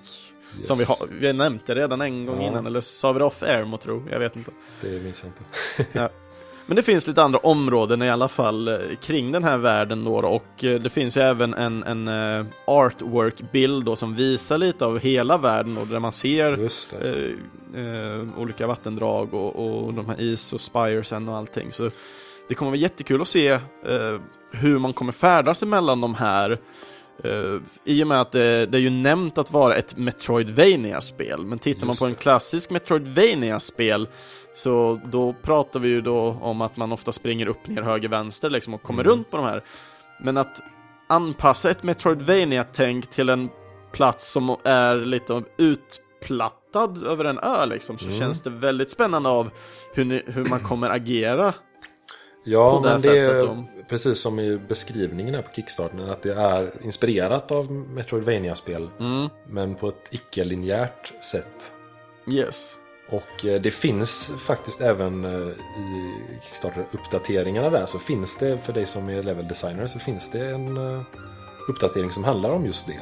Yes. Som vi, har, vi nämnde redan en gång ja. innan, eller sa vi det off air mot tro? Jag vet inte. Det minns jag inte. ja. Men det finns lite andra områden i alla fall eh, kring den här världen då, och eh, det finns ju även en, en uh, artwork-bild då som visar lite av hela världen och där man ser uh, uh, olika vattendrag och, och de här is och spiresen och allting. Så det kommer vara jättekul att se hur man kommer färdas emellan de här Uh, I och med att det, det, är ju nämnt att vara ett Metroidvania-spel, men tittar Just man på en klassisk Metroidvania-spel så då pratar vi ju då om att man ofta springer upp, ner, höger, vänster liksom och kommer mm. runt på de här. Men att anpassa ett Metroidvania-tänk till en plats som är lite utplattad över en ö liksom, så mm. känns det väldigt spännande av hur, ni, hur man kommer agera Ja, det men det är de... precis som i beskrivningen här på Kickstarter att det är inspirerat av Metroidvania-spel. Mm. Men på ett icke-linjärt sätt. Yes. Och eh, det finns faktiskt även eh, i Kickstarter-uppdateringarna där så finns det för dig som är level designer så finns det en eh, uppdatering som handlar om just det.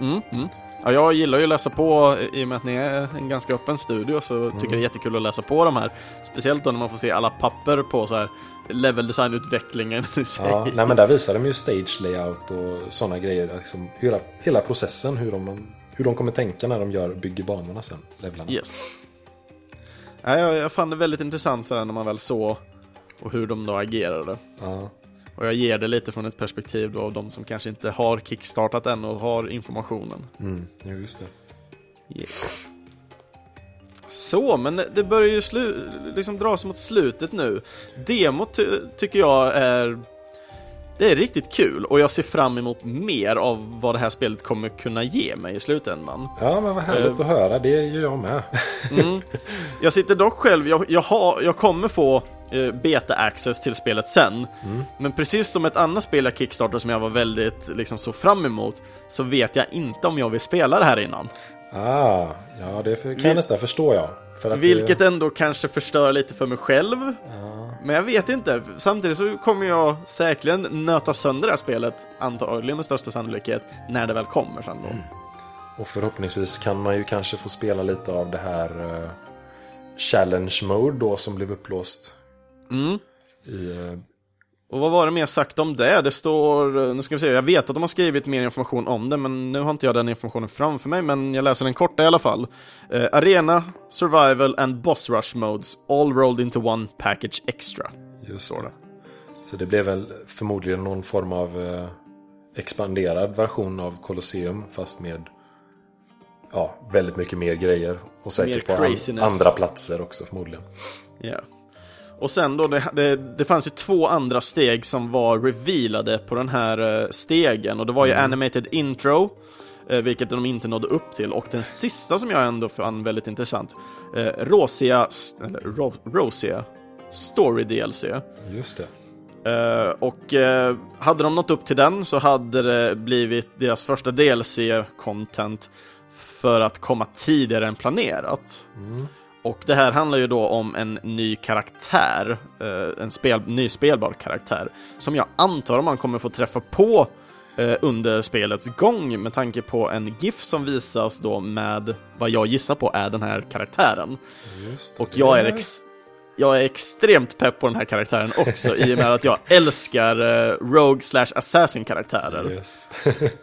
Mm, mm. Ja, jag gillar ju att läsa på i och med att ni är en ganska öppen studio så mm. tycker jag det är jättekul att läsa på de här. Speciellt då när man får se alla papper på så här level design-utvecklingen i sig. Ja, nej, men där visar de ju stage layout och sådana grejer. Liksom, hela, hela processen, hur de, hur de kommer tänka när de gör, bygger banorna sen. Levlarna. Yes. Ja, jag, jag fann det väldigt intressant sådär, när man väl såg och hur de då agerade. Ja. Och jag ger det lite från ett perspektiv då av de som kanske inte har kickstartat än och har informationen. Mm, ja, just det. Yeah. Så, men det börjar ju slu liksom dra sig mot slutet nu. Demot ty tycker jag är det är riktigt kul och jag ser fram emot mer av vad det här spelet kommer kunna ge mig i slutändan. Ja, men vad härligt uh, att höra. Det är ju jag med. mm. Jag sitter dock själv, jag, jag, har, jag kommer få uh, beta access till spelet sen. Mm. Men precis som ett annat spel jag kickstartade som jag var väldigt liksom, så fram emot så vet jag inte om jag vill spela det här innan. Ah, ja det kan jag nästan förstå ja. Vilket det... ändå kanske förstör lite för mig själv. Ja. Men jag vet inte. Samtidigt så kommer jag säkerligen nöta sönder det här spelet, antagligen med största sannolikhet, när det väl kommer sen då. Mm. Och förhoppningsvis kan man ju kanske få spela lite av det här uh, Challenge Mode då som blev upplåst. Mm. I, uh, och vad var det mer sagt om det? Det står, nu ska vi se, jag vet att de har skrivit mer information om det, men nu har inte jag den informationen framför mig, men jag läser den korta i alla fall. Uh, arena, survival and boss rush modes, all rolled into one package extra. Just det. Så det blev väl förmodligen någon form av uh, expanderad version av Colosseum, fast med ja, väldigt mycket mer grejer. Och säkert på an andra platser också förmodligen. Ja. Yeah. Och sen då, det, det, det, fanns ju två andra steg som var revealade på den här eh, stegen och det var ju mm. animated intro, eh, vilket de inte nådde upp till, och den sista som jag ändå fann väldigt intressant, eh, Rosia, eller Ro, Rosia Story DLC. Just det. Uh, och uh, hade de nått upp till den så hade det blivit deras första DLC-content för att komma tidigare än planerat. Mm. Och det här handlar ju då om en ny karaktär, eh, en spel, ny spelbar karaktär, som jag antar man kommer få träffa på eh, under spelets gång med tanke på en GIF som visas då med vad jag gissar på är den här karaktären. Just och jag är, ex jag är extremt pepp på den här karaktären också i och med att jag älskar eh, Rogue slash Assassin karaktärer. Yes.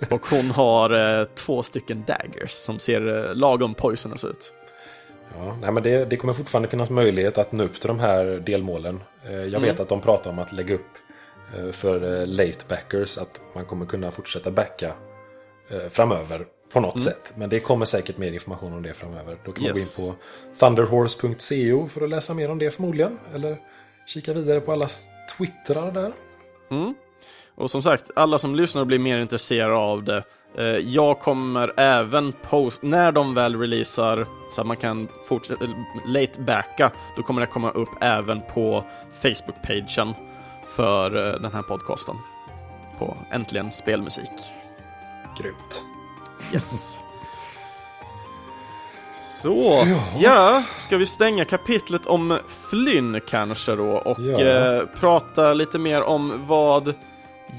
och hon har eh, två stycken daggers som ser eh, lagom poisonous ut. Ja, nej, men det, det kommer fortfarande finnas möjlighet att nå upp till de här delmålen. Eh, jag vet mm. att de pratar om att lägga upp eh, för eh, late backers att man kommer kunna fortsätta backa framöver på något mm. sätt. Men det kommer säkert mer information om det framöver. Då kan yes. man gå in på thunderhorse.co för att läsa mer om det förmodligen. Eller kika vidare på allas twittrar där. Mm. Och som sagt, alla som lyssnar och blir mer intresserade av det jag kommer även post, när de väl releasar så att man kan fortsätta, late backa, då kommer det komma upp även på Facebook-pagen för eh, den här podcasten. På Äntligen Spelmusik. Grymt. Yes. Så, ja. ska vi stänga kapitlet om Flynn kanske då och Ja. eh, prata lite mer om vad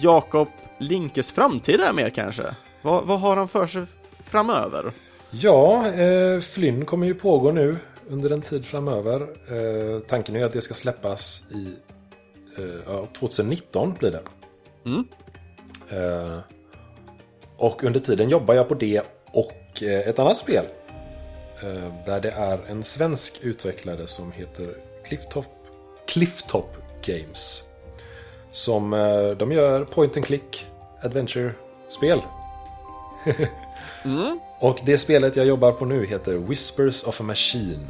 Jakob Linkes framtid är mer kanske? Vad, vad har han för sig framöver? Ja, eh, Flynn kommer ju pågå nu under en tid framöver. Eh, tanken är att det ska släppas i eh, ja, 2019 blir det. Mm. Eh, och under tiden jobbar jag på det och eh, ett annat spel. Eh, där det är en svensk utvecklare som heter Clifftop, Clifftop Games. Som eh, de gör point and click adventure-spel. Och det spelet jag jobbar på nu heter Whispers of a Machine.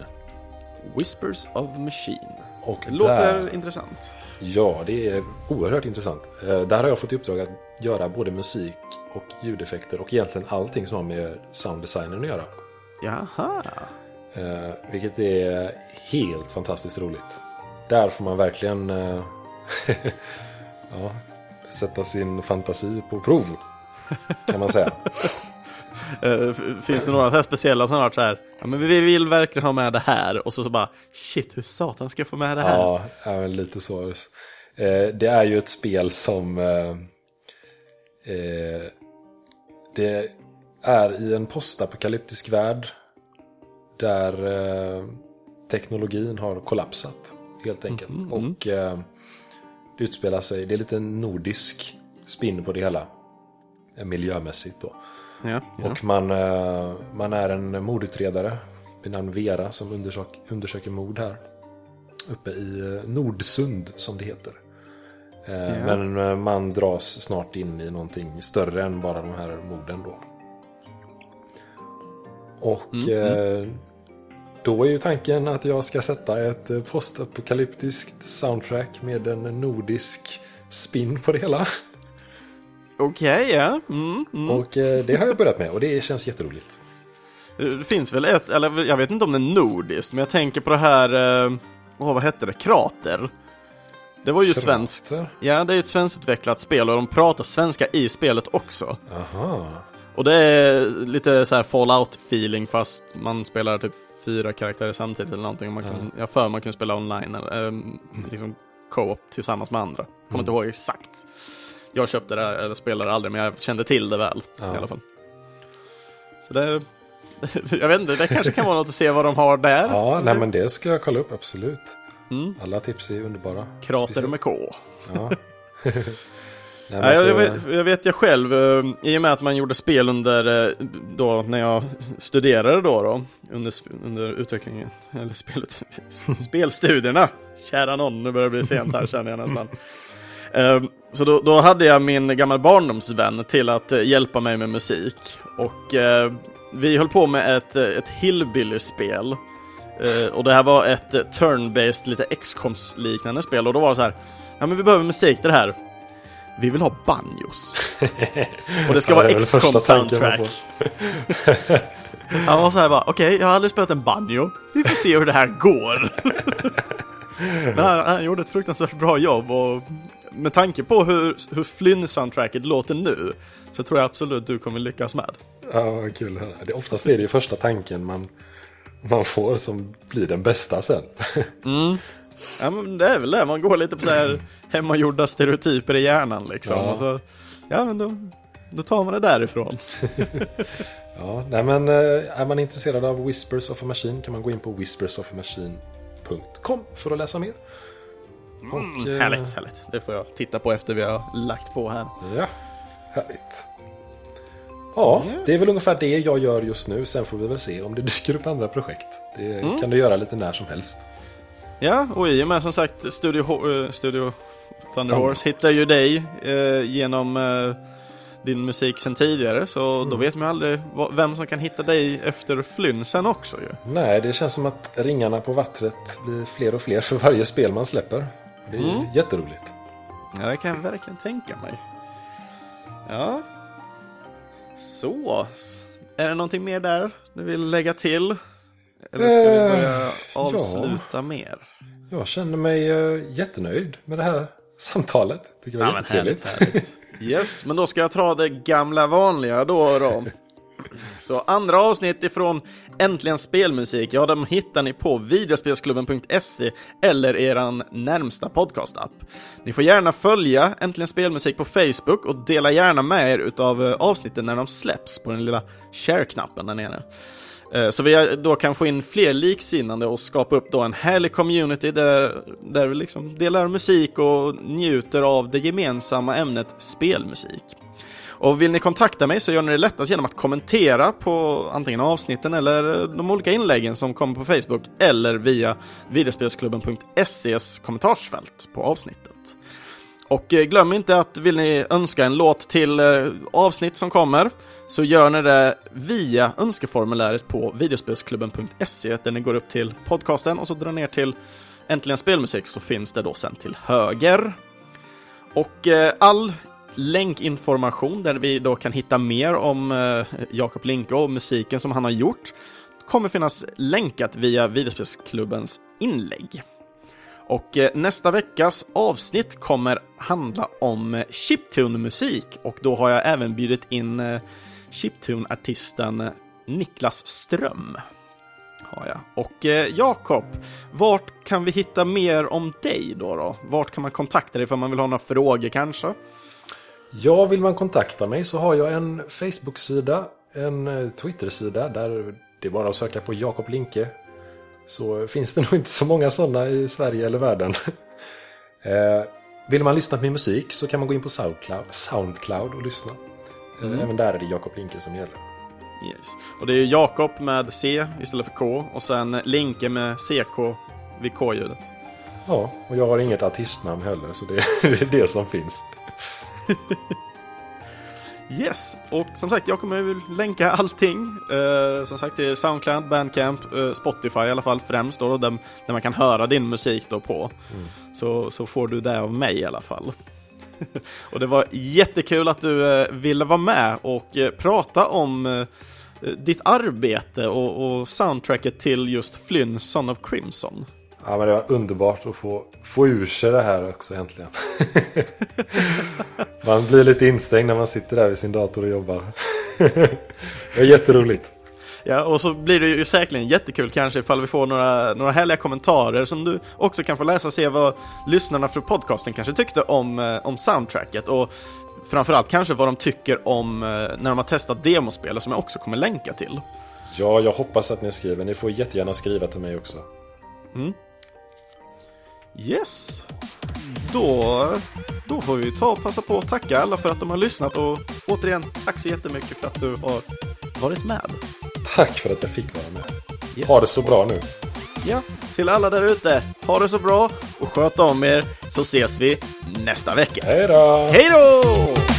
Whispers of Machine. Och Det låter där, intressant. ja, det är oerhört intressant. Eh, Där har jag fått i uppdrag att göra både musik och ljudeffekter och egentligen allting som har med sounddesignen att göra. Jaha. Eh, vilket är helt fantastiskt roligt. Där får man verkligen eh, ja, sätta sin fantasi på prov. Kan man säga. Eh, finns det några här speciella som har varit så här, ja men vi vill verkligen ha med det här och så, så bara, shit hur satan ska jag få med det här? Ja, ja lite så. Eh, det är ju ett spel som... Eh, eh, det är i en postapokalyptisk värld där eh, teknologin har kollapsat, helt enkelt. Och eh, det utspelar sig, det är lite nordisk spin på det hela. Miljömässigt då. Ja, ja. Och man, eh, man är en mordutredare vid namn Vera som undersök, undersöker mord här. Uppe i eh, Nordsund som det heter. Eh, Ja. Men man dras snart in i någonting större än bara de här morden då. Och eh, då är ju tanken att jag ska sätta ett postapokalyptiskt soundtrack med en nordisk spin på det hela. Okej, ja. Mm, mm. Och eh, det har jag börjat med och det känns jätteroligt. Det finns väl ett, eller jag vet inte om det är nordiskt, men jag tänker på det här, eh, åh vad hette det, Krater? Det var ju Krater? svenskt. Ja, det är ett svenskutvecklat spel och de pratar svenska i spelet också. Aha. Och det är lite så här Fallout-feeling fast man spelar typ fyra karaktärer samtidigt eller någonting. Man kan, Jag för man kan spela online, eller, ehm, liksom co-op tillsammans med andra. Kommer inte ihåg exakt. Jag köpte det, eller spelade aldrig, men jag kände till det väl Ja. i alla fall. Så det, jag vet inte, det kanske kan vara något att se vad de har där. Ja, nej men det ska jag kolla upp, absolut. Mm. Alla tips är underbara. Krater Speciellt- med K. Ja. nej, så, jag, vet, jag vet jag själv, eh, i och med att man gjorde spel under, eh, då när jag studerade då, då under, under utvecklingen, eller spelet, spelstudierna. Kära någon, nu börjar det bli sent här känner jag nästan. Eh, Så då, då hade jag min gamla barndomsvän till att eh, hjälpa mig med musik. Och eh, vi höll på med ett, eh, ett hillbilly-spel. Och det här var ett turn-based, lite X-coms-liknande spel. Och då var det så här, ja men vi behöver musik till det här. Vi vill ha banjos. Och det ska Ja, vara man XCOM-soundtrack. Han var så här bara, okej, jag har aldrig spelat en banjo. Vi får se hur det här går. Men han, han gjorde ett fruktansvärt bra jobb och med tanke på hur, hur Flynn-soundtracket låter nu så tror jag absolut du kommer lyckas med. Ja, vad kul att höra. det, Oftast är det ju första tanken man, man får som blir den bästa sen. Ja, men det är väl det, man går lite på så här hemmagjorda stereotyper i hjärnan liksom. Ja. Så, ja, men då, då tar man det därifrån. ja, nej, men eh, är man intresserad av Whispers of a Machine kan man gå in på whispersofamachine.com för att läsa mer. Och, eh, Mm, Härligt, härligt. Det får jag titta på efter vi har lagt på här. Ja, härligt. Ja, det är väl ungefär det jag gör just nu. Sen får vi väl se om det dyker upp andra projekt. Det Mm. kan du göra lite när som helst. Ja, och i och med som sagt Studio, eh, Studio Thunder Horse hittar ju dig eh, genom eh, din musik sen tidigare så Mm. då vet man aldrig vad, vem som kan hitta dig efter Flynn sen också ju. Nej, det känns som att ringarna på vattnet blir fler och fler för varje spel man släpper. Det är Mm. jätteroligt. Ja, det kan jag verkligen tänka mig. Ja. Så. Är det någonting mer där du vill lägga till? Eller ska vi Eh, börja avsluta mer? Jag känner mig eh, jättenöjd med det här samtalet. Tycker det var men jättetrevligt. Yes, men då ska jag ta det gamla vanliga då. då. Så andra avsnitt ifrån Äntligen Spelmusik, ja, de hittar ni på videospelsklubben.se eller eran närmsta podcastapp. Ni får gärna följa Äntligen Spelmusik på Facebook och dela gärna med er utav eh, avsnitten när de släpps på den lilla share-knappen där nere. Eh, så vi då kan få in fler liksinnande och skapa upp då en härlig community där, där vi liksom delar musik och njuter av det gemensamma ämnet spelmusik. Och vill ni kontakta mig så gör ni det lättast genom att kommentera på antingen avsnitten eller de olika inläggen som kommer på Facebook eller via videospelsklubben.ses kommentarsfält på avsnittet. Och eh, glöm inte att vill ni önska en låt till eh, avsnitt som kommer så gör ni det via önskeformuläret på videospelsklubben.se där ni går upp till podcasten och så drar ner till Äntligen Spelmusik så finns det då sen till höger. Och eh, all länkinformation där vi då kan hitta mer om eh, Jakob Linke och musiken som han har gjort kommer finnas länkat via videospelsklubbens inlägg. Och eh, nästa veckas avsnitt kommer handla om eh, chiptune-musik och då har jag även bjudit in chiptune-artisten Niklas Ström. Har jag. Och Jakob, vart kan vi hitta mer om dig då, då? Vart kan man kontakta dig för man vill ha några frågor kanske? Ja, vill man kontakta mig så har jag en Facebook-sida, en eh, Twitter-sida där det är bara att söka på Jakob Linke. Så finns det nog inte så många sådana i Sverige eller världen. Eh, vill man lyssna på min musik så kan man gå in på Soundcloud, Soundcloud och lyssna. Eh, Även där är det Jakob Linke som gäller. Yes. Och det är Jakob med C istället för K och sen Linke med CK vid K-ljudet. Ja, och jag har inget artistnamn heller så det är det som finns. Yes, och som sagt, jag kommer väl länka allting. Eh, som sagt, är Soundcloud, Bandcamp, eh, Spotify i alla fall främst då, där, där man kan höra din musik då på. Så, så får du det av mig i alla fall. och det var jättekul att du eh, ville vara med och eh, prata om eh, ditt arbete och, och soundtracket till just Flynn, Son of Crimson. Ja, men det var underbart att få, få ur sig det här också äntligen. man blir lite instängd när man sitter där vid sin dator och jobbar. det är jätteroligt. Ja, och så blir det ju säkerligen jättekul kanske ifall vi får några, några härliga kommentarer som du också kan få läsa och se vad lyssnarna för podcasten kanske tyckte om, eh, om soundtracket och framförallt kanske vad de tycker om eh, när de har testat demospelet som jag också kommer länka till. Ja, jag hoppas att ni skriver. Ni får jättegärna skriva till mig också. Yes! Då, då får vi ta och passa på att tacka alla för att de har lyssnat och återigen, tack så jättemycket för att du har varit med. Tack för att jag fick vara med. Yes. Ha det så bra nu. Ja, till alla där ute, ha det så bra och sköt om er så ses vi nästa vecka. Hej då! Hej då!